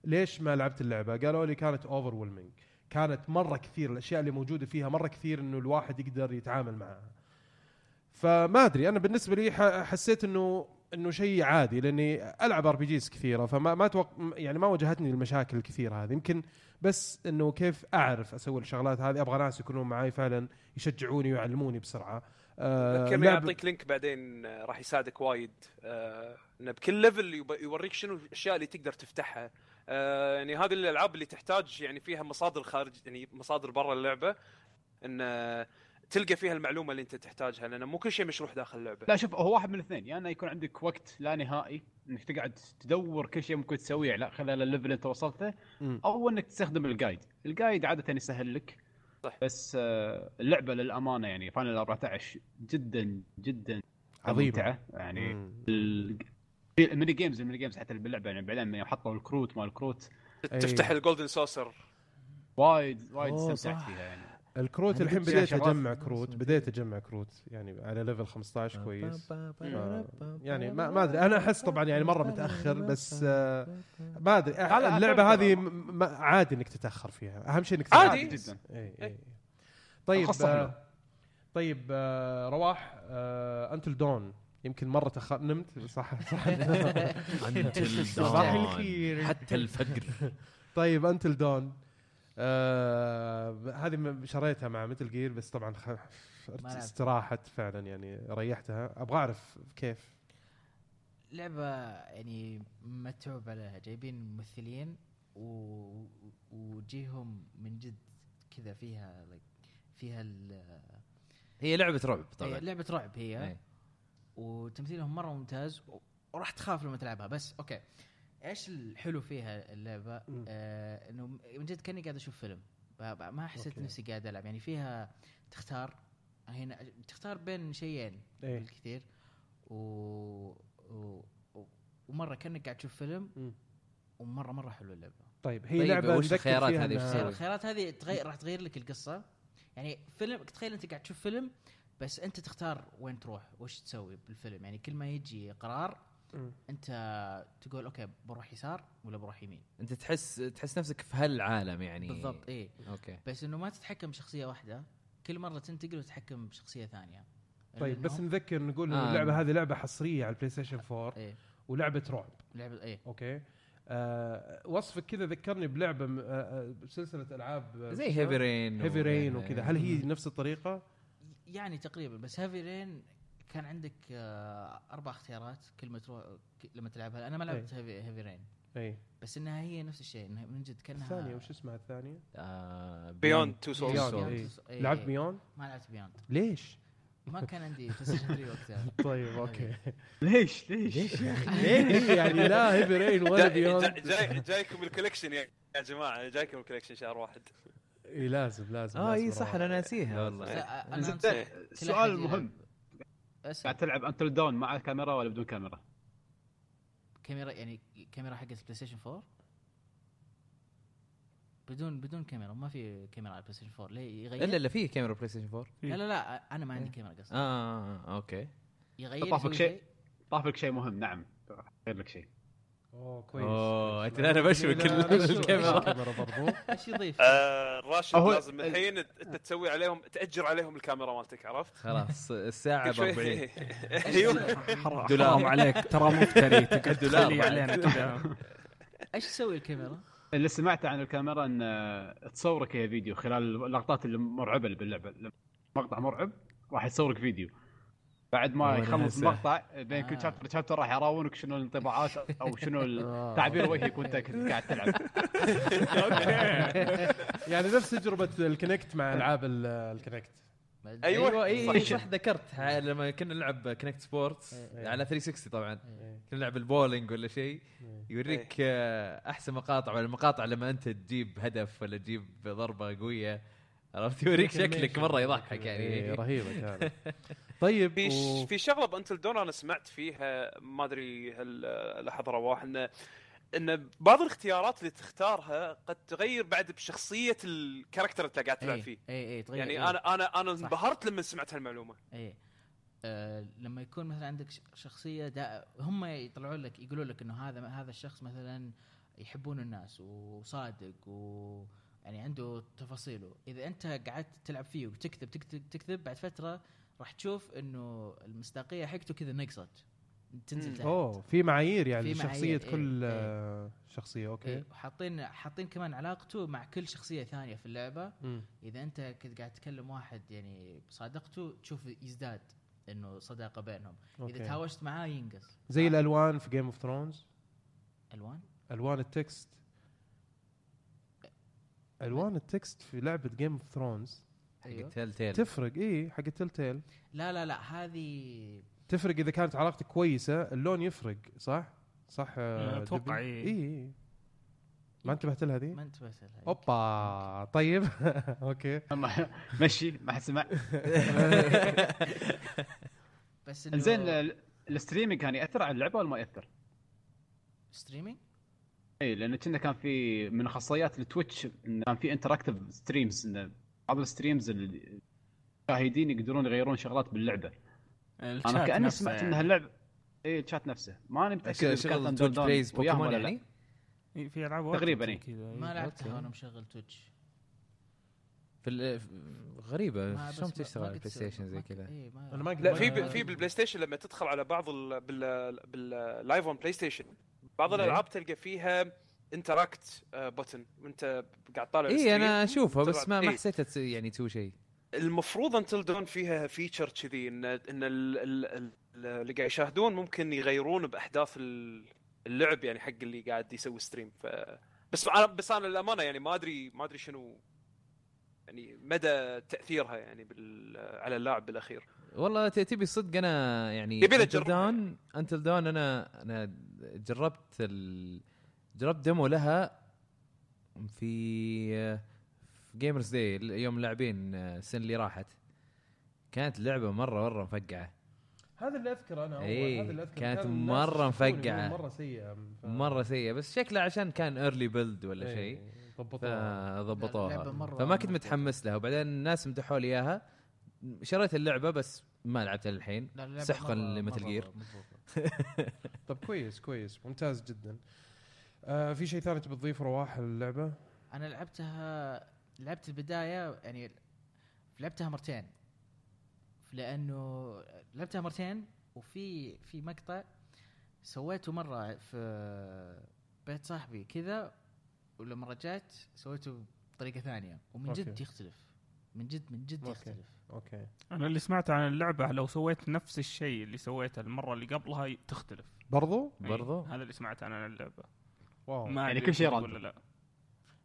ليش ما لعبت اللعبة قالوا لي كانت over كانت مرة كثير الأشياء اللي موجودة فيها مرة كثير إنه الواحد يقدر يتعامل معها. فما أدري أنا بالنسبة لي ح- حسيت إنه إنه شيء عادي لأني ألعب RPGs كثيرة فما ما توق... يعني ما واجهتني المشاكل الكثيرة هذه. يمكن بس إنه كيف أعرف أسوي الشغلات هذه؟ أبغى ناس يكونون معي فعلا يشجعوني ويعلموني بسرعة. آه اعطيك link بعدين آه، راح يساعدك وايد. آه، إنه بكل level يوريك شنو الأشياء اللي تقدر تفتحها. آه، يعني هذه الألعاب اللي تحتاج يعني فيها مصادر خارج يعني مصادر برا اللعبة. إن آه، تلقى فيها المعلومة اللي انت تحتاجها لأن مو كل شيء مشروح داخل اللعبة لا شوف هو واحد من الاثنين يا يعني إنه يكون عندك وقت لا نهائي إنك تقعد تدور كل شيء ممكن تسويه لا خلال ال level اللي انت وصلته. أو إنك تستخدم ال guide ال guide عادة يسهل لك بس آه، اللعبة للأمانة يعني Final 14 جدا جدا عظيمة. ممتعة يعني ال mini games ال mini games حتى باللعبة يعني بعدين من يوم حطوا الكروت مال الكروت. تفتح ال Golden Saucer وايد وايد استمتعت صح. فيها يعني الكروت الحين بديت أجمع كروت بديت أجمع كروت يعني على level 15 كويس. ف- يعني ما ما أدري. أنا أحس طبعا يعني مرة متأخر بس آه، ما أدري. اللعبة هذه عادي إنك تتأخر فيها. أهم شيء إنك عادي. تتحمس. جدا. اي اي طيب آه، حلوة. طيب آه، رواح انتل دون يمكن مرة تأخر نمت. صح صح. (laughs) انتل صباح دون الخير. حتى الفقر طيب انتل دون آه هذه شريتها مع مثل جير بس طبعا. استراحت فعلا يعني ريحتها. أبغى أعرف كيف. لعبة يعني متعوب عليها. جايبين ممثلين و... وجيهم من جد كذا فيها like فيها ال... هي لعبة رعب هي طبعا لعبة رعب هي. إيه. وتمثيلهم مرة ممتاز و- وراح تخاف لما تلعبها. بس أوكي. إيش الحلو فيها اللعبة. آه إنه من جد كأني قاعد أشوف فيلم ب- ب- ما حسيت. نفسي قاعد ألعب يعني فيها تختار هنا تختار بين شيئين إيه بالكثير و... و... و... ومرة كأنك قاعد تشوف فيلم. ومره مرة حلو اللعبة طيب هي طيب، لعبة وش الخيارات هذه؟ وش؟ الخيارات هذه تغير راح تغير لك القصة يعني فيلم تخيل أنت قاعد تشوف فيلم بس أنت تختار وين تروح وش تسوي بالفيلم يعني كل ما يجي قرار مم. انت تقول okay بروح يسار ولا بروح يمين؟ انت تحس تحس نفسك في هالعالم يعني. بالضبط إيه. okay. بس إنه ما تتحكم بشخصية واحدة كل مرة تنتقل وتتحكم بشخصية ثانية. طيب بس نذكر نقول آه. اللعبة هذه لعبة حصرية على ال PlayStation 4 إيه. ولعبة رعب. لعبة إيه. okay؟ آه وصفك كذا ذكرني بلعبة م- آه آه بسلسله ألعاب آه، زي Heavy Rain Heavy Rain وكذا. هل هي نفس الطريقة؟ يعني تقريبا بس Heavy Rain كان عندك آه أربع اختيارات كل ما تروح لما تلعبها. أنا ما لعبت Heavy, Heavy Rain اي بس إنها هي نفس الشيء إنها من جد كأنها الثانية وش اسمها الثانية؟ آه Beyond Two Souls إيه. إيه، لعبت إيه. Beyond؟ ما لعبت Beyond ليش؟ ما كان عندي PlayStation 3 وقتها. (laughs) طيب okay. ليش؟ ليش؟ ليه (laughs) يعني لا Heavy Rain ولا جاي, Beyond جاي, جاي جايكم ال collection يا يا جماعة جايكم ال collection شهر واحد. اي لازم لازم آه اي صح. أنا ناسيها والله. سؤال. مهم. أسأل. قاعد تلعب Until Dawn مع كاميرا ولا بدون كاميرا؟ كاميرا يعني كاميرا حقت PlayStation 4 بدون بدون كاميرا ما في كاميرا على PlayStation 4 ليه يغير؟ إلا إلا فيه كاميرا PlayStation 4 لا لا لا أنا ما عندي كاميرا آه, قصدي آه, آه أوكي. يغير طافك شيء. طاف لك شيء مهم نعم. غير لك شيء. أوه كويس كويس. أنت الآن بشبك الكاميرا. (laughs) إيش يضيف؟ آه راشد لازم الحين انت تسوي عليهم تأجر عليهم الكاميرا مالتك عرفت؟ خلاص الساعة ب كل شوي 40 (laughs) أيوه حرام دولار. عليك ترى مفتري تقعد. (laughs) علينا كذا إيش تسوي الكاميرا؟ اللي سمعته عن الكاميرا إن آه، تصورك هي فيديو خلال اللقطات اللي مرعبة اللي باللعبة مقطع مرعب راح يصورك فيديو بعد ما يخلص. المقطع بين كل آه. chapter chapter راح يراونك شنو الانطباعات أو شنو (laughs) تعبير وجهك وأنت كنت قاعد تلعب (laughs) يعني نفس تجربة ال Kinect مع ألعاب ال- ال Kinect أيوة. أيوه إي صح. صح ذكرت (laughs) لما كنا نلعب Kinect Sports. على 360 طبعا. كنا نلعب البولينج ولا شيء. يوريك آه، أحسن مقاطع ولا المقاطع لما أنت تجيب هدف ولا تجيب ضربة قوية عرفت يوريك شكلك مرة يضحك يعني رهيبة كانت طيب في و-. في شغلة بأنتل دون أنا سمعت فيها ما أدري هل لاحظ رواح انه إن بعض الاختيارات اللي تختارها قد تغير بعد بشخصية الكاركتر اللي انت قاعد تلعب فيه اي اي تغير يعني إيه. أنا أنا أنا. انبهرت لما سمعت هالمعلومة إيه آه لما يكون مثلا عندك شخصية دا هم يطلعون لك يقولون لك إنه هذا هذا الشخص مثلا يحبون الناس وصادق و يعني عنده تفاصيله إذا أنت قعدت تلعب فيه وتكتب تكتب تكتب بعد فترة راح تشوف إنه المصداقية حقته كذا نقصت. تنزل. تحت. أوه في معايير يعني في شخصيه معايير، إيه، كل إيه. آه، شخصية أوكي. إيه وحاطين حاطين كمان علاقته مع كل شخصية ثانية في اللعبة. مم. إذا أنت كنت قاعد تكلم واحد يعني صادقته تشوف يزداد إنه صداقة بينهم. إذا أوكي. تهاوشت معاه ينقص. زي الألوان في Game of Thrones ألوان؟ ألوان ال text. ألوان ال text في لعبة Game of Thrones أيوه. Telltale تفرق إي حق Telltale لا لا لا هذه تفرق إذا كانت علاقتك كويسة اللون يفرق صح؟ صح آه،؟ إيه. إي إي ما انتبهت لها دي ما انتبهت لها أوبا طيب (laughs) أوكي (laughs) مشي ما حد سمع (laughs) بس إنه زين ال- ال streaming كان يأثر على اللعبة ولا ما يأثر؟ streaming إي لأن كنا كان في من خاصيات ال Twitch كان في interactive streams إن بعض ال streams المشاهدين يقدرون يغيرون شغلات باللعبة أنا كأني سمعت يعني. إن هاللعبه اي الشات نفسه ماني متأكد شغل Twitch Plays Pokémon لا. يعني في ألعاب تقريباً. كذا ما. لعبتها. وأنا مشغل Twitch في غريبة شلون تشتغل على ال PlayStation زي كذا ما- أنا ما لا في في بال PlayStation لما تدخل على بعض ال... بال بال Live on PlayStation بعض. الألعاب تلقى فيها interact button وانت قاعد طالع اي. أنا أشوفها بس ما ما إيه. حسيت يعني تسوي شيء. المفروض Until Dawn فيها feature كذي ان إن ال- ال- ال- اللي قاعد يشاهدون ممكن يغيرون بأحداث ال- اللعب يعني حق اللي قاعد يسوي stream ف بس أنا بس أنا للأمانة يعني ما ادري ما أدري شنو يعني مدى تأثيرها يعني بال على اللاعب بالاخير والله تبي صدق أنا يعني Until Dawn Until Dawn أنا أنا جربت ال... جربت demo لها في في Gamers Day يوم لاعبين السنة اللي راحت. كانت لعبة مرة مرة مفقعة. هذا اللي أذكره أنا إيه، هذا اللي أذكره. كانت يقولون مفقعة. مرة سيئة ف- مرة سيئة بس شكلها عشان كان early build ولا إيه، شيء. ضبطوها. مرة فما كنت. متحمس لها. وبعدين الناس مدحوا لي إياها. شريت اللعبة بس ما لعبتها للحين. سحقا مرة جير. (laughs) طب كويس كويس. ممتاز جدا. آه في شيء ثاني تبي تضيف رواح اللعبة؟ أنا لعبتها لعبت البداية يعني لعبتها مرتين لأنه لعبتها مرتين وفي في مقطع سويته مرة في بيت صاحبي كذا ولما رجعت سويته بطريقة ثانية ومن جد أوكي. يختلف من جد من جد أوكي. يختلف أوكي أنا اللي سمعته عن اللعبة لو سويت نفس الشيء اللي سويته المرة اللي قبلها تختلف برضو؟ إيه، برضو هذا اللي سمعته عن اللعبة واو ما يعني كل شيء random. ولا لا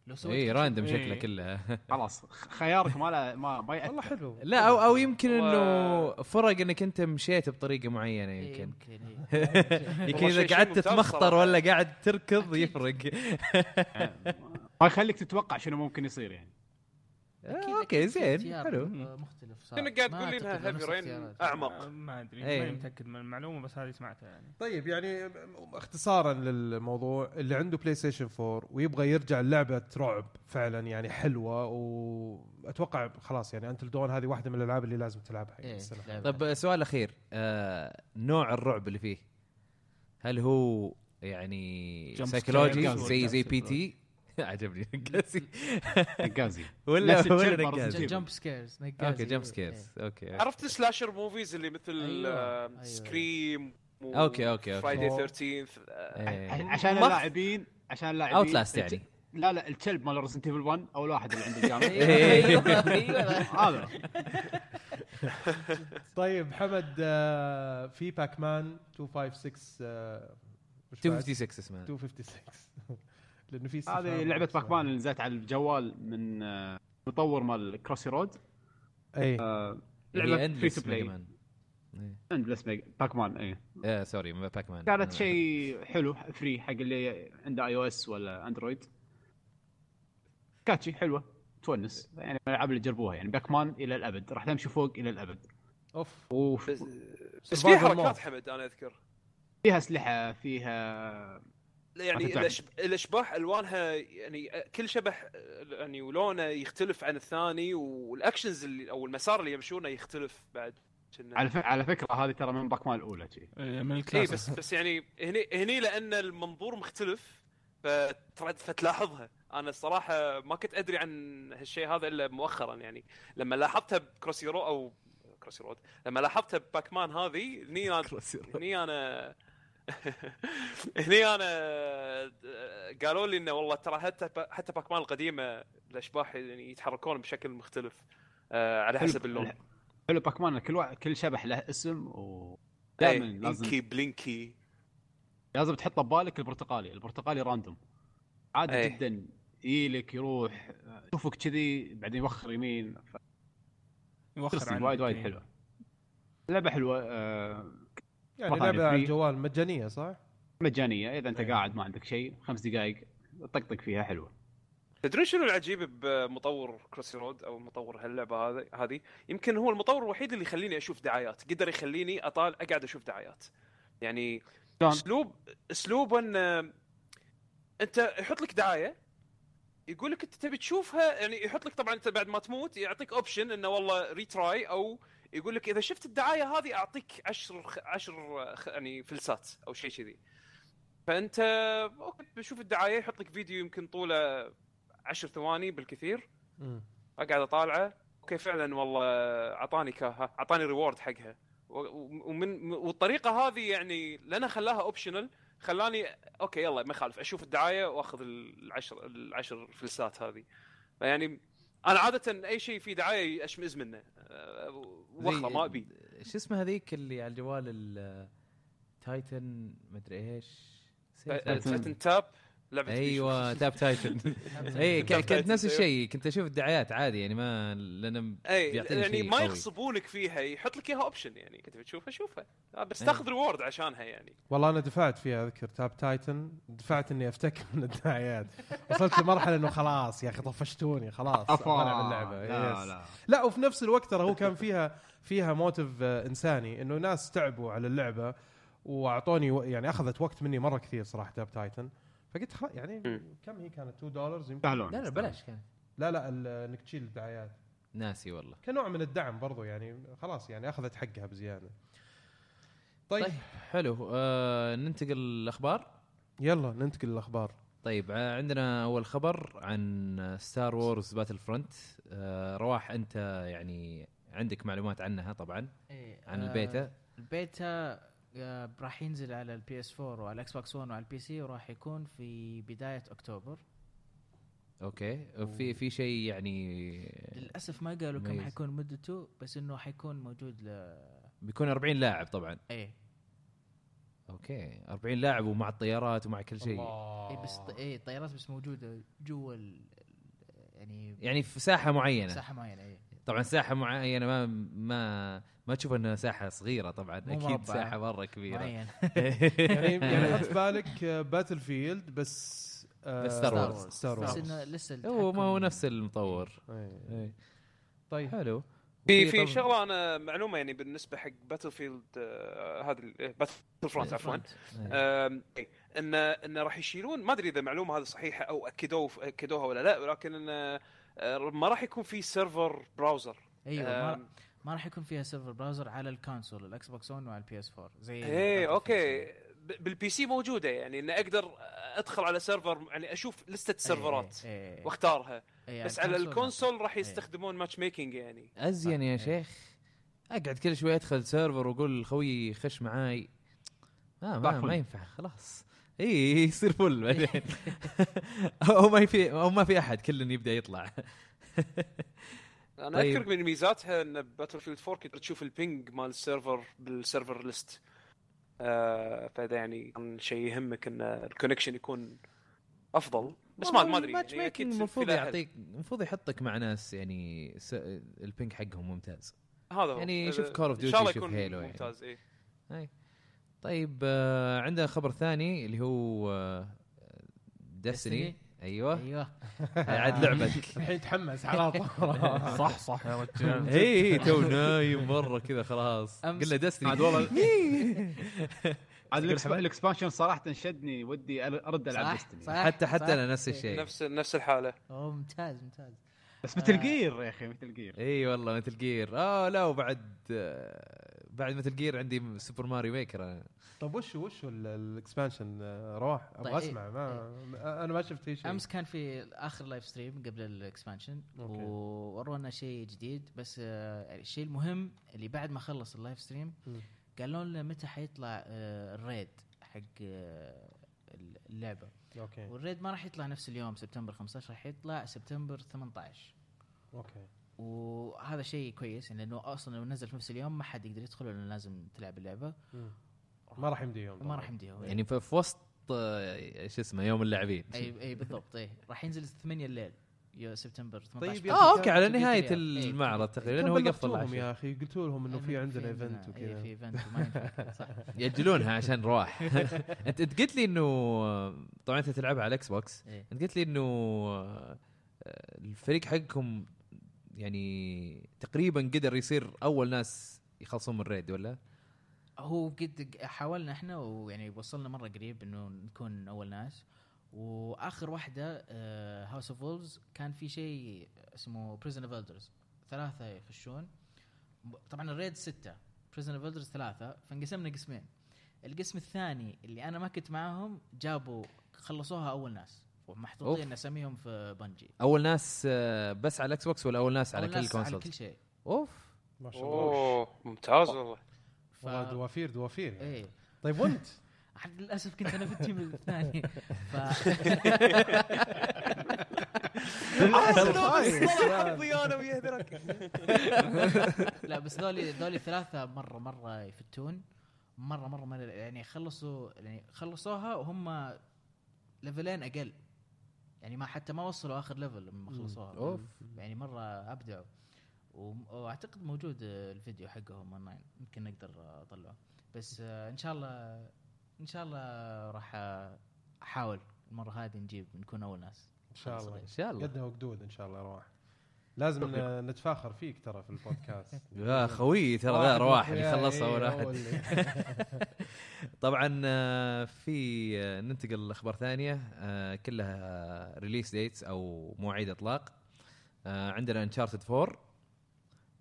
لو سويت اي كل random إيه. شكلها كلها (laughs) خلاص خيارك ما لا ما ما يأثر والله حلو لا أو أو يمكن إنه فرق إنك أنت مشيت بطريقة معينة إيه، يمكن يمكن إيه. (laughs) يمكن إذا شيء- قعدت تمخطر. ولا قاعد تركض. يفرق (laughs) ما يخليك تتوقع شنو ممكن يصير يعني آه، أكيد أوكي زين حلو. آه، مختلف صار كأنك قاعد ما تقول لي انها Heavy Rain. أعمق. آه، ما أدري إيه. ماني متأكد من المعلومة بس هذه سمعتها يعني. طيب يعني اختصارا للموضوع اللي عنده PlayStation 4 ويبغى يرجع لعبه رعب فعلا يعني حلوة وأتوقع خلاص يعني Until Dawn هذه واحدة من الألعاب اللي لازم تلعبها يعني إيه، السنة لعبة. طب سؤال أخير آه نوع الرعب اللي فيه؟ هل هو يعني سايكولوجي زي زي P.T. (laughs) عجبني. نقاسي نقازي. (laughs) ولا ولا برضه. jump scares أوكي jump scares أوكي عرفت ال slasher movies اللي مثل أيوة، أيوة. Scream أوكي، أوكي، أوكي. Friday أوه. 13 إيه. عشان اللاعبين عشان اللاعبين. Outlast يعني. لا لا الكلب مال Resident Evil 1 أول واحد اللي عند الجامة. (laughs) إيه. أيوه. هذا. طيب حمد آه، في Pac-Man 256 آه، وش بعد؟ 256 اسمها 256 لأنه في هذه. لعبة باك مان اللي نزلت على الجوال من آه، مطور مال Crossy Road أي. to play. Mega Man إيه. endless Pac-Man اي آه sorry Pac-Man كانت شيء حلو free حق اللي عنده iOS ولا Android كانت شيء حلوة تونس. يعني من الألعاب اللي جربوها. يعني Pac-Man إلى الأبد. راح تمشي فوق إلى الأبد. أوف. وفيها بس بس فيها حركات. حمد أنا أذكر. أسلحة فيها يعني. الاشباح ألوانها يعني كل شبح يعني ولونه يختلف عن الثاني وال actions اللي أو المسار اللي يمشونه يختلف بعد كنا- على ف... على فكرة هذه ترى من Pac-Man الأولى شي. إيه، من اي الكلاس بس بس يعني هني هني لأن المنظور مختلف فتلاحظها. أنا الصراحة ما كنت أدري عن هالشيء هذا إلا مؤخرا يعني. لما لاحظتها ب Crossy Ro أو Crossy Road لما لاحظتها ب Pac-Man هذه هني أنا هني أنا (laughs) هني أنا قالوا لي إنه والله ترى حتى حتى Pac-Man القديمة الأشباح يعني يتحركون بشكل مختلف آه، على حسب اللون. حلو Pac-Man كل وا... كل شبح له اسم و دائما إيه، لازم إنكي بلينكي لازم تحطه ببالك البرتقالي. البرتقالي random عادي إيه. جدا. يجيلك يروح يشوفك كذي بعدين يوخر يمين ف... يوخر وايد وايد إيه. حلوة. لعبة حلوة آه يعني لعبة على. الجوال مجانية صح؟ مجانية إذا أنت إيه. قاعد ما عندك شيء خمس دقائق طقطق فيها حلوة تدرون شنو العجيب بمطور Crossy Road أو مطور هاللعبة هذه هذه يمكن هو المطور الوحيد اللي يخليني أشوف دعايات قدر يخليني اطال أقعد أشوف دعايات يعني؟ اسلوب أسلوب إن أنت يحط لك دعاية يقول لك أنت تبي تشوفها يعني يحط لك طبعا أنت بعد ما تموت يعطيك option إنه والله retry أو يقول لك إذا شفت الدعاية هذه أعطيك 10 10 يعني فلسات أو شيء كذي. فأنت أوكي بشوف الدعاية يحط لك فيديو يمكن طوله 10 ثواني بالكثير. مم. اقعد أطالعه. أوكي فعلا والله أعطاني كاها أعطاني reward حقها. ومن والطريقة هذه يعني لنا خلاها optional خلاني أوكي يلا ما يخالف. أشوف الدعاية وأخذ العشر العشر فلسات هذه. يعني أنا عادة أي شيء فيه دعاية أشمئز منه. أه، وخله ما أبي. شو اسمه هذيك اللي على الجوال ال- Titan مدري إيش. Titan Tap لعبة أيوه Tap Titan إيه كنت نفس أيوة. الشيء كنت أشوف الدعايات عادي يعني ما لأن أي يعني ما. يغصبونك فيها يحط لك إياها option يعني كنت بتشوفها شوفها. آه، بس أي. تاخذ reward عشانها يعني. والله أنا دفعت فيها أذكر Tap Titan دفعت إني افتك من الدعايات. وصلت لمرحلة إنه خلاص يا أخي طفشتوني خلاص ألعب اللعبة. لا. لا. لا وفي نفس الوقت ترى هو كان فيها فيها motive آه، إنساني إنه ناس تعبوا على اللعبة وأعطوني يعني أخذت وقت مني مرة كثير صراحة Tap Titan فقلت خلاص يعني. كم هي كانت؟ 2 دولار يمكن. لا لا بلاش كان. لا لا ال- انك تشيل الدعايات. ناسي والله. كنوع من الدعم برضو يعني خلاص يعني أخذت حقها بزيادة. طيب, طيب حلو. آه ننتقل الاخبار يلا ننتقل للأخبار. طيب آه، عندنا أول خبر عن Star Wars Battlefront آه رواح أنت يعني عندك معلومات عنها طبعا إيه، عن آه، البيتا. البيتا راح ينزل على ال PS 4 وعلى ال Xbox 1 وعلى ال PC وراح يكون في بداية أكتوبر. أوكي. في في شيء يعني للأسف ما قالوا كم. حيكون مدته بس إنه حيكون موجود ل بيكون 40 لاعب طبعا. إيه. أوكي. 40 لاعب ومع الطيارات ومع كل شيء. إيه بس ط- إيه طيارات بس موجودة جوا ال... يعني يعني في ساحة معينة. مساحه معينة إيه. طبعا ساحة معينة ما ما ما تشوف إنها ساحة صغيرة طبعا أكيد. ساحة مرة كبيرة (laughs) يعني يعني حط بالك Battlefield بس آه، بس Star Wars. Star بس Wars إنه لسه هو ما هو نفس المطور إيه. إيه. طيب حلو في في شغلة أنا معلومة يعني بالنسبة حق Battlefield هذا Battlefront عفوا. إيه. آم، إيه، إن إن راح يشيلون ما أدري إذا المعلومه هذه صحيحة أو أكدوه أكدوها ولا لا ولكن انه آه، ما راح يكون في server browser أيوه ما, ما راح يكون فيها server browser على ال console ال Xbox 1 وعلى ال PS 4 زي إيه. أوكي ب- بال PC موجودة يعني ان أقدر أدخل على server يعني أشوف لستة سيرفرات إيه، إيه، إيه. وأختارها إيه، بس على ال console راح إيه. يستخدمون matchmaking يعني أزين يا إيه. شيخ أقعد كل شوي أدخل سيرفر وأقول خويي خش معاي آه ما. ما ينفع خلاص إيه يصير full بعدين. (laughs) أو ما في أو ما في أحد كل يبدأ يطلع. (laughs) أنا طيب. أذكر من ميزاتها إن Battlefield 4 كنت تشوف ال ping مال ال server بال server list آه فهذا يعني كان شيء يهمك إن ال connection يكون أفضل. بس ما ما أدري الماتش يعني making أكيد في- المفروض. يعطيك المفروض يحطك مع ناس يعني س... ال ping حقهم ممتاز. هذا هو. يعني شوف شاء الله Duty، شوف Halo يعني. ممتاز إيه طيب آه عندنا خبر ثاني اللي هو آه Destiny أيوه. أيوه. (laughs) عاد لعبتك (laughs) الحين تحمس على طول. (laughs) صح صح. يا رجال. اي تو نايم مرة كذا خلاص. قلنا Destiny عاد والله. عاد ال exp- ال expansion صراحة شدني ودي أر- أرد العب Destiny حتى حتى. أنا نفس الشيء. نفس نفس الحالة. أوه ممتاز ممتاز. بس Metal Gear يا أخي Metal Gear إي والله Metal Gear آه لا وبعد آه بعد Metal Gear عندي Super Mario Maker أنا. طيب وش وش ال expansion رواح أبغى طيب، أسمع. ما أنا ما شفت أي شيء. أمس كان في آخر live stream قبل ال expansion. وورونا شيء جديد بس آه، الشيء المهم اللي بعد ما خلص ال live stream. قالوا لنا متى حيطلع آه، ال raid حق آه، اللعبة. أوكي. وال raid ما راح يطلع نفس اليوم سبتمبر 15 راح يطلع سبتمبر 18 okay. وهذا شيء كويس يعني لأنه أصلا لو نزل في نفس اليوم ما حد يقدر يدخل لأنه لازم تلعب اللعبة. ما راح يمدي يوم ما راح يمديهم يعني في في وسط آه، شو اسمه يوم اللاعبين. أي أي بالضبط إي. راح ينزل 8 الليل سبتمبر 18 طيب آه okay على نهاية المعرض تقريبا هو العشاء. يا أخي قلت لهم إنه في عندنا event وكذا. في event وما ينفع. (laughs) صح. يأجلونها (laughs) عشان رواح (laughs) أنت أنت قلت لي إنه طبعا أنت تلعبها على ال Xbox. أنت قلت لي إنه آه، الفريق حقكم يعني تقريبا قدر يصير أول ناس يخلصون من ال raid ولا؟ هو قد حاولنا إحنا ويعني وصلنا مرة قريب إنه نكون أول ناس. وآخر واحدة House of Wolves كان في شيء اسمه Prison of Elders ثلاثة يخشون طبعا ال raid ستة Prison of Elders ثلاثة فانقسمنا قسمين. القسم الثاني اللي أنا ما كنت معاهم جابوا خلصوها أول ناس. ومحطوطين. أساميهم في Bungie أول ناس آه، بس على ال Xbox ولا أول ناس على أول كل ناس على console؟ كل شيء. أوف. ما شاء الله. أوه ممتاز والله. ف... والله دوافير دوافير. إيه. طيب وأنت؟ (laughs) عاد للأسف كنت أنا في ال team الثاني. ف أنا ويا ذرك لا بس ذولي ذولي ثلاثة مرة مرة يفتون. مرة مرة مرة يعني خلصوا يعني خلصوها وهم level ين أقل. يعني ما حتى ما وصلوا آخر level لما خلصوها. أوف. يعني مرة أبدعوا. وم- وأعتقد موجود الفيديو حقهم أونلاين يمكن نقدر أطلعه. بس آه، إن شاء الله إن شاء الله راح أحاول المرة هذه نجيب نكون أول ناس. إن شاء الله. إن شاء الله. قدها وقدود إن شاء الله رواح. لازم نتفاخر فيك ترى في البودكاست. (laughs) يا خوي ترى ذا رواح اللي خلصها إيه، واحد اللي- (laughs) طبعا آه، في آه، ننتقل لأخبار ثانية آه، كلها release dates أو مواعيد إطلاق. عندنا Uncharted 4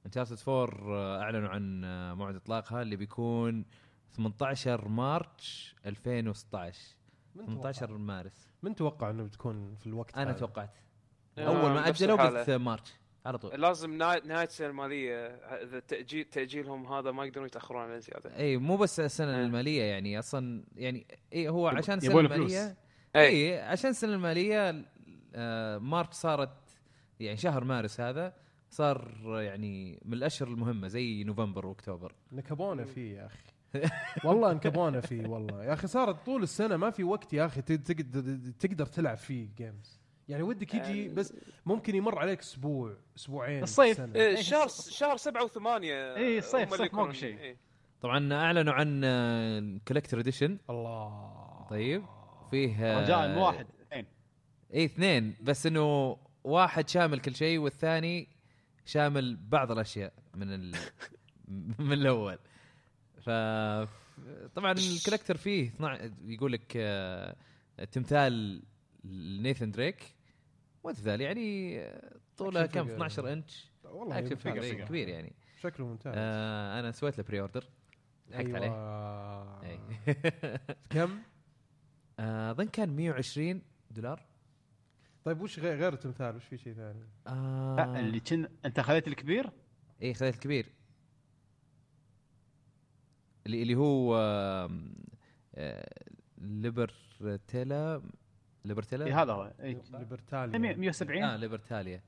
Uncharted 4 آه، أعلنوا عن موعد إطلاقها اللي بيكون 18 March 2016 من 18 توقع؟ مارس. من توقع إنه بتكون في الوقت أنا هذا؟ توقعت. أول ما اجلوا. قلت March على طول. لازم نهايه السنة الماليه إذا تاجيل تأجيلهم هذا ما يقدرون يتأخرون على زيادة. إي مو بس السنة آه. المالية يعني أصلا يعني إي هو عشان السنة الماليه. إي. عشان السنة المالية آه، مارش صارت يعني شهر مارس هذا صار يعني من الأشهر المهمة زي نوفمبر وأكتوبر. نكبونا فيه يا أخي. (laughs) والله انكبونا فيه والله. يا أخي صارت طول السنة ما في وقت يا أخي تقدر تقدر تلعب فيه games يعني ودك يجي يعني- بس ممكن يمر عليك أسبوع أسبوعين الصيف. سنة. إيه، شهر شهر سبعة وثمانية إيه، الصيف- الصيف ماكو شيء. إيه. طبعا أعلنوا عن collector edition الله طيب فيه آه، رجاء مو واحد اثنين اي اثنين بس إنه واحد شامل كل شيء والثاني شامل بعض الأشياء من ال... (laughs) من الأول ف طبعا ال collector فيه 12 يقول لك آه، تمثال نيثن دريك مو تمثال يعني آه، طوله كم figure. 12 إنش والله action. figure إيه،. كبير يعني شكله ممتاز آه أنا سويت له pre-order حقت عليه أيوة. إي. (laughs) كم؟ (laughs) آه، أظن كان 120 دولار طيب وش غير, غير التمثال وش في شيء ثاني؟ آه لا اللي كن أنت خذيت الكبير إيه خذيت الكبير اللي اللي هو آه، ليبرتيلا ليبرتيلا إيه هذا هو. إيه. ليبرتاليا. 170 آه ليبرتاليا.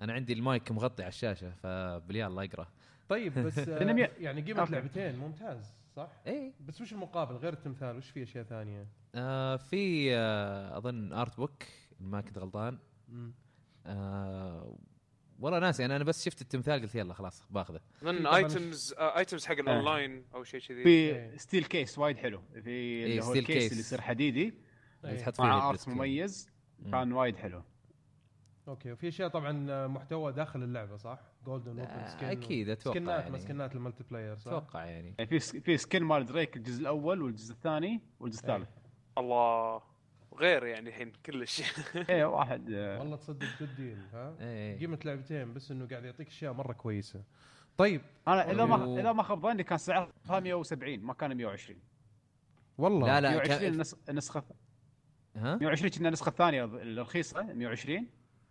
أنا عندي المايك مغطي على الشاشة فبليال الله يقرأ. طيب بس (laughs) آه، يعني قيمة. لعبتين ممتاز صح؟ إيه. بس وش المقابل؟ غير التمثال وش في أشياء ثانية؟ آه في آه أظن art book ما كنت غلطان. آه والله ناسي يعني أنا بس شفت التمثال قلت يلا خلاص باخذه. أظن طبعاً ايتمز ايتمز حق الاونلاين أو شيء كذي. في steel case وايد حلو. في اللي هو ال case case. اللي يصير حديدي. اللي إيه. تحط فيه مع art. مميز مم. كان وايد حلو okay وفي أشياء طبعا محتوى داخل اللعبة صح؟ golden آه، أكيد أتوقع skin ات يعني. skin ات ال multiplayer صح؟ أتوقع يعني يعني في س- في skin مال دريك الجزء الأول والجزء الثاني والجزء إيه. الثالث الله غير يعني الحين كلش (laughs) إيه واحد آه، والله تصدق good deal ها؟ إيه قيمه لعبتين بس إنه قاعد يعطيك أشياء مرة كويسة. طيب أنا اذا ما اذا ما خاب ظني كان سعرها 170 ما كان 120 والله لا لا 120 كان- النس- النسخه ها؟ 120 كنا النسخة الثانية الرخيصة 120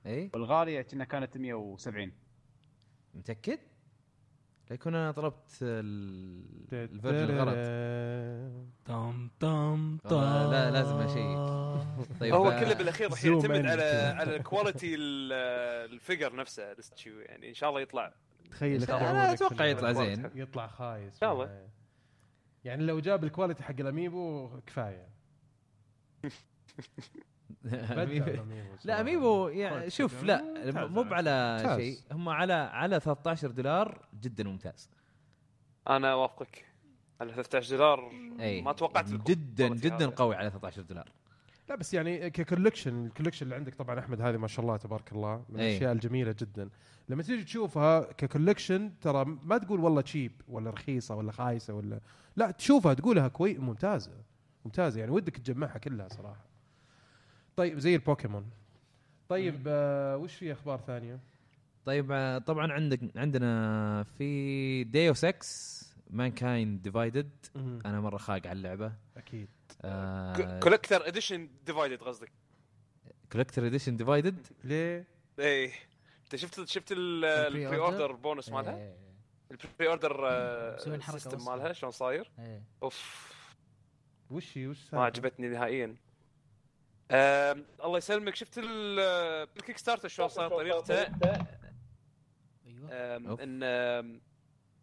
إي. والغالية كنا كانت 170 متأكد؟ لا يكون أنا طلبت ال- ال version الغلط. تم تم والله لا لازم أشيك. (laughs) طيب هو آه، كله بالأخير راح يعتمد على. على الكواليتي ال- الفيجر نفسه ال statue يعني إن شاء الله يطلع. تخيل أتوقع في يطلع. زين. يطلع خايس. إن شاء الله. يعني لو جاب ال quality حق ال amiibo كفاية. (laughs) لا. amiibo يعني شوف جداً. لا مو على. شيء هم على على 13 دولار جدا ممتاز أنا اوافقك على 13 دولار ما توقعت لكم جدا جدا. قوي على 13 دولار لا بس يعني ك collection ال collection اللي عندك طبعا أحمد هذه ما شاء الله تبارك الله من. الأشياء الجميلة جدا لما تيجي تشوفها ك collection ترى ما تقول والله cheap ولا رخيصة ولا خايسة ولا لا تشوفها تقولها كوي ممتازة ممتازة يعني ودك تجمعها كلها صراحة طيب زي البوكيمون. طيب آه وش في أخبار ثانية؟ طيب آه، طبعا عندك عندنا في Deus Ex Mankind Divided أنا مرة خاق على اللعبة. أكيد. آه collector edition Divided قصدك؟ collector edition Divided ليه؟ اي أنت شفت شفت ال- ال pre؟ order bonus مالها؟ إيه، ال pre-order مسوين حركة system وسخة. مالها؟ شلون صاير؟ إيه. أوف. وش هي؟ وش ما؟ عجبتني نهائيا. آم، الله يسلمك. شفت ال- ال Kickstarter شلون صار؟ طريقته؟ أيوه. إن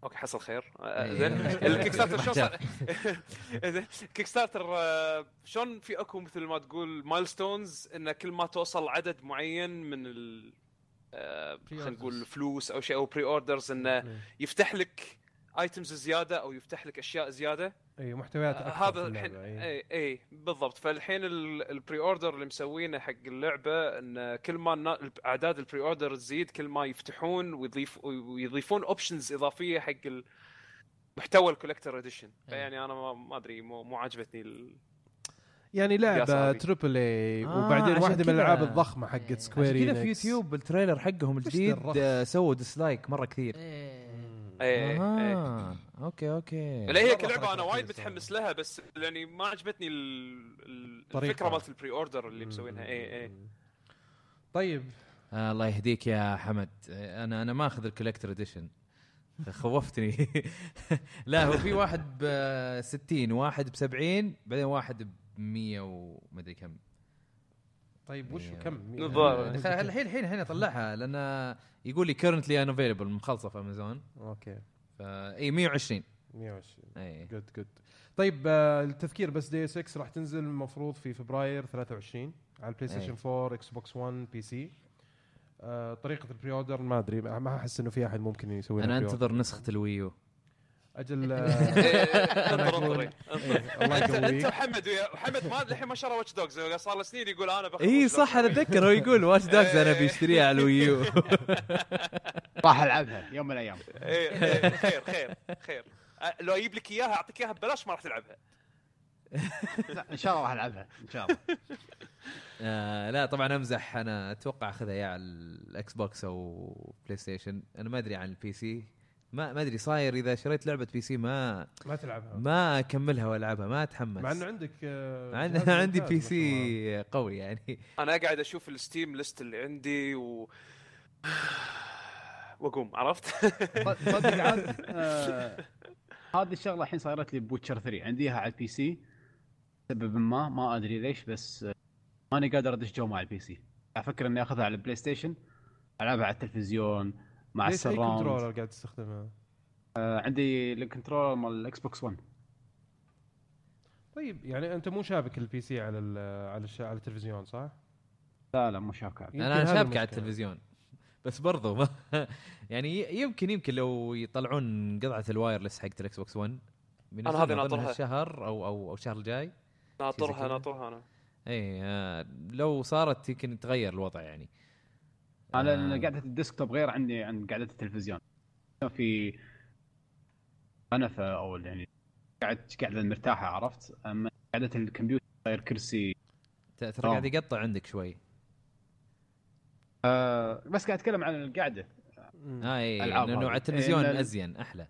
okay حصل خير. آه، إيه. زين. ال Kickstarter شلون صار؟ (laughs) (laughs) زين. ال Kickstarter آه، شلون في اكو مثل ما تقول milestones إن كل ما توصل عدد معين من ال آه، خلينا نقول فلوس أو شيء أو pre-orders إنه إيه. يفتح لك items زيادة أو يفتح لك أشياء زيادة. اي محتويات آه، أكثر هذا في الحين اللعبة، إيه. اي اي بالضبط فالحين ال- ال pre-order اللي مسوينه حق اللعبة إن كل ما اعداد ال pre-order تزيد كل ما يفتحون ويضيف ويضيفون options إضافية حق محتوى ال collector edition فيعني أنا ما, ما أدري مو, مو عاجبتني ال... يعني لعبة. triple A آه، وبعدين واحدة من. الألعاب الضخمة إيه. حقت سكوير كذا في. يوتيوب ال trailer حقهم الجديد؟ آه، سووا dislike مرة كثير إيه. اي اي أها okay okay. لا هي كلعبة أنا وايد. متحمس لها بس يعني ما عجبتني. الفكرة مالت ال pre-order اللي مسوينها. اي اي طيب. آه الله يهديك يا حمد. آه، أنا أنا ما أخذ ال collector edition خوفتني. (laughs) لا هو في واحد ب 60 واحد ب 70 بعدين واحد ب 100 ومدري كم. طيب وش. كم؟ الحين الحين الحين اطلعها لأن يقول لي currently unavailable مخلصة في امازون okay. فا إي 120 120 إي. good good طيب آه، التذكير بس Deus Ex راح تنزل المفروض في فبراير 23 على ال PlayStation 4 Xbox One PC آه، طريقة ال pre-order ما أدري ما أحس إنه في أحد ممكن يسوي أنا. أنتظر نسخة ال Wii U. أجل آه، انطر انطر إيه، الله انت انت يقويك وحمد ويا وحمد ما الحين ما شرى Watch Dogs صار له سنين يقول أنا اي صح أنا. اتذكر هو يقول Watch Dogs أنا بيشتريها على ال Wii U راح العبها يوم من الأيام إيه، إيه، خير خير خير أه، لو أجيب لك اياها اعطيك اياها ببلاش ما راح تلعبها ان شاء الله راح العبها ان شاء الله آه لا طبعا امزح أنا أتوقع اخذها يا على ال Xbox أو PlayStation أنا ما ادري عن ال PC ما ما أدري صاير إذا شريت لعبة PC ما ما تلعبها. ما أكملها وألعبها ما أتحمس. مع إنه عندك آه، مع إن (laughs) عندي PC قوي يعني. أنا قاعد أشوف ال Steam list اللي عندي و وأقوم عرفت؟ (laughs) صدق عاد آه، (laughs) هذه الشغلة الحين صارت لي Witcher 3 عنديها على ال PC سبب ما ما أدري ليش بس آه، ماني قادر أدش جو مع ال PC أفكر إني أخذها على ال PlayStation ألعبها على التلفزيون مع ليش اي السراوند controller قاعد تستخدمها؟ آه، عندي ال controller مال ال Xbox One طيب يعني أنت مو شابك ال PC على ال- على الش- على التلفزيون صح؟ لا لا مو شابكه يمكن أنا شابك على. التلفزيون بس برضو ما (laughs) يعني يمكن يمكن لو يطلعون قطعة ال wireless حقت ال Xbox One أنا هذه ناطرها. الشهر أو أو أو الشهر الجاي ناطرها. ناطرها أنا اي آه لو صارت يمكن يتغير الوضع يعني أنا آه. قعده ال desktop غير عندي عن قعده التلفزيون. في كنبة أو يعني قاعد قاعدة مرتاحة عرفت؟ أما قعده الكمبيوتر صاير كرسي. ترى آه. قاعد يقطع عندك شوي. آه بس قاعد أتكلم عن القعده اي ألعاب لأنه هذه. على التلفزيون إيه، أزين أحلى.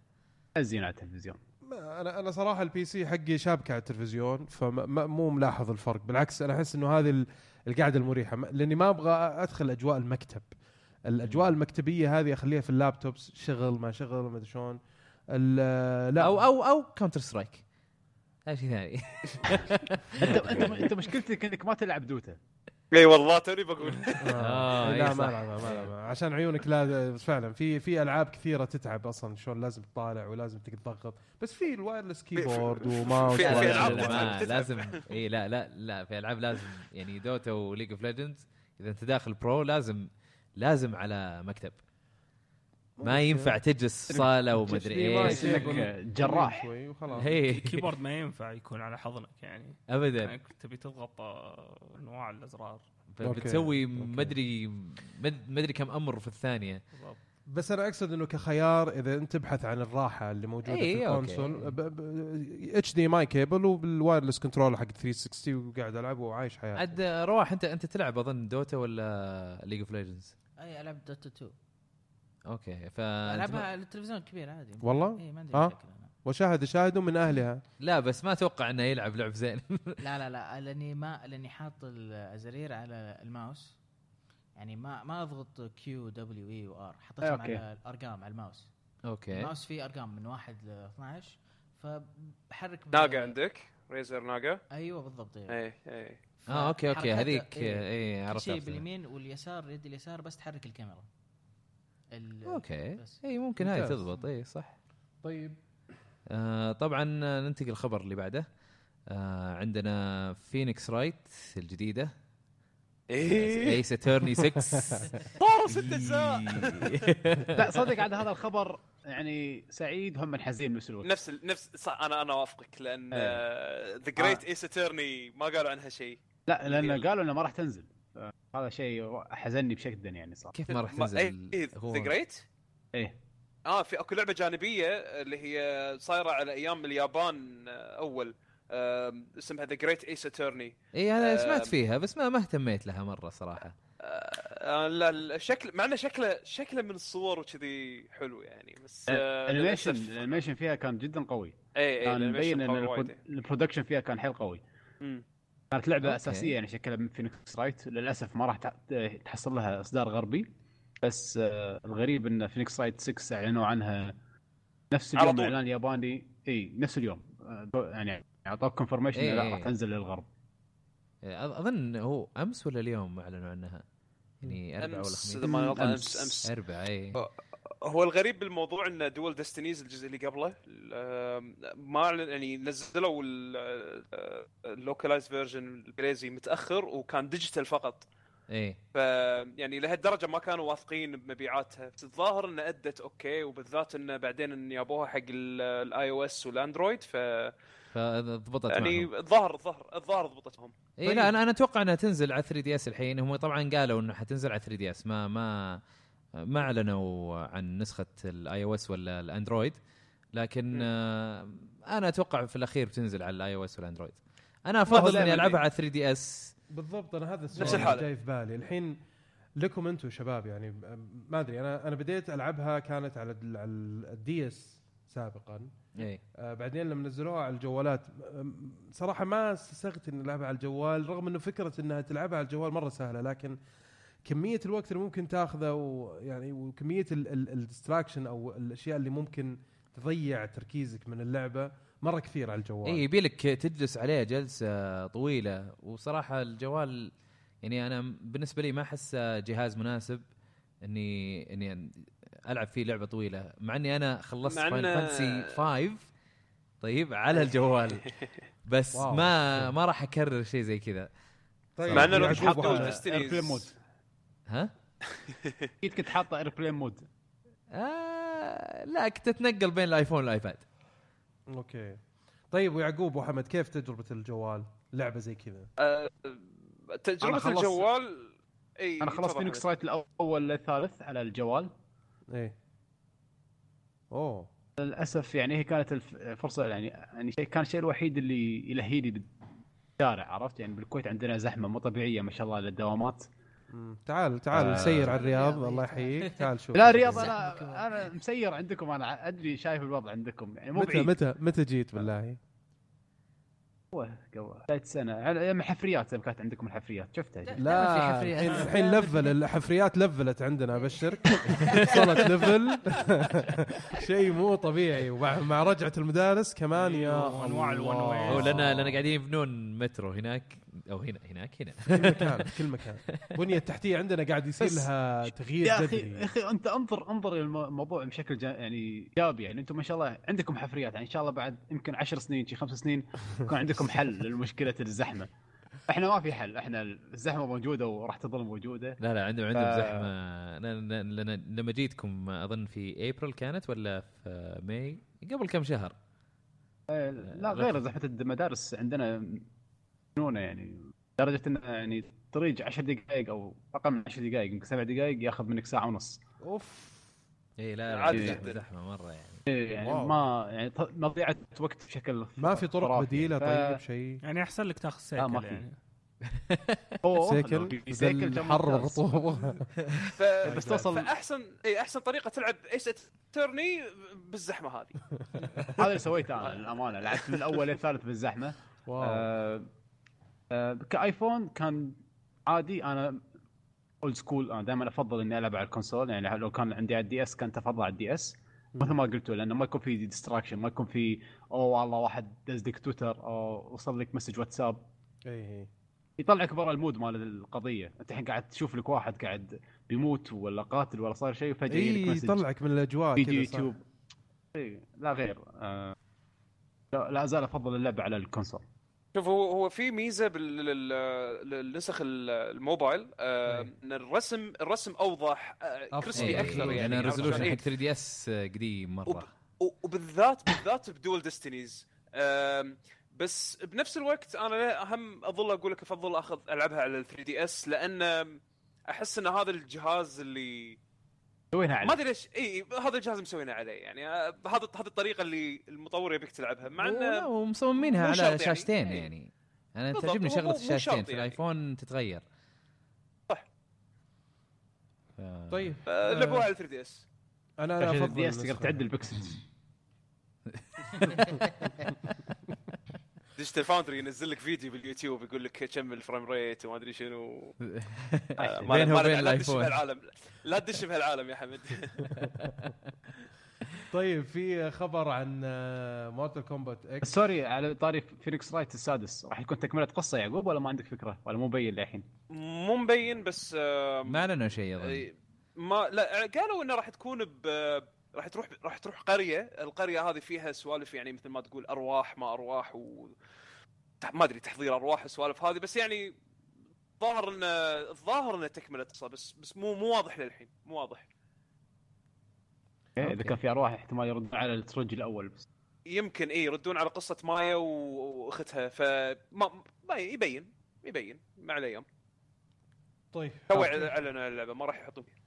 أزين على التلفزيون. ما- أنا أنا صراحة ال PC حقي شابك على التلفزيون فمو ملاحظ الفرق. بالعكس أنا أحس إنه هذه ال- القعده المريحة. ما- لأني ما أبغى أدخل أجواء المكتب. الأجواء المكتبية هذه أخليها في ال laptops شغل ما شغل ما أدري شلون. ال- لا. أو أو أو Counter-Strike هذا شيء ثاني. (laughs) انت انت (laughs) أنت مشكلتك إنك ما تلعب Dota. إي والله توني بقول. آه، لا إي ما صح. لا ما لا ما عشان عيونك لا فعلا. في في ألعاب كثيرة تتعب أصلا شلون لازم تطالع ولازم تضغط بس في ال wireless keyboard و mouse في- ما- تتعب. لازم. إي لا لا لا في ألعاب لازم. يعني Dota و League of Legends إذا أنت داخل pro لازم لازم على مكتب. ما ينفع تجلس صالة ومدري إيش. جراح. شوي وخلاص. هي. (laughs) ال keyboard ما ينفع يكون على حضنك يعني. ابدا. يعني تبي تضغط آه، أنواع الأزرار. بتسوي. مدري مد- مدري كم أمر في الثانية. بالضبط. بس أنا أقصد إنه كخيار إذا أنت تبحث عن الراحة اللي موجودة إي، في. ال console HDMI cable وبال wireless control حق 360 وقاعد ألعب وعايش حياتي. عاد رواح أنت أنت تلعب أظن Dota ولا League of Legends أي ألعب Dota 2 okay ف ألعبها على التلفزيون الكبير عادي. والله؟ اي ما عندي أنا. وشاهد شاهد من أهلها. لا بس ما أتوقع إنه يلعب لعب زين. (laughs) لا لا لا لأني ما لأني حاط الازارير على الماوس. يعني ما ما أضغط Q W E و R حطيتهم. على الأرقام على الماوس. okay. ال mouse فيه أرقام من 1 ل 12 فبحرك Naga عندك؟ Razer Naga؟ أيوه بالضبط إيه. اي اي آه okay okay هذيك إيه. اي عرفت شيء عرفت. باليمين واليسار يد اليسار بس تحرك الكاميرا. ال- okay. إي ممكن هاي. تضبط. إي صح. طيب. آه طبعا ننتقل الخبر اللي بعده. آه عندنا Phoenix Wright الجديدة. (laughs) اي Ace Attorney 6 صاروا ست اجزاء لا صدق عاد هذا الخبر يعني سعيد هم من حزين بنفس الوقت نفس نفس صح أنا أنا اوافقك لأن. The Great Ace Attorney ما قالوا عنها شيء. لا لأن قالوا انه ما راح تنزل. هذا شيء حزني بشكل يعني صار كيف ما راح إيه، تنزل The Great إيه. آه في أكو لعبة جانبية اللي هي صايرة على أيام اليابان آه، أول اسمها The Great Ace Attorney اي أنا آه، سمعت فيها بس ما ما اهتميت لها مرة صراحة. آه، لا الشكل مع إنه شكله شكله من الصور وكذي حلو يعني بس آه، ال animation للأسف- ال animation فيها كان جدا قوي. اي اي كان مبين إن ال production فيها كان حيل قوي. مم. كانت لعبة okay. أساسية يعني شكلها من Phoenix Wright للأسف ما راح تحصل لها إصدار غربي بس آه، الغريب إن Phoenix Wright 6 أعلنوا عنها نفس اليوم طول. الاعلان الياباني إي نفس اليوم آه، يعني أعطوك confirmation إيه، لا إيه. راح تنزل للغرب أظ- أظن هو أمس ولا اليوم أعلنوا عنها يعني اربعاء ولا خميس. امس أمس اربعاء اي هو الغريب بالموضوع إن Dual Destinies الجزء اللي قبله ما يعني نزلوا ال localized version الإنجليزي متأخر وكان digital فقط. اي ف يعني لهالدرجة ما كانوا واثقين بمبيعاتها. بس الظاهر انها أدت okay وبالذات إنه بعدين إن جابوها حق ال iOS وال Android ف فضبطت يعني. الظاهر الظاهر الظاهر ضبطتهم. اي لا أنا أنا أتوقع إنها تنزل على 3 DS الحين. هم طبعا قالوا انه حتنزل على 3 DS. ما ما ما أعلنوا عن نسخة ال iOS ولا ال Android لكن مم. آه أنا أتوقع في الأخير بتنزل على ال iOS وال Android أنا أفضل إني ألعبها إيه. على 3 دي إس بالضبط أنا هذا السؤال نفس اللي الحالة. جاي في بالي الحين لكم أنتم شباب يعني ما أدري أنا أنا بديت ألعبها كانت على ال- على ال DS سابقا إي آه بعدين لما نزلوها على الجوالات صراحة ما استسغت إني ألعبها على الجوال رغم إنه فكرة إنها تلعبها على الجوال مرة سهلة لكن كمية الوقت اللي ممكن تاخذه ويعني وكمية ال distraction أو الأشياء اللي ممكن تضيع تركيزك من اللعبة مرة كثير على الجوال. اي يبي لك تجلس عليه جلسة طويلة. وصراحة الجوال يعني أنا بالنسبة لي ما احسه جهاز مناسب اني إني ألعب فيه لعبة طويلة. مع إني أنا خلصت مع Final Fantasy 5 طيب على الجوال. (laughs) بس. ما ما راح أكرر شيء زي كذا. طيب مع إنه لو كنت ها؟ أكيد (laughs) كنت حاطه airplane mode آه لا كنت أتنقل بين ال iPhone وال iPad okay. طيب ويعقوب وحمد كيف تجربة الجوال؟ لعبة زي كذا. آه، تجربة خلصت- الجوال إي أنا خلصت حمد. Wright الأول للثالث على الجوال. إيه أوه. للأسف يعني هي كانت الف- الفرصه يعني يعني شيء كان الشيء الوحيد اللي يلهيني بالشارع عرفت؟ يعني بالكويت عندنا زحمة مو طبيعية ما شاء الله للدوامات. تعال تعال آه. سير على الرياض الله تعال. يحييك (laughs) تعال شوف لا الرياض (laughs) أنا. أنا مسير عندكم أنا أدري شايف الوضع عندكم يعني مو متى بعيد متى متى جيت بالله قبل بدايه السنة على أيام الحفريات لما كانت عندكم الحفريات شفتها لا. لا في حفريات. الحين الحين level الحفريات لفلت عندنا أبشرك (laughs) وصلت level شيء مو طبيعي ومع مع رجعة المدارس كمان يا وأنواع الله. ال one way. لنا لنا قاعدين يبنون مترو هناك أو هنا هناك هنا. في كل مكان (laughs) في كل مكان. البنيه التحتية عندنا قاعد يصير لها تغيير يا أخي يا أخي أنت انظر انظر للموضوع بشكل يعني إيجابي. يعني أنتم ما شاء الله عندكم حفريات. يعني إن شاء الله بعد يمكن عشر سنين شي خمس سنين يكون عندكم حل لمشكلة الزحمة. إحنا ما في حل. إحنا الزحمة موجودة وراح تظل موجودة. لا لا عندهم عندهم ف- زحمه لأن لما جيتكم أظن في ابريل كانت ولا في ماي قبل كم شهر؟ آه، لا غير زحمة المدارس عندنا جنونه يعني. لدرجة انه يعني طريق 10 دقائق أو أقل من 10 دقائق يمكن سبع دقائق ياخذ منك ساعة ونص. أوف. إي لا لا عادي زحمة مرة يعني. إيه، يعني wow. ما يعني ط- مضيعة وقت بشكل ما في طرق. بديلة ف- طيب شيء؟ يعني احسن لك تاخذ لا، ما سيكل في. يعني. (laughs) سيكل؟ سيكل الحر ممتاز. والرطوبه (laughs) ف... بس توصل. فأحسن إي أحسن طريقة تلعب Ace Attorney بالزحمة هذه. هذا اللي سويته أنا للأمانة. لعبت من الأول للثالث بالزحمة. wow. آه ك iPhone كان عادي أنا old school أنا دائما أفضل إني ألعب على ال console. يعني لو كان عندي على ال DS كنت افضل على ال DS مثل ما قلتوا لأنه ما يكون في distraction ما يكون في أوه والله واحد دزدك تويتر أو وصل لك message WhatsApp. إي إي. يطلعك برا ال mood مال القضية. أنت الحين قاعد تشوف لك واحد قاعد بيموت ولا قاتل ولا صار شيء فجأة إي يجيك message يطلعك من الأجواء فيديو. يوتيوب. إيه، لا غير. آه لا, أزال أفضل اللعبه على ال console. شوف هو هو في ميزة بالنسخ الموبايل آه،. إن الرسم الرسم أوضح آه،. crispy أكثر يعني يعني ال resolution؟ حق 3 DS قديم مرة وبالذات بالذات ب Dual Destinies بس بنفس الوقت أنا لا- هم أظل أقول لك أفضل أخذ ألعبها على ال 3 DS لأن أحس إن هذا الجهاز اللي سوينها ما على أدري ليش إي هذا الجهاز مسوينه عليه يعني آه، هذا هذه الطريقة اللي المطور يبيك تلعبها مع انه ومصممينها على يعني. شاشتين. يعني أنا تعجبني شغلة الشاشتين شرط في يعني. ال iPhone تتغير صح. ف... طيب آه، لعبوها على 3 DS أنا أنا أفضل ال DS تقدر. تعدل ال pixels (laughs) Digital Foundry ينزل لك فيديو باليوتيوب يقول لك كم ال frame rate وما أدري شنو. (laughs) آه، ما- بينه وبين لا تدش ال iPhone. بهالعالم. لا تدش بهالعالم يا حمد. (laughs) طيب في خبر عن Mortal Kombat X sorry على طاري Phoenix Wright السادس. راح يكون تكملة قصة يعقوب ولا ما عندك فكرة؟ ولا مو مبين للحين؟ مو مبين بس ما لنا شيء ما لا قالوا إنه راح تكون ب راح تروح راح تروح قرية، القرية هذه فيها سوالف يعني مثل ما تقول أرواح ما أرواح و ما أدري تحضير أرواح السوالف هذه بس يعني ظاهر انه الظاهر انه تكملة قصه بس بس مو مو واضح للحين مو واضح إيه، إذا. كان في أرواح احتمال يردون على الترج الأول بس يمكن اي يردون على قصة مايا وأختها فما ما يبين يبين مع الأيام طيب تو. أعلنوا اللعبة ما راح يحطون فيها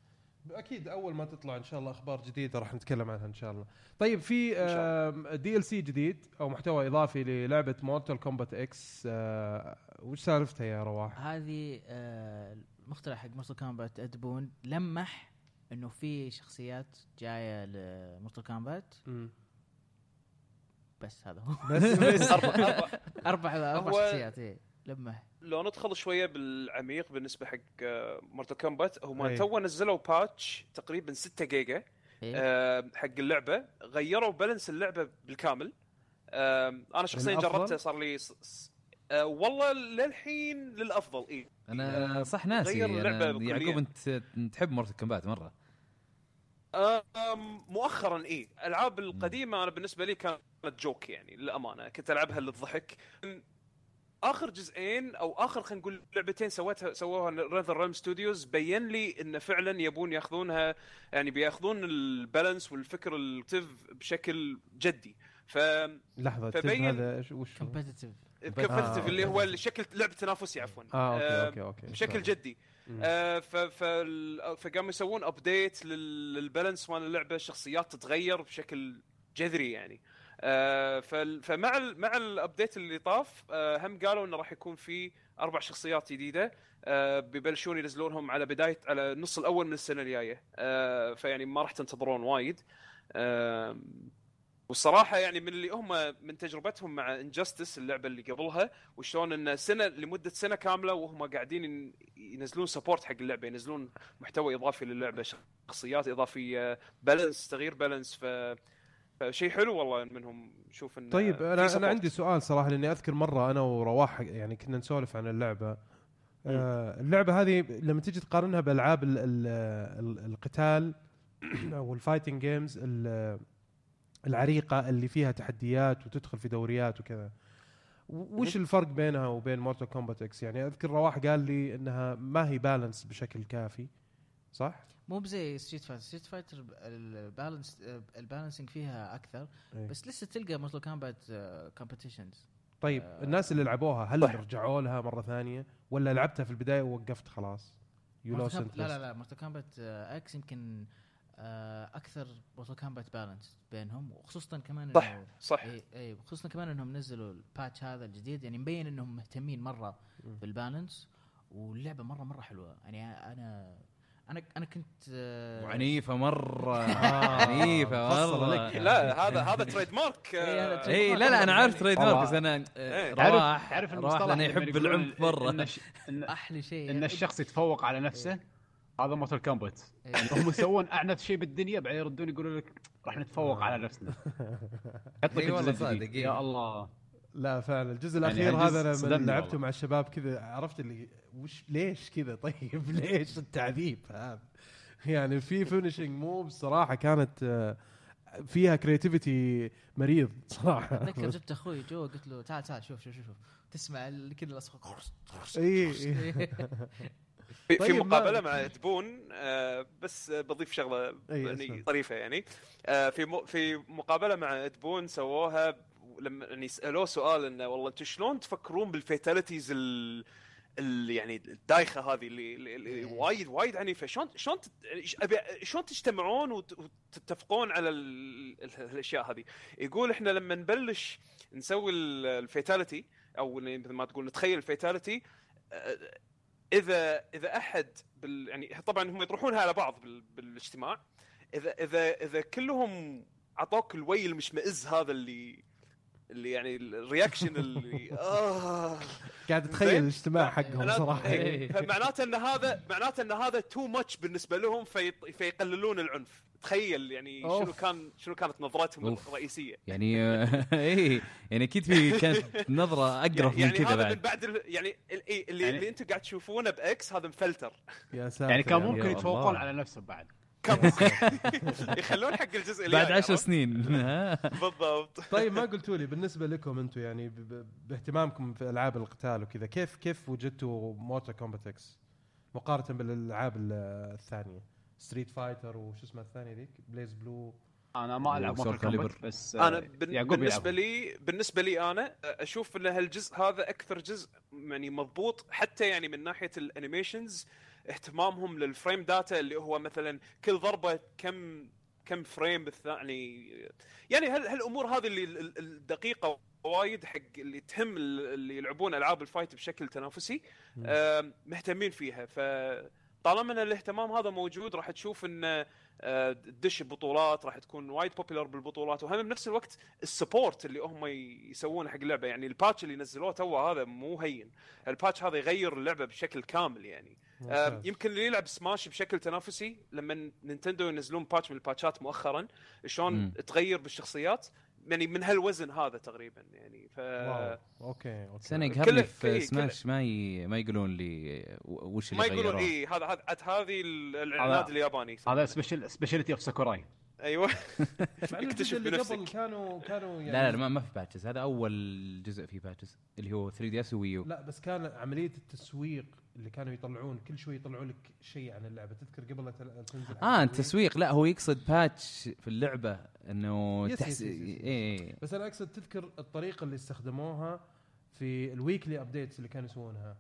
أكيد أول ما تطلع إن شاء الله أخبار جديدة راح نتكلم عنها إن شاء الله. طيب في DLC جديد أو محتوى إضافي للعبة مورتال كومبات إكس وش سالفتها يا رواح؟ هذه آه، المخترع حق مورتال كومبات إد بون لمح إنه في شخصيات جاية لمورتال كومبات بس هذا هو. بس بس. (laughs) أربع أربع أربع شخصيات إيه لمح. لو ندخل شوية بالعميق بالنسبة حق مورتال كومبات هم أي. تو نزلوا patch تقريبا 6 جيجا إيه. آه، حق اللعبة غيروا balance اللعبة بالكامل آه، أنا شخصيا؟ جربته صار لي ص- آه، والله للحين للأفضل اي أنا صح ناسي غير كلياً. يعقوب أنت تحب مورتال كومبات مرة مؤخرا اي الالعاب القديمة أنا بالنسبة لي كانت joke يعني للأمانة كنت ألعبها للضحك آخر جزئين أو آخر خلينا نقول لعبتين سوتها سووها نيذر ريلم ستوديوز بين لي انه فعلا يبون يأخذونها يعني بيأخذون ال balance وال competitive بشكل جدي ف لحظة فبين- هذا وش؟ competitive competitive آه، اللي هو. شكل لعبة تنافسي عفوا آه أوكي آه، أوكي أوكي بشكل. جدي. آه ف ف فقاموا يسوون update لل balance مال اللعبة الشخصيات تتغير بشكل جذري يعني آه فمع ال مع ال update اللي طاف آه هم قالوا إنه راح يكون في أربع شخصيات جديدة آه بيبلشون ينزلونهم على بداية على النص الأول من السنة الجاية. آه فيعني ما راح تنتظرون وايد. آه والصراحه يعني من اللي هم من تجربتهم مع إنجستس اللعبة اللي قبلها وشلون إن سنة لمدة سنة كاملة وهم قاعدين ين- ينزلون support حق اللعبة ينزلون محتوى إضافي للعبة شخصيات إضافية balance تغيير بالانس ف فشيء حلو والله منهم نشوف انه طيب أنا. أنا عندي سؤال صراحة لأني أذكر مرة أنا ورواح يعني كنا نسولف عن اللعبة. آه اللعبة هذه لما تيجي تقارنها بالالعاب ال- ال- ال- القتال (clears throat) أو الفايتنج جيمز ال- العريقة اللي فيها تحديات وتدخل في دوريات وكذا. وش الفرق بينها وبين مورتال كومبات إكس يعني أذكر رواح قال لي إنها ما هي balance بشكل كافي. صح؟ مو بزي ستريت فايتر ستريت فايتر ال balance ال balancing فيها أكثر. إيه. بس لسه تلقى مثل comp competitions طيب آه. الناس اللي لعبوها هل صح. رجعوا لها مرة ثانية ولا لعبتها في البداية ووقفت خلاص؟ you لا لا لا. مورتال كومبات إكس يمكن آه، أكثر مورتال كومبات balance بينهم وخصوصا كمان صح إنه- صح. إي إي خصوصا كمان إنهم نزلوا ال patch هذا الجديد. يعني مبين إنهم مهتمين مرة. بال balance واللعبة مرة مرة حلوة. يعني أنا أنا أنا كنت آه، وعنيفة مرة آه، عنيفة مرة. لا هذا هذا trademark إيه، آه، اي لا لا أنا عارف trademark بس أنا إيه. آه، تعرف رواح تعرف رواح المصطلح لأنه يحب العنف مرة إن إن, (laughs) أحلى شيء إن الشخص يتفوق على نفسه هذا مورتال كومبات إيه. (laughs) هم يسوون أعنف شيء بالدنيا بعدين يردون يقولوا لك راح نتفوق على نفسنا. (laughs) صادق، إي. يا الله لا فعلا الجزء يعني الأخير هذا أنا لعبته. مع الشباب كذا عرفت اللي وش ليش كذا؟ (laughs) طيب ليش التعذيب؟ هذا يعني في finishing move صراحة كانت آه، فيها creativity مريض صراحة. اتذكر جبت أخوي جو قلت له تعال تعال شوف شوف شوف. شوف تسمع كذا الاصوات اي إي. في, طيب في ما- مقابلة مع إد بون آه، بس بضيف شغلة أي، يعني. طريفة يعني. آه، في في مقابلة مع إد بون سووها لما يعني سألوه سؤال إنه والله أنتم شلون تفكرون بال fatalities ال يعني الدايخة هذه اللي, اللي, إيه. وايد وايد عنيفة. شلون شلون أبي- شلون تجتمعون وت- وتتفقون على ال- ال- الأشياء هذه؟ يقول إحنا لما نبلش نسوي ال- ال fatality أو مثل ما تقول نتخيل ال fatality اذا إذا أحد بال يعني طبعا هم يطرحونها على بعض بال بالاجتماع. اذا اذا إذا كلهم عطوك الوجه المشمئز هذا اللي اللي يعني ال reaction اللي (laughs) آه قاعد أتخيل زين؟ الاجتماع حقهم معناته- صراحة إيه، (laughs) فمعناته إن هذا معناته إن هذا too much بالنسبة لهم في فيقللون العنف تخيل يعني شنو. كان شنو كانت نظرتهم أوف. الرئيسية يعني آه، (laughs) اي يعني أكيد في كانت نظرة أقرب من يعني كذا هذا من بعد بعد ال- يعني إيه، اللي, يعني- اللي أنتم قاعد تشوفونه بإكس هذا مفلتر يا ساتر يعني كان ممكن يتفوقون. على نفسهم بعد (laughs) يخلون حق الجزء اللي بعد عشر؟ سنين؟ (laughs) بالضبط طيب ما قلتوا لي بالنسبة لكم أنتم يعني باهتمامكم في ألعاب القتال وكذا كيف كيف وجدتوا مورتال كومبات إكس مقارنة بالألعاب ال- الثانية ستريت فايتر وش اسمها الثانية ذيك بليز بلو أنا ما سول كاليبر. بس أنا آه، بن- يعقوب بالنسبة. لي بالنسبة لي أنا أشوف إن هالجزء هذا أكثر جزء يعني مضبوط حتى يعني من ناحية ال animations اهتمامهم لل frame data اللي هو مثلا كل ضربة كم كم frame يعني هال- هالأمور هذه اللي ال- ال- الدقيقة وايد حق اللي تهم ال- اللي يلعبون ألعاب ال fight بشكل تنافسي مهتمين فيها. فطالما إن الاهتمام هذا موجود راح تشوف إن آه، تدش ببطولات راح تكون وايد popular بالبطولات. وهم بنفس الوقت ال support اللي هم يسوونه حق اللعبة. يعني ال patch اللي نزلوه تو هذا مو هين. ال patch هذا يغير اللعبة بشكل كامل يعني. يمكن اللي يلعب سماش بشكل تنافسي لما نينتندو ينزلون patch من ال patchات مؤخرا شلون. تغير بالشخصيات يعني من هالوزن هذا تقريبا يعني ف wow okay okay كله- يقهرني في. سماش ما ي... ما يقولون لي وش اللي ما يقولون. اي هذا هذا هذه العناد الياباني هذا special speciality of ساكوراي أيوه (laughs) (laughs) اكتشف اللي قبل. كانوا كانوا يعني لا لا ما, ما في patches هذا أول جزء فيه patches اللي هو 3DS و Wii U لا بس كان عملية التسويق اللي كانوا يطلعون كل شوي يطلعوا لك شيء عن اللعبة. تذكر قبل لا تنزل آه؟ التسويق. لا هو يقصد patch في اللعبة إنه يس- تحس يس- يس- يس. إيه. بس أنا أقصد تذكر الطريقة اللي استخدموها في الويكلي ابديتس اللي كانوا يسوونها.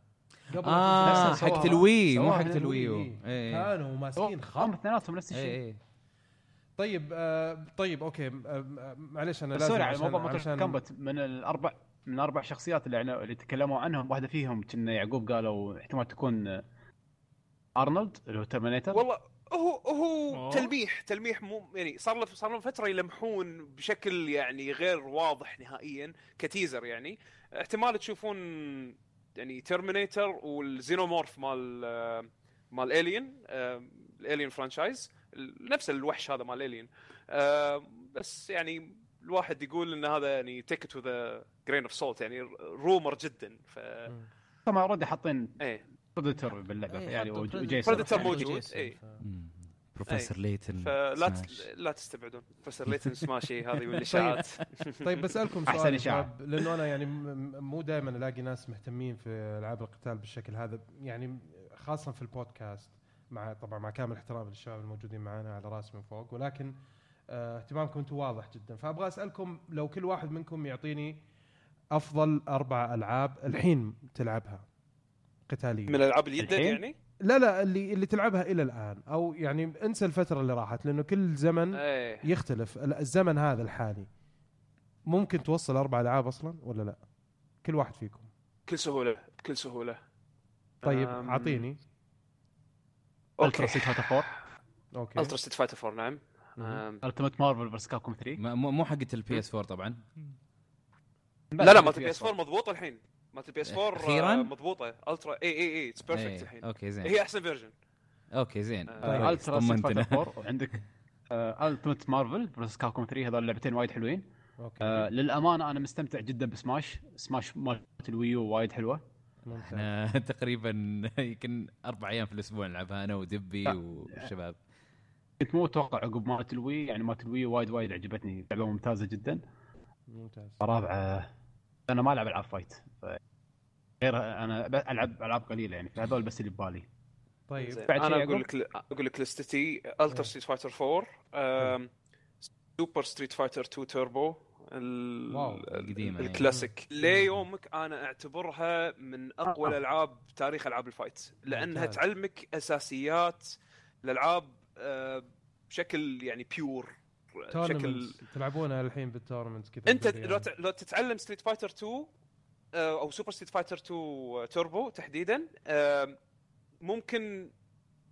قبل آه. حقت الوي مو حقت الويو الوي. إيه كانوا ماسكين هم خط. اثنيناتهم نفس الشيء. إيه طيب آه طيب أوكي. آه آه، معلش أنا لازم سوري على موضوع عشان- كومبات من الاربع من الاربع شخصيات اللي يعني اللي تكلموا عنهم واحدة فيهم كنا يعقوب قالوا احتمال تكون آه، أرنولد اللي هو ترمينيتر والله هو هو أوه. تلميح تلميح مو يعني صار له صار لهم فترة يلمحون بشكل يعني غير واضح نهائيا ك teaser يعني. احتمال تشوفون يعني Terminator وال Xenomorph مال آه، مال Alien ال Alien franchise نفس الوحش هذا مال Alien بس يعني الواحد يقول إن هذا يعني take to the grain of salt يعني rumor جدا. ف هم already حاطين إيه. Predator باللعبة. إيه، يعني وجيسون. Predator موجود، إيه. Professor Layton فلا ت... لا تستبعدون. بس Layton سماشي هذه (laughs) من الاشاعات طيب بسألكم سؤال إشاعة. شباب لأنه أنا يعني مو دائما ألاقي ناس مهتمين في ألعاب القتال بالشكل هذا. يعني خاصه في البودكاست مع طبعا مع كامل احترام للشباب الموجودين معنا على راسي من فوق ولكن آه اهتمامكم أنتم واضح جدا. فأبغى أسألكم لو كل واحد منكم يعطيني أفضل أربع ألعاب الحين تلعبها قتاليه من الألعاب اللي يدد الحين؟ يعني؟ لا لا اللي اللي تلعبها إلى الآن. أو يعني انسى الفترة اللي راحت لأنه كل زمن إيه. يختلف. ال- الزمن هذا الحالي ممكن توصل أربع ألعاب أصلا ولا لا؟ كل واحد فيكم. بكل سهولة بكل سهولة. طيب أم، اعطيني Ultra okay. Street Fighter 4 okay. Ultra Street Fighter 4 نعم. أم، التيمت مارفل فيرس كابكوم 3 ما- مو مو حقت البي اس 4 طبعا. لا لا مالت البي اس 4 مضبوطه الحين. مالت البي اس 4 أخيراً؟ مضبوطة. الترا اي اي اي اتس بيرفكت الحين. أوكي زين. هي أحسن فيرجن أوكي زين. آه، الترا ستيت طمنتنا. فايتر 4 (laughs) وعندك التيمت مارفل فيرس كابكوم 3 هذول اللعبتين وايد حلوين. أوكي. آه، للأمانة أنا مستمتع جدا بسماش سماش مالت الويو وايد حلوة. إحنا (laughs) تقريبا يمكن أربع أيام في الأسبوع نلعبها أنا ودبي لا. والشباب كنت مو أتوقع عقب مالت ال Wii يعني مالت ال Wii وايد وايد عجبتني لعبة ممتازة جدا ممتاز رابعة أنا ما ألعب ألعاب fight ف- غير أنا ألعب ألعاب قليلة يعني فهذول بس اللي ببالي طيب. بعد أنا؟ أقول لك أقول لك list تي Ultra Street Fighter 4 Super Street Fighter 2 توربو إيه. الكلاسيك ليومك أنا أعتبرها من أقوى آه. الألعاب تاريخ ألعاب ال fight لأنها ممتاز. تعلمك أساسيات الالعاب بشكل يعني pure بشكل tournaments تلعبونها الحين بال tournaments كذا أنت. لو لو تتعلم Street Fighter 2 آه، أو Super Street Fighter 2 توربو تحديدا آه، ممكن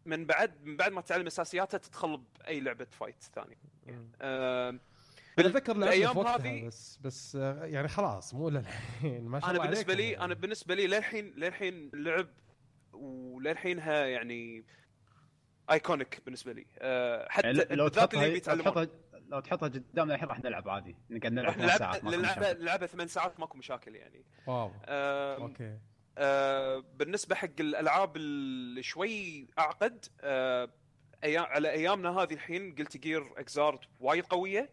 من بعد من بعد ما تتعلم اساسياتها تدخل بأي لعبة fight ثانية. أنا بال- اتذكر وقتها هذه- بس بس آه، يعني خلاص مو للحين. ما شاء أنا بالنسبة لي يعني. أنا بالنسبة لي للحين للحين لعب وللحينها يعني ايكونيك بالنسبة لي. آه، حتى يعني لو بالذات تحطها اللي لو بيتعلمون. تحطها لو تحطها قدامنا الحين راح نلعب عادي. نقعد نلعب لعبة ساعات. لعبة ثمان ساعات ماكو مشاكل يعني. واو. آه، أوكي. آه، بالنسبة حق الألعاب اللي شوي أعقد أيام على أيامنا هذه الحين قلت جير اكزارد وايد قوية.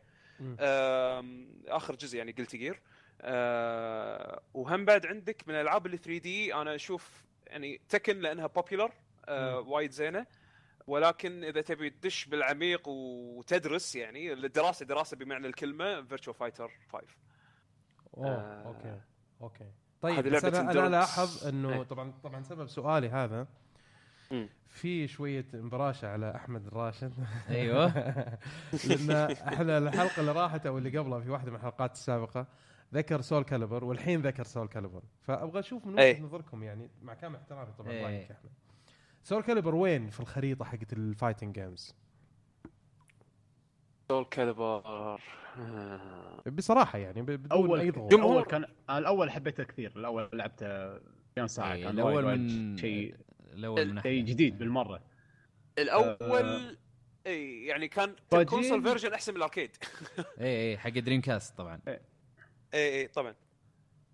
آم، آخر جزء يعني قلت جير وهم بعد عندك من الألعاب اللي 3 دي أنا أشوف يعني تكن لأنها بوبيلر وايد زينة. ولكن إذا تبي تدش بالعميق وتدرس يعني الدراسة دراسة بمعنى الكلمة فيرتشو فايتر 5 أوه آه. أوكي أوكي طيب هذه بس لعبة أنا. الاحظ إنه إيه. طبعا طبعا سبب سؤالي هذا مم. في شوية انبراشه على أحمد الراشد أيوه (laughs) لأن إحنا الحلقة اللي راحت أو اللي قبلها في واحدة من الحلقات السابقة ذكر Soulcalibur والحين ذكر Soulcalibur فأبغى أشوف من. وجهة نظركم يعني مع كامل احترامي طبعا أي. رايك يا أحمد Soulcalibur وين في الخريطة حقت ال fighting games Soulcalibur بصراحة يعني بدون أول أي ضغوط. جمهور. أول كان أنا الأول حبيته كثير الأول لعبته مليون ساعة؟ كان الأول من شيء الأول من شيء جديد بالمرة. الأول إي يعني كان. console version أحسن من ال arcade. (laughs) إي إي حق Dreamcast طبعا. إي. إي طبعا.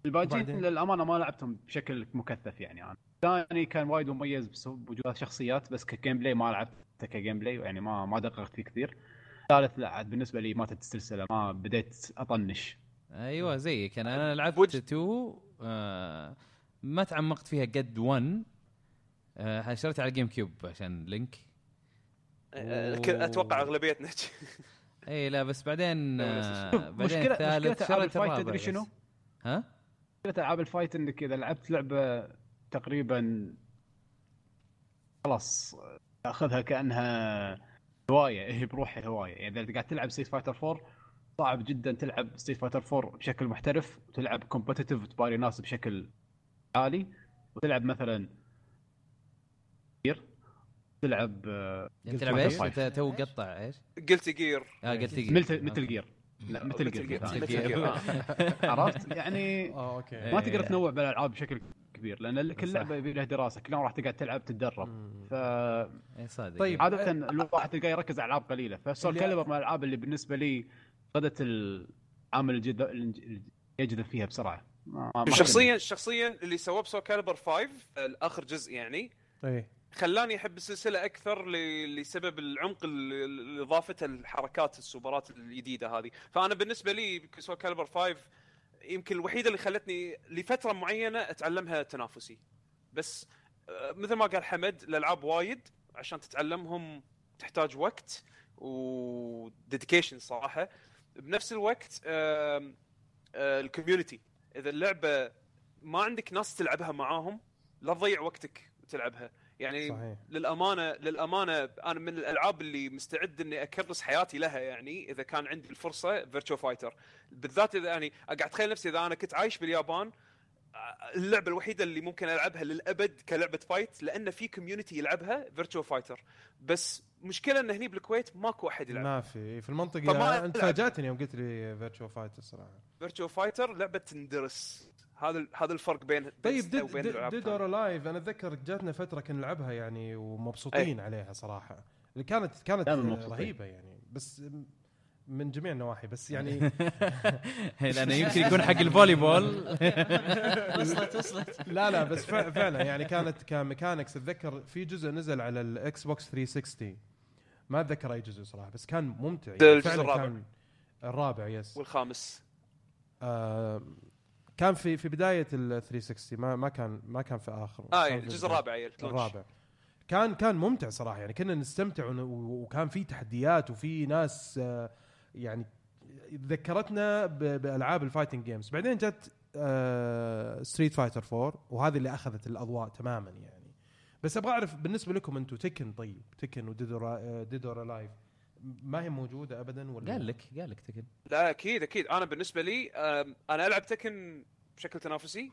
الباجين؟ للأمانة ما لعبتهم بشكل مكثف يعني أنا الثاني كان وايد مميز بوجود شخصيات بس ك gameplay ما لعبته ك gameplay يعني ما ما دققت فيه كثير الثالث لا عاد بالنسبة لي ماتت السلسلة ما بديت أطنش أيوه زيك أنا أنا لعبت وج- 2 آه ما تعمقت فيها قد 1 آه شريتها على ال GameCube عشان Link ك- أتوقع أغلبيتنا (laughs) إي لا بس بعدين آه بعدين مشكلة- الثالث مشكلة شريت ال fight الرابع تدري. شنو؟ ها؟ مشكلة العاب ال fight انك اذا لعبت لعبة تقريبا خلاص تأخذها كأنها هواية هي بروحها هوايه يعني إذا قاعد تلعب Street Fighter 4 صعب جدا تلعب Street Fighter 4 بشكل محترف وتلعب competitive وتباري ناس بشكل عالي. وتلعب مثلا كثير تلعب آه، انت قلت تلعب إيش؟ أنت تو قطع إيش؟ Guilty Gear آه قلت لي Metal Gear لا Metal Gear. آه. عرفت؟ يعني (laughs) آه okay. إيه. ما تقدر تنوع بالألعاب بشكل كبير لأن كل. لعبة يبي لها دراسة كل يوم راح تقعد تلعب تتدرب. فعاده اي صادق. طيب. الواحد تلقاه يركز على ألعاب قليلة. ف Soul Calibur من الألعاب اللي بالنسبة لي فقدت العامل الجد اللي يجذب فيها بسرعة. ما- ما- ما شخصيا شخصيا اللي سواه ب Soul Calibur 5 الآخر جزء يعني اي خلاني أحب السلسلة أكثر ل- لسبب العمق اللي اللي اضافته الحركات السوبرات الجديدة هذه. فأنا بالنسبة لي Soul Calibur 5 يمكن الوحيدة اللي خلتني لفترة معينة أتعلمها تنافسي. بس آه، مثل ما قال حمد الألعاب وايد عشان تتعلمهم تحتاج وقت و dedication صراحة. بنفس الوقت آه، ال community. إذا اللعبة ما عندك ناس تلعبها معاهم لا تضيع وقتك وتلعبها يعني صحيح. للأمانة للأمانة أنا من الألعاب اللي مستعد إني أكرس حياتي لها يعني إذا كان عندي الفرصة Virtua Fighter بالذات إذا يعني قاعد أتخيل نفسي إذا أنا كنت عايش باليابان آه، اللعبة الوحيدة اللي ممكن ألعبها للأبد كلعبة fight لأن في community يلعبها Virtua Fighter بس مشكلة إن هني بالكويت ماكو أحد يلعب. ما في. في المنطقة انت. فاجاتني يوم قلت لي Virtua Fighter الصراحه Virtua Fighter لعبة تندرس. هذا ال- هذا الفرق بين طيب بين وبين الألعاب Dead الثانية. or Alive أنا أتذكر جاتنا فترة كنا نلعبها يعني ومبسوطين عليها صراحة. اللي كانت كانت. رهيبة يعني بس من جميع النواحي بس يعني (laughs) لأنه (laughs) يمكن يكون حق ال volleyball (laughs) وصلت وصلت. لا لا بس فع- فعلا يعني كانت ك mechanics أتذكر في جزء نزل على ال Xbox 360 ما أتذكر أي جزء صراحة بس كان ممتع يعني الجزء فعلا الرابع. كان الرابع yes والخامس. آه كان في في بداية ال 360 ما ما كان ما كان في آخر آه يعني الجزء. الرابع الرابع الرابع. كان كان ممتع صراحة يعني كنا نستمتع وكان في تحديات وفي ناس آه، يعني ذكرتنا بألعاب ال fighting games بعدين جت Street Fighter 4 وهذه اللي أخذت الأضواء تماما يعني. بس أبغى أعرف بالنسبة لكم أنتم Tekken طيب Tekken و Dead or Alive ما هي موجودة ابدا ولا؟ قال لك قال لك Tekken. لا أكيد أكيد. أنا بالنسبة لي أنا ألعب Tekken بشكل تنافسي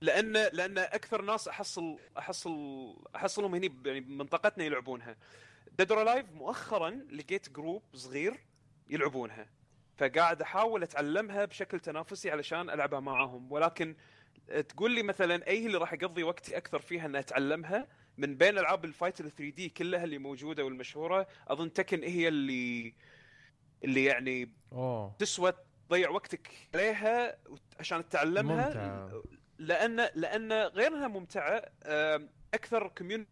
لأن لأن أكثر ناس أحصل أحصل أحصلهم هني يعني بمنطقتنا يلعبونها. Dead or Alive مؤخرا لقيت group صغير يلعبونها. فقاعد أحاول أتعلمها بشكل تنافسي علشان ألعبها معاهم. ولكن تقول لي مثلا أي اللي راح أقضي وقتي أكثر فيها ان أتعلمها؟ من بين ألعاب ال fight ال 3 دي كلها اللي موجودة والمشهورة أظن Tekken هي اللي اللي يعني أوه. تسوى تضيع وقتك عليها عشان تتعلمها. ممتعة. لأن لأن غير انها ممتعه أكثر community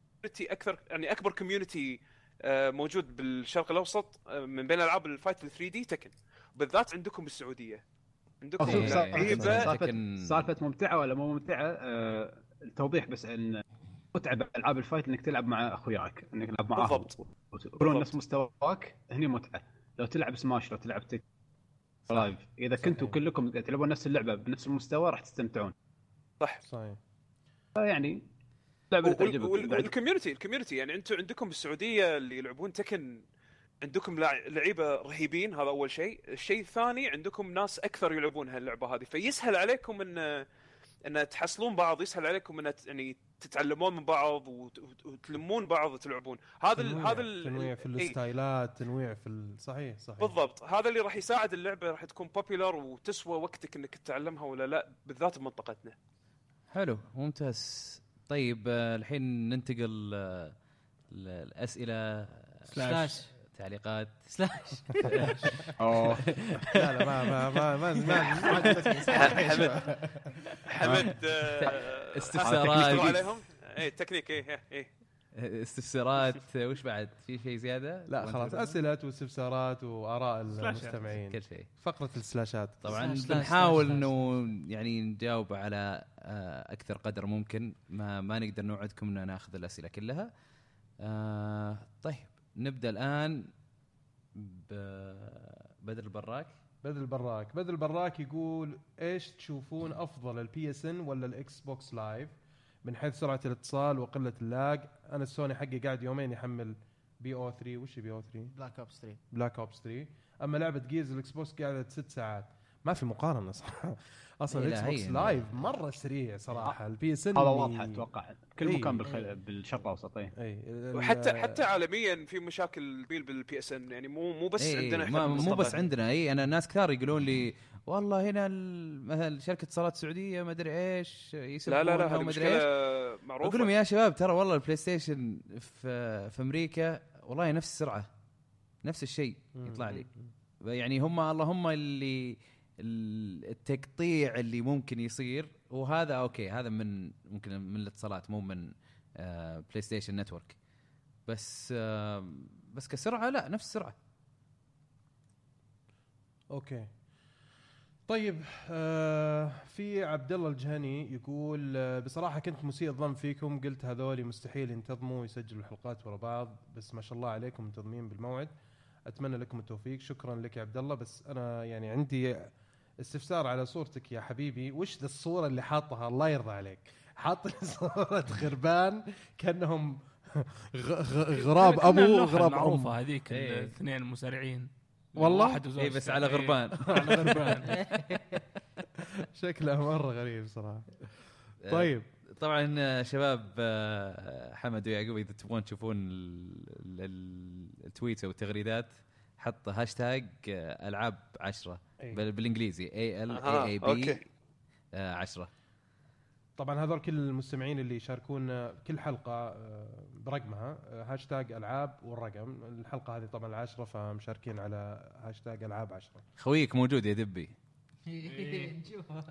أكثر يعني أكبر community موجود بالشرق الأوسط من بين ألعاب ال fight ال 3 دي Tekken. بالذات عندكم بالسعوديه عندكم سالفه سالفه ممتعة ولا مو ممتعة؟ التوضيح بس إن متعه بالعاب ال fight إنك تلعب مع أخوياك إنك تلعب معاهم بالضبط. وتكونون نفس مستواك هني متعه لو تلعب سماش لو تلعب Tekken Alive إذا كنتوا. كلكم تلعبون نفس اللعبة بنفس المستوى راح تستمتعون. صح. صحيح. فيعني وال community ال community يعني أنتم عندكم بالسعودية اللي يلعبون Tekken عندكم لع- لعيبة رهيبين هذا أول شيء، الشيء الثاني عندكم ناس أكثر يلعبون هاللعبة هذه. فيسهل عليكم ان إن تحصلون بعض يسهل عليكم إن يعني تتعلمون من بعض وت- وت- وتلمون بعض وتلعبون. هذا ال تنويع- هذا ال- تنويع في. الستايلات تنويع في ال- صحيح صحيح. بالضبط. هذا اللي راح يساعد اللعبة راح تكون بوبيلر وتسوى وقتك إنك تتعلمها ولا لا بالذات بمنطقتنا. حلو ممتاز. طيب آه، الحين ننتقل آه، الاسئله slash. تعليقات slash اوه لا لا ما ما ما ما ما. حمد حمد آه، استفسارات. عليهم اي تكنيك اي اي استفسارات آه، وش بعد في شيء زياده لا خلاص اسئله واستفسارات واراء المستمعين كل شيء فقره السلاشات طبعا بنحاول انه يعني نجاوب على آه، أكثر قدر ممكن ما ما نقدر نوعدكم ان ناخذ الاسئله كلها آه، طيب نبدأ الآن ب- بدر البراك. بدر براك بدر براك يقول إيش تشوفون أفضل ال PSN ولا ال Xbox Live من حيث سرعة الاتصال وقلة ال lag. أنا السوني حقي قاعد يومين يحمل BO 3 وش BO 3 Black Ops 3 Black Ops 3 أما لعبة Gears ال Xbox قاعدة ست ساعات. ما في مقارنة صراحة (laughs) أصلا ال X لا، box Live مرة سريع صراحة. ال PSN هذا واضح أتوقع. كل إي. مكان بالخل... بالشرق الاوسط إي. وحتى حتى عالميا في مشاكل بيل بال PSN يعني مو مو بس إيه عندنا ما مو. بس عندنا إي. أنا ناس كثار يقولون لي والله هنا مثلا شركة اتصالات سعودية ما أدري إيش لا لا لا هذه مشكله أدري إيش. أقول لهم معروفه يا شباب ترى والله ال PlayStation في في أمريكا والله نفس السرعة نفس الشيء يطلع لي. يعني هم اللهم اللي ال- التقطيع اللي ممكن يصير وهذا أوكي هذا من ممكن من الاتصالات مو من PlayStation Network بس بس كسرعة لا نفس السرعة. أوكي. طيب آه في عبد الله الجهني يقول آه بصراحة كنت مسيء الظن فيكم قلت هذول مستحيل ينتظموا ويسجلوا الحلقات ورا بعض بس ما شاء الله عليكم منتظمين بالموعد. أتمنى لكم التوفيق. شكرا لك يا عبد الله بس أنا يعني عندي استفسار على صورتك يا حبيبي وش ذا الصورة اللي حاطها الله يرضى عليك حاط (laughs) صورة غربان كأنهم غ- غ- غراب أبو المعروفه أم هذيك إيه. الاثنين المسارعين والله؟ واحد وزوجته. اي بس على إيه. غربان (laughs) على غربان (laughs) شكله مرة غريب صراحة طيب طبعا آه، شباب آه، حمد ويعقوب إذا تبغون تشوفون ال- ال- ال tweets أو التغريدات حط هاشتاج آه، ألعاب 10 أي. بال- بالإنجليزي A L آه، A A. B 10 طبعا هذول كل المستمعين اللي يشاركون كل حلقة آه، برقمها آه، هاشتاج ألعاب والرقم. الحلقة هذه طبعا العشرة فمشاركين على هاشتاج ألعاب عشرة. خويك موجود يا دبي. (laughs) نشوفه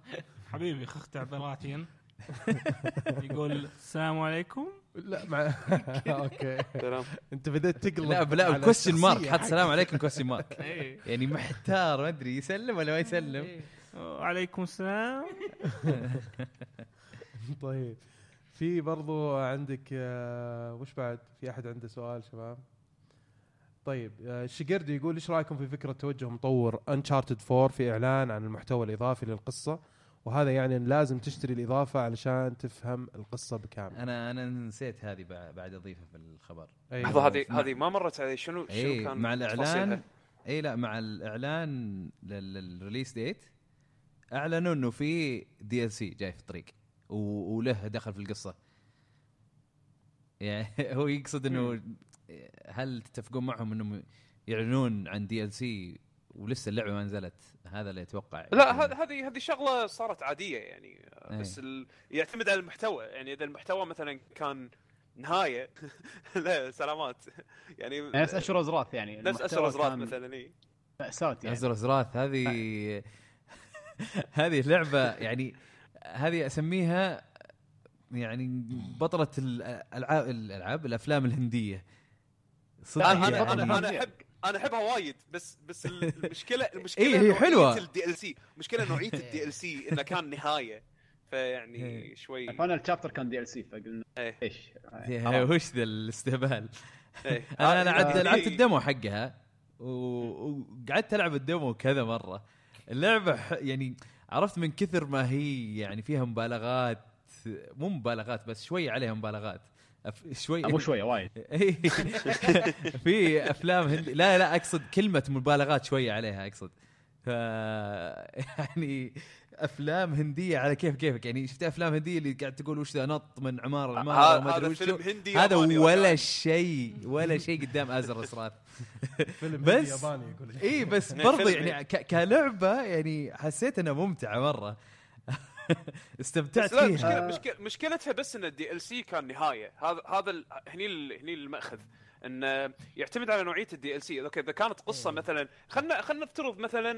حبيبي خخ تعبيراتين (laughs) يقول السلام عليكم. لا مع (laughs) أوكي. سلام. أنت بديت تقلب لا لا question mark حط. سلام عليكم question mark (laughs) إيه. يعني محتار ما أدري يسلم ولا ما يسلم؟ وعليكم السلام. طيب. في برضو عندك آه، وش بعد؟ في أحد عنده سؤال شباب؟ طيب آه، الشقردي يقول إيش رأيكم في فكرة توجه مطور انشارتد 4 في إعلان عن المحتوى الإضافي للقصة؟ وهذا يعني إن لازم تشتري الإضافة علشان تفهم القصة بكامل. أنا أنا نسيت هذه بع- بعد أضيفها في الخبر. لحظة هذه مع- هذه ما مرت علي. شنو شنو اي كان مع؟ الإعلان؟ أي لا مع الإعلان لل- لل release date أعلنوا إنه في DLC جاي في الطريق وله دخل في القصة. يعني (laughs) هو يقصد إنه هل تتفقون معهم إنهم يعلنون عن DLC ولسه اللعبة ما نزلت. هذا اللي أتوقع. لا هذه هذه هذه شغلة صارت عادية يعني إيه. بس ال... يعتمد على المحتوى. يعني إذا المحتوى مثلا كان نهاية (laughs) لا سلامات. يعني نفس Asura's Wrath يعني. نفس Asura's Wrath مثلا اي مأساة يعني. Asura's Wrath. هذه (laughs) هذه لعبة يعني هذه أسميها يعني بطلة الألعاب الألعاب الأفلام الهندية. صدق يعني. أنا أنا أنا أحب أنا احبها وايد بس بس المشكلة (laughs) المشكلة إيه، هي حلوة. ال DLC مشكلة نوعية ال (laughs) DLC انه كان نهاية فيعني إيه. شوي final chapter كان DLC فقلنا إيه. إيش هي- وش ذا الاستهبال إيه. (laughs) أنا آه، هذه- لعبت ال demo حقها وقعدت ألعب ال demo كذا مرة اللعبة ح- يعني عرفت من كثر ما هي يعني فيها مبالغات مو مبالغات بس شوي عليها مبالغات شوي. مو شوية وايد. (laughs) إيه. (laughs) في أفلام هندي لا لا أقصد كلمة مبالغات شوية عليها أقصد. ف (laughs) يعني أفلام هندية على كيف كيفك يعني شفت أفلام هندية اللي قاعد تقول وش ذا نط من عماره لعماره هذا وما أدري هذا وش فيلم هندي هذا ياباني ولا. شيء ولا شيء قدام Asura's Wrath فيلم بس- ياباني يقول. اي بس برضه يعني ك- كلعبة يعني حسيت إنها ممتعة مرة. (laughs) استمتعت بس لا فيها. مشكلة مشكلة مشكلتها بس إن ال DLC كان نهاية. هذا هذا هني ال- هني المأخذ. انه يعتمد على نوعية ال DLC أوكي إذا كانت قصة مثلا خلينا خلينا نفترض مثلا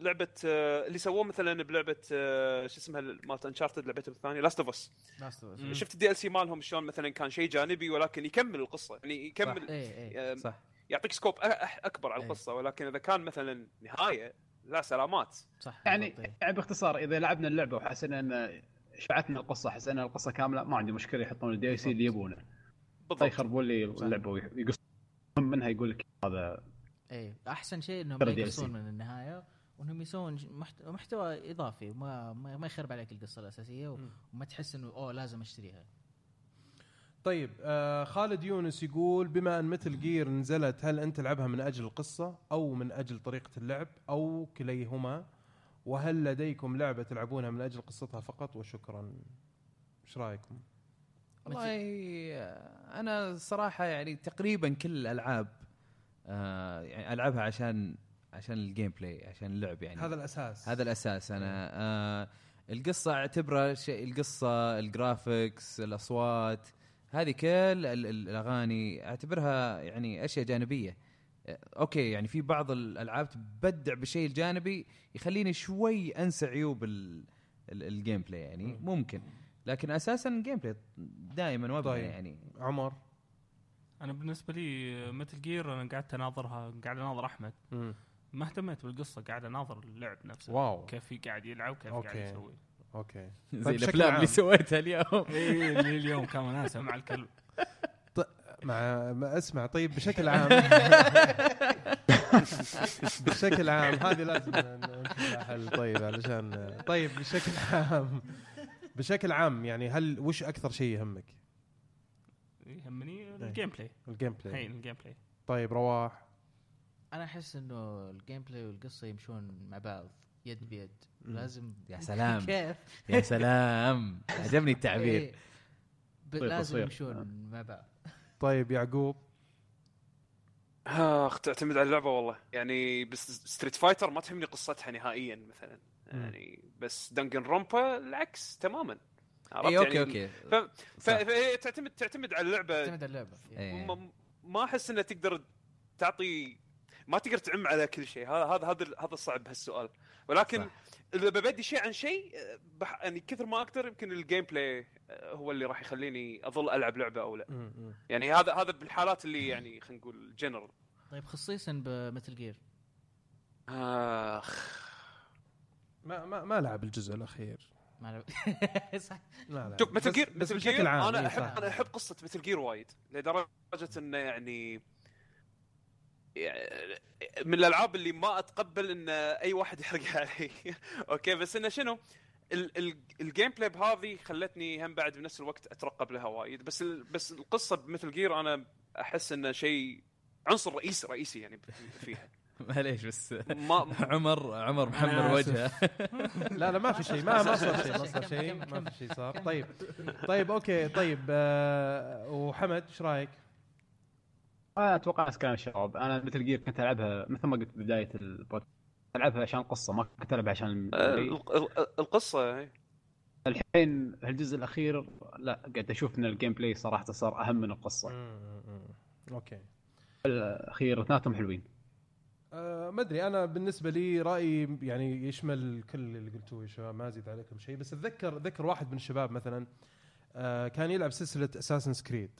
لعبة آه، اللي سووه مثلا بلعبة آه، شو اسمها مالت Uncharted لعبتهم الثانية Last of Us. شفت ال DLC مالهم شلون مثلا كان شيء جانبي ولكن يكمل القصة. يعني يكمل اي اي آم، صح. يعطيك scope أكبر على إيه. القصة. ولكن إذا كان مثلا نهاية لا سلامات. صح يعني إيه. يعني باختصار إذا لعبنا اللعبة وحسينا إن شبعتنا القصة حسينا القصة كاملة ما عندي مشكلة يحطون ال DLC اللي يبونه. بالضبط. يخربون لي اللعبة ويقصون منها يقول لك هذا إيه أحسن شيء إنهم. يقصون من النهاية وإنهم يسوون محتوى إضافي ما ما ما يخرب عليك القصة الأساسية وما تحس إنه أوه لازم أشتريها. طيب آه خالد يونس يقول بما أن مثل جير نزلت هل أنت تلعبها من أجل القصة أو من أجل طريقة اللعب أو كليهما؟ وهل لديكم لعبة تلعبونها من أجل قصتها فقط؟ وشكرا. إيش رأيكم؟ والله أنا الصراحه يعني تقريبا كل الألعاب آه يعني ألعبها عشان عشان ال gameplay عشان اللعب يعني. هذا الأساس. هذا الأساس أنا. آه القصة أعتبرها شيء القصة ال graphics الأصوات هذه كل ال- ال- الأغاني أعتبرها يعني أشياء جانبية آه، أوكي يعني في بعض الألعاب تبدع بالشيء الجانبي يخليني شوي أنسى عيوب ال- ال- ال gameplay يعني مم. ممكن لكن أساسا ال gameplay دائما وابدا طيب. يعني عمر أنا بالنسبة لي Metal Gear أنا قعدت أناظرها قاعد أناظر أحمد مم. ما اهتميت بالقصة قاعد أناظر اللعب نفسه wow كيف في قاعد يلعب كيف أوكي. قاعد يسوي أوكي. (laughs) زي طيب بشكل الافلام عام. اللي سويتها اليوم. (laughs) اي اللي اليوم كان وناسه مع الكلب مع ما اسمع. طيب بشكل عام. (laughs) بشكل عام. هذه لازم حل طيب علشان. طيب بشكل عام. بشكل عام يعني هل وش أكثر شيء يهمك؟ يهمني ال gameplay ال gameplay الحين ال gameplay طيب رواح. أنا أحس إنه ال gameplay والقصة يمشون مع بعض. يد بيد. لازم يا سلام. (laughs) كيف؟ يا سلام. عجبني التعبير. إيه. طيب لازم. يمشون مع بعض طيب يعقوب. اخ تعتمد على اللعبة والله. يعني بس Street Fighter ما تهمني قصتها نهائيا مثلا. يعني بس Danganronpa العكس تماما. عرفت؟ اي okay يعني okay. ف... ف... فهي تعتمد تعتمد على اللعبة. تعتمد على اللعبة. إيه. ما- ما أحس إنها تقدر تعطي ما تقدر تعم على كل شيء. هذا هذا هذا هذا صعب بهالسؤال. ولكن صح. إذا ببدي شيء عن شيء بح... يعني كثر ما أقدر يمكن ال gameplay هو اللي راح يخليني أظل ألعب لعبة أو لا مم،. يعني هذا هذا بالحالات اللي يعني خلينا نقول جنرال طيب خصيصا ب Metal Gear آخ. ما ما ما لعب الجزء الأخير. ما (laughs) صح. ما لعب. شوف مثل جير مثل بشكل جير عام أنا إيه، احب. أنا أحب قصة Metal Gear وايد لدرجة إنه يعني من الألعاب اللي ما أتقبل إن أي واحد (laughs) يحرق علي. okay بس إنه شنو؟ ال- ال- ال gameplay بهذه خلتني هم بعد بنفس الوقت أترقب لها وايد. بس ال- بس القصة ب Metal Gear أنا أحس إنه شيء عنصر رئيسي رئيسي يعني (laughs) فيها. معليش بس ما عمر عمر محمر. وجهه. (laughs) لا لا ما في شيء ما ما صار شيء ما صار شيء ما في شيء صار. طيب طيب okay طيب آه وحمد إيش رأيك؟ أنا أتوقع نفس كلام الشباب أنا Metal Gear كنت ألعبها مثل ما قلت بداية البودكاست. ألعبها عشان القصة ما كنت ألعبها عشان ال- القصة هي. الحين هالجزء الأخير لا قاعد أشوف إن ال gameplay صراحة صار أهم من القصة. مم، مم، مم. okay. الأخير اثنيناتهم حلوين. آه ما أدري. أنا بالنسبة لي رأيي يعني يشمل كل اللي قلتوه يا شباب ما أزيد عليكم شيء. بس أتذكر أتذكر واحد من الشباب مثلا آه كان يلعب سلسلة Assassin's Creed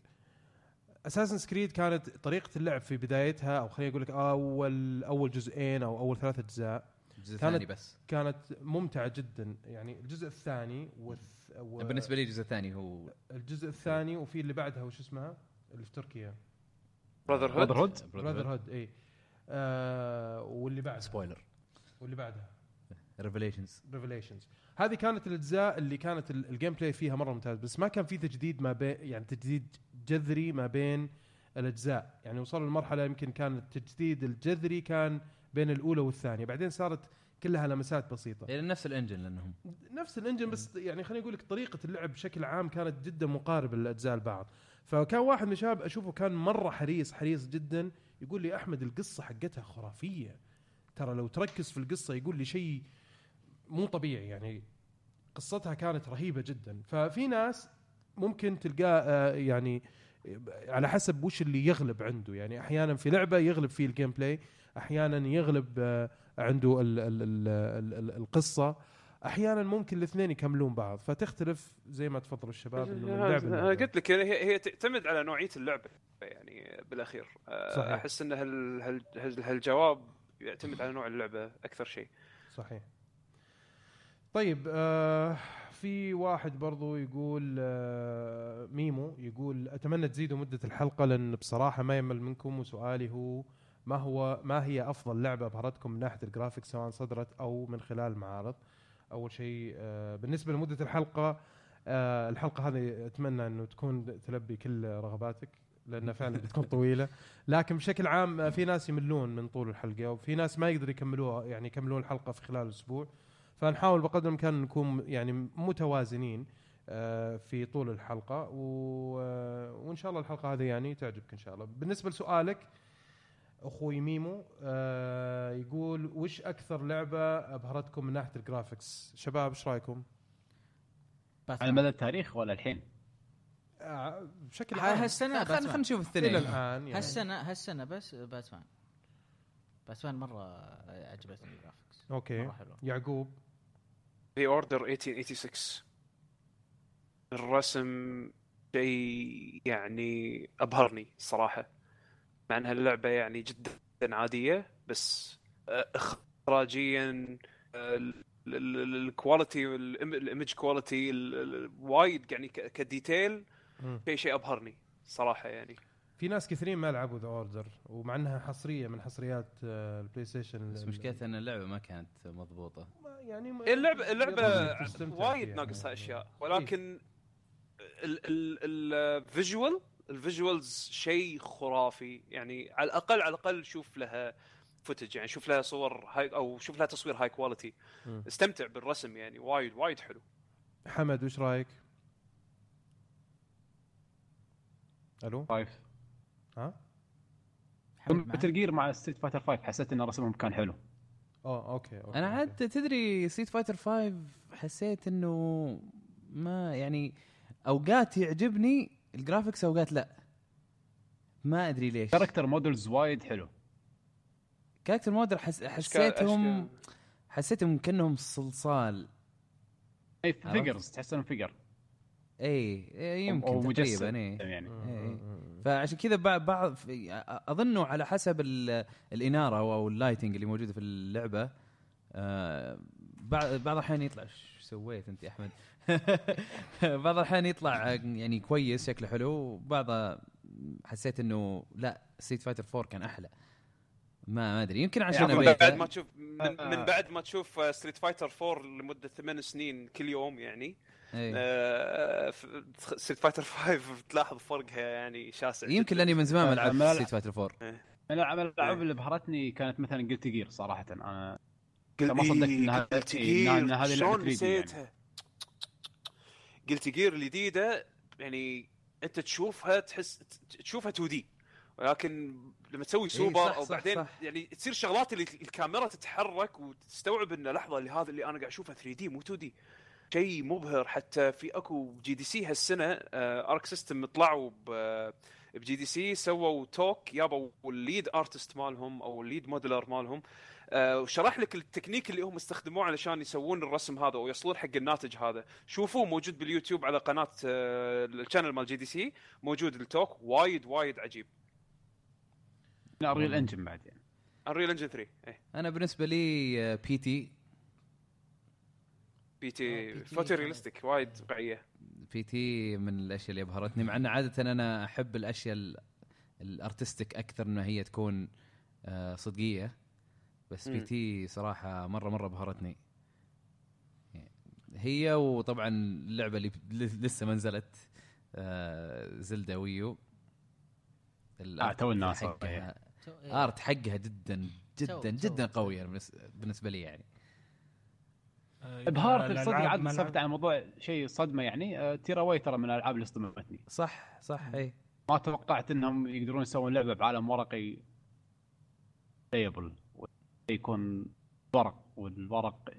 Assassin's Creed كانت طريقة اللعب في بدايتها أو خليني أقول لك اول أول جزئين أو أول ثلاث أجزاء. الجزء كانت- الثاني بس. كانت ممتعة جدا. يعني الجزء الثاني والث... و... بالنسبة لي الجزء الثاني هو الجزء الثاني وفي اللي بعدها وش اسمها؟ اللي في تركيا. Brotherhood Brotherhood Brotherhood إي. آه واللي بعدها. spoiler واللي بعدها. Revelations Revelations هذه كانت الأجزاء اللي كانت ال- ال gameplay فيها مرة ممتاز بس ما كان في تجديد ما بين يعني تجديد جذري ما بين الأجزاء. يعني وصلوا لمرحلة يمكن كان التجديد الجذري كان بين الأولى والثانية. بعدين صارت كلها لمسات بسيطة. لأن نفس ال engine لأنهم. نفس ال engine بس يعني خليني أقول لك طريقة اللعب بشكل عام كانت جدا مقاربة للأجزاء البعض. فكان واحد من الشباب أشوفه كان مرة حريص حريص جدا يقول لي أحمد القصة حقتها خرافية. ترى لو تركز في القصة يقول لي شيء مو طبيعي يعني قصتها كانت رهيبة جدا. ففي ناس ممكن تلقاه آه، يعني على حسب وش اللي يغلب عنده. يعني أحيانا في لعبة يغلب فيه ال gameplay أحيانا يغلب آه، عنده ال ال ال ال ال القصة. أحيانا ممكن الاثنين يكملون بعض. فتختلف زي ما تفضلوا الشباب إنه من لعبه أنا. قلت لك هي هي تعتمد على نوعية اللعبة يعني بالأخير. آه، صحيح. أحس إن هال هال هال- هالجواب يعتمد على نوع اللعبة أكثر شيء. صحيح. طيب آه في واحد برضو يقول آه ميمو يقول أتمنى تزيدوا مدة الحلقة لأن بصراحة ما يمل منكم وسؤالي هو ما هو ما هي أفضل لعبة أبهرتكم من ناحية الجرافيكس سواء صدرت أو من خلال المعارض؟ أول شيء آه بالنسبة لمدة الحلقة آه الحلقة هذه أتمنى أنه تكون تلبي كل رغباتك لأنها فعلا بتكون (laughs) طويلة. لكن بشكل عام في ناس يملون من طول الحلقة وفي ناس ما يقدروا يكملوها يعني يكملون الحلقة في خلال أسبوع. فنحاول بقدر الإمكان نكون يعني متوازنين آه، في طول الحلقة. آه، وإن شاء الله الحلقة هذه يعني تعجبك إن شاء الله. بالنسبة لسؤالك أخوي ميمو آه يقول وش أكثر لعبة أبهرتكم من ناحية ال graphics شباب إيش رأيكم؟ على مدى التاريخ ولا الحين؟ آه بشكل عام. هالسنة خلينا نشوف إلى الثنين الآن يعني. هالسنة هالسنة بس Batman. Batman مرة عجبتني ال graphics okay. مرة حلو يعقوب؟ The Order 1886 الرسم شيء يعني أبهرني الصراحه مع إنها اللعبة يعني جدا عادية بس آه، graphically ال- ال- ال- ال quality ال image quality ال- ال- وايد يعني ك detail. شيء شيء أبهرني صراحة يعني في ناس كثيرين ما لعبوا The Order ومع إنها حصرية من حصريات آه، ال PlayStation بس مشكلتها إن اللعبة ما كانت مضبوطة. ما- يعني ما- اللعبه اللعبة وايد. ناقصها أشياء ولكن ال visual ال visuals شيء خرافي. يعني على الاقل على الأقل شوف لها footage يعني شوف لها صور high أو شوف لها تصوير high quality. استمتع بالرسم يعني وايد وايد حلو. حمد وش رأيك؟ ألو؟ five Metal Gear مع Street Fighter 5 حسيت إن رسمهم كان حلو. آه okay, okay. أنا أوكي. عاد تدري Street Fighter 5 حسيت إنه ما يعني أوقات يعجبني ال graphics أوقات لا. ما أدري ليش. character models وايد حلو. character model حس... حسيتهم حسيتهم كأنهم صلصال. اي؟ figures تحس انهم figure اي إيه، يمكن تقريبا اي يعني. مم، إيه. فعشان كذا بعض أظنه على حسب ال- الإنارة أو ال lighting اللي موجودة في اللعبة آه، بعض بعض الأحيان يطلع إيش سويت أنت يا أحمد؟ (laughs) بعض الأحيان يطلع يعني كويس شكله حلو وبعض حسيت إنه لا Street Fighter 4 كان أحلى ما ما أدري يمكن عشان عفواً، من. بعد ما تشوف من, من بعد ما تشوف Street Fighter 4 لمدة ثمان سنين كل يوم يعني إيه. Street Fighter 5 تلاحظ فرقها يعني شاسع يمكن جداً. لأني من زمان ما لعبت Street Fighter 4 من الالعاب إيه. اللي بهرتني كانت مثلا Guilty Gear صراحة أنا قلت ما صدقت إيه، إيه، Gear إن هذه لعبة شلون 3D يعني. نسيتها Guilty Gear الجديدة يعني أنت تشوفها تحس تشوفها 2D ولكن لما تسوي سوبر إيه، صح، أو صح، بعدين صح. يعني تصير شغلات اللي الكاميرا تتحرك وتستوعب إن لحظة اللي هذا اللي أنا قاعد اشوفه 3D مو 2D شيء مبهر حتى في أكو GDC هالسنة آه Arc System طلعوا ب- ب GDC سووا talk يابوا ال lead artist مالهم أو ال lead modeler مالهم. آه وشرح لك التكنيك اللي هم استخدموه علشان يسوون الرسم هذا ويوصلون حق الناتج هذا. شوفوه موجود باليوتيوب على قناة آه ال channel مال GDC موجود ال talk وايد وايد عجيب. Unreal Engine بعد يعني. Unreal Engine 3 إيه. أنا بالنسبة لي آه، P.T. P آه، T photorealistic وايد واقعيه P.T. من الأشياء اللي ابهرتني مع أن عادة أنا أحب الأشياء ال- ال artistic أكثر انها هي تكون آه، صدقية. بس P.T. صراحة مرة مرة ابهرتني هي وطبعا اللعبة اللي ل- لسه ما نزلت آه، Zelda Wii U. ال art تو الناس إيه. art حقها جدا جدا جدا قوية بالنس- بالنسبة لي يعني. إبهار الألعاب الصدق عاد سالفه عن الموضوع شيء صدمة يعني. آه، Tearaway ترى من الألعاب اللي صدمتني. صح صح اي ما توقعت إنهم يقدرون يسوون لعبة بعالم ورقي. playable يكون ورق والورق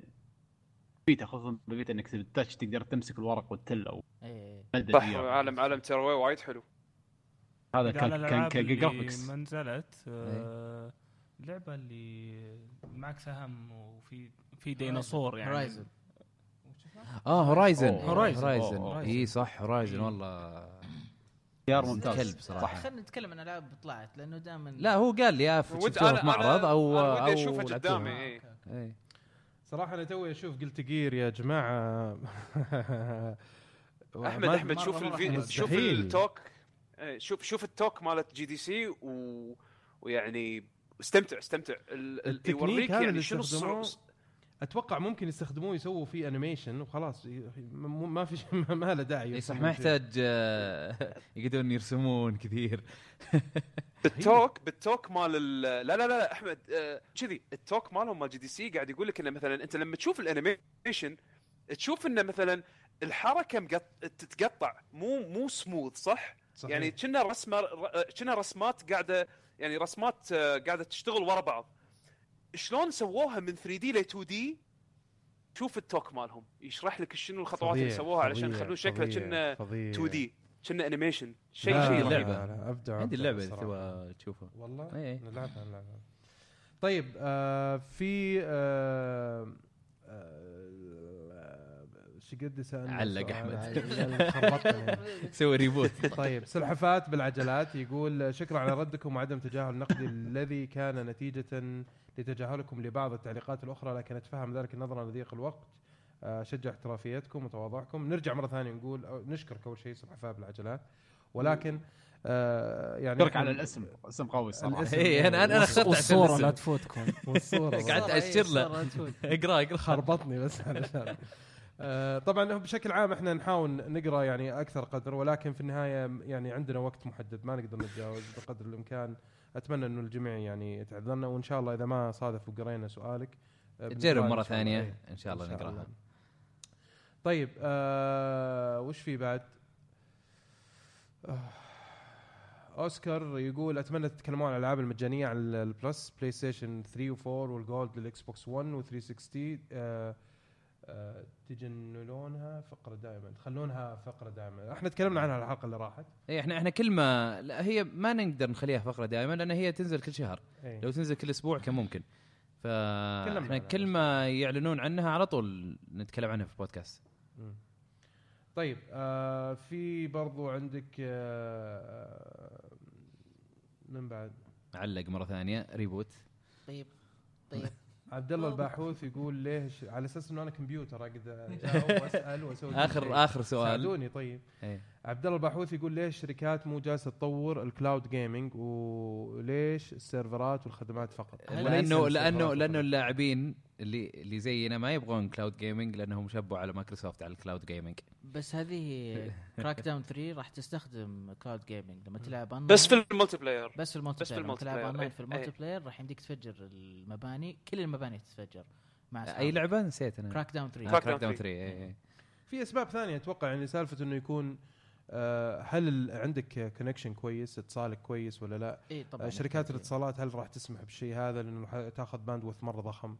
Vita خصوصا ب Vita إنك بال touch تقدر تمسك الورق والتل أو إيه. مدد صح. عالم عالم Tearaway وايد حلو. هذا كان على كان ك graphics ما نزلت آه، اللعبة اللي معك سهم وفي في ديناصور يعني Horizon آه Horizon. Horizon. Horizon. اي صح هورايزن. والله خيار ممتاز كلب صراحة. خلينا نتكلم عن ألعاب طلعت لأنه دائما لا هو قال لي شفتوها أنا- في معرض أنا- أو أنا ودي أو أشوفها لعبتوها. قدامي. إيه. إيه. صراحة أنا توي أشوف Guilty Gear يا جماعة (laughs) أحمد أحمد شوف الفيديو. شوف. ال talk إيه، شوف شوف ال talk مالت GDC و... ويعني استمتع استمتع ال... يوريك هذا يعني اللي شنو الصعوبة أتوقع ممكن يستخدموه يسووا فيه animation وخلاص ما في شيء- ما له داعي اي صح ما. يحتاج آه، يقدرون يرسمون كثير (laughs) بال talk بال talk مال ال... لا لا لا, لا أحمد آه، كذي ال talk مالهم مال GDC قاعد يقول لك إنه مثلا أنت لما تشوف ال animation تشوف إنه مثلا الحركة مقط... تتقطع مو مو سموث صح؟ صحيح. يعني كنا رسمة ر- كنا رسمات قاعدة يعني رسمات آه، قاعدة تشتغل ورا بعض شلون سووها من 3D ل 2D شوف ال talk مالهم. يشرح لك شنو الخطوات اللي سووها علشان يخلون شكله فظيع، كنا فظيع. 2D كنا animation شيء شيء رهيب. اللعبة. لا، لا، أبدع عندي اللعبة اذا صراحة. تبغى تشوفها. والله؟ إيه. نلعبها نلعبها. طيب آه في آه آه شو قد سألنا؟ علق (laughs) خربطنا. سوي ريبوت طيب سلحفات بالعجلات يقول شكرا على ردكم وعدم تجاهل النقد الذي كان نتيجة لتجاهلكم لبعض التعليقات الأخرى لكن أتفهم ذلك نظرا لضيق الوقت. آه، شجع احترافيتكم وتواضعكم. نرجع مرة ثانية نقول نشكرك أول شيء سلحفاة بالعجلات. ولكن آه، يعني اشكرك على الاسم. اسم قوي الصراحه الاسم. اي أنا أنا اخترت (laughs) عشان والصورة لا. تفوتكم. والصورة قعدت أشير له. اقرأ اقرأ. خربطني بس علشان. آه، طبعا بشكل عام إحنا نحاول نقرأ يعني أكثر قدر ولكن في النهاية يعني عندنا وقت محدد ما نقدر نتجاوز بقدر الإمكان. أتمنى إنه الجميع يعني يتعذرنا وإن شاء الله إذا ما صادف وقرينا سؤالك آه، تجرب إن مرة. ثانية إيه. إن شاء الله إن نقرأها طيب آه وش في بعد؟ آه أوسكار يقول أتمنى تتكلمون عن الألعاب المجانية على ال Plus PlayStation 3 و4 وال Gold لل Xbox 1 و 360 آه آه تجنلونها فقرة دائما تخلونها فقرة دائما. إحنا تكلمنا عنها الحلقة اللي راحت. اي إحنا إحنا كل ما لا هي ما نقدر نخليها فقرة دائما لأن هي تنزل كل شهر. إيه. لو تنزل كل أسبوع كان ممكن. فاحنا عنها. كل ما يعلنون عنها على طول نتكلم عنها في البودكاست. طيب آه في برضو عندك آه من بعد؟ علق مرة ثانية reboot. طيب طيب. عبد الله الباحوث يقول ليش على أساس إنه أنا كمبيوتر أقدر (laughs) اجاوب واسال وأسوي كل شيء. اخر آخر سؤال ساعدوني طيب إيه. عبد الله الباحوث يقول ليش الشركات مو جالسة تطور ال cloud gaming وليش السيرفرات والخدمات فقط؟ لأنه لأنه. لأنه اللاعبين اللي اللي زينا ما يبغون cloud gaming لأنهم شبوا على مايكروسوفت على ال cloud gaming بس هذه Crackdown 3 راح تستخدم cloud gaming لما تلعب اونلاين بس في ال multiplayer بس في في player لما تلعب اونلاين إيه. في ال multiplayer راح يمديك تفجر المباني. كل المباني تتفجر مع أي لعبة؟ نسيت أنا. Crackdown 3 Crackdown Crackdown 3. 3 إيه، إيه. في أسباب ثانية أتوقع يعني سالفة إنه يكون هل ال- عندك connection كويس؟ اتصالك كويس ولا لا؟ اي طبعا آه، شركات الاتصالات هل راح تسمح بالشيء هذا؟ لأنه تاخذ bandwidth مرة ضخم.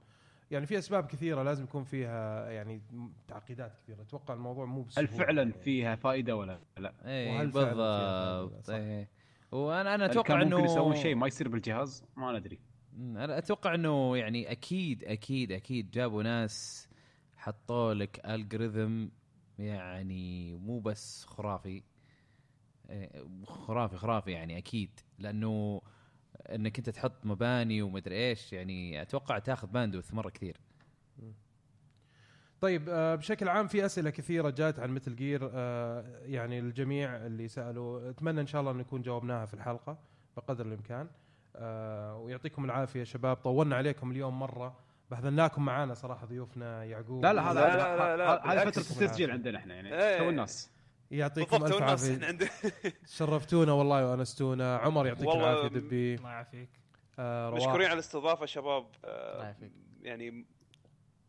يعني في أسباب كثيرة لازم يكون فيها يعني تعقيدات كثيرة. أتوقع الموضوع مو هل بسهولة فعلا يعني. فيها فائدة ولا لا؟ وهل فعلاً فيها بالضبط. إيه. وأنا أنا هل أتوقع انه ممكن يسوون شيء ما يصير بالجهاز؟ ما ندري. أنا أتوقع إنه يعني أكيد أكيد أكيد جابوا ناس حطوا لك الجوريثم يعني مو بس خرافي. إيه، خرافي خرافي يعني أكيد. لأنه إنك أنت تحط مباني ومدري إيش يعني أتوقع تأخذ bandwidth مرة كثير. طيب آه، بشكل عام في أسئلة كثيرة جات عن Metal Gear آه، يعني الجميع اللي سألوا. أتمنى إن شاء الله نكون جاوبناها في الحلقة بقدر الإمكان. آه، ويعطيكم العافية شباب. طولنا عليكم اليوم مرة. بهذلناكم معانا صراحة ضيوفنا يعقوب. لا لا هذا لا، لا، لا، لا، هذا بالعكس. فترة التسجيل عندنا إحنا يعني إيه. تو الناس. يعطيكم ألف عافية. (laughs) شرفتونا والله وأنستونا. عمر يعطيك العافية دبي. الله يعافيك. آه، مشكورين على الاستضافة شباب آه،. يعني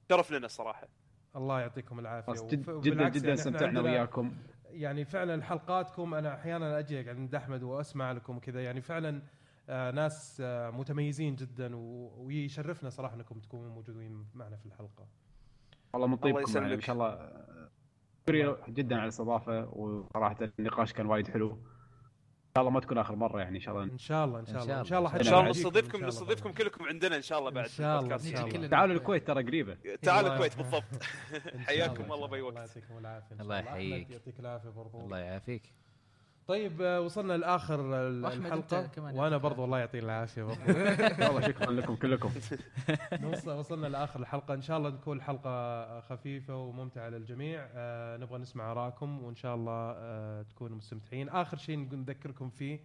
شرف لنا الصراحه الله يعطيكم العافية. جدا جدا يعني استمتعنا وياكم. يعني فعلا حلقاتكم أنا أحيانا أجي عند أحمد وأسمع لكم وكذا. يعني فعلا ناس آه متميزين جدا و- ويشرفنا صراحة انكم تكونوا موجودين معنا في الحلقة والله من طيبكم يعني يسلمك. ان شاء الله شكرا جدا على الاستضافه وصراحه النقاش كان وايد حلو ان شاء الله ما تكون اخر مره يعني ان شاء الله ان شاء الله ان شاء إن الله شاء ان شاء الله. ان شاء الله نستضيفكم نستضيفكم كلكم عندنا ان شاء الله بعد إن شاء الله،. الله. تعالوا الكويت ترى قريبه تعالوا الكويت. بالضبط حياكم الله بأي وقت. الله يعطيكم العافيه الله يحييك. يعطيك العافيه برضو الله يعافيك طيب آه، وصلنا لآخر الحلقة. وأنا برضو الله يعطيني العافية (laughs) والله شكرا لكم كلكم. (laughs) وصلنا لآخر الحلقة. إن شاء الله تكون حلقة خفيفة وممتعة للجميع. آه نبغى نسمع آرائكم وإن شاء الله آه تكونوا مستمتعين. آخر شيء نذكركم فيه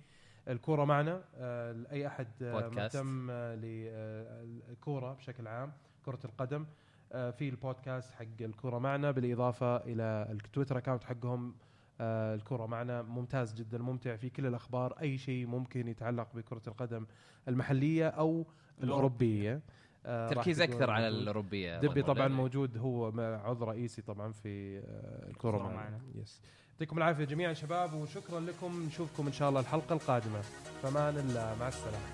الكورة معنا. آه لأي أحد. مهتم للكوره بشكل عام كرة القدم في البودكاست حق الكورة معنا. بالإضافة إلى ال Twitter account حقهم الكرة معنا. ممتاز جدا ممتع في كل الأخبار. أي شيء ممكن يتعلق بكرة القدم المحلية أو الأوروبية. آه، تركيز أكثر على. الأوروبية دبي طبعا؟ موجود هو عضو رئيسي طبعا في آه، الكرة الكرة معنا. معنا. Yes يعطيكم العافية جميعا شباب وشكرا لكم. نشوفكم إن شاء الله الحلقة القادمة. فمان الله. مع السلامة.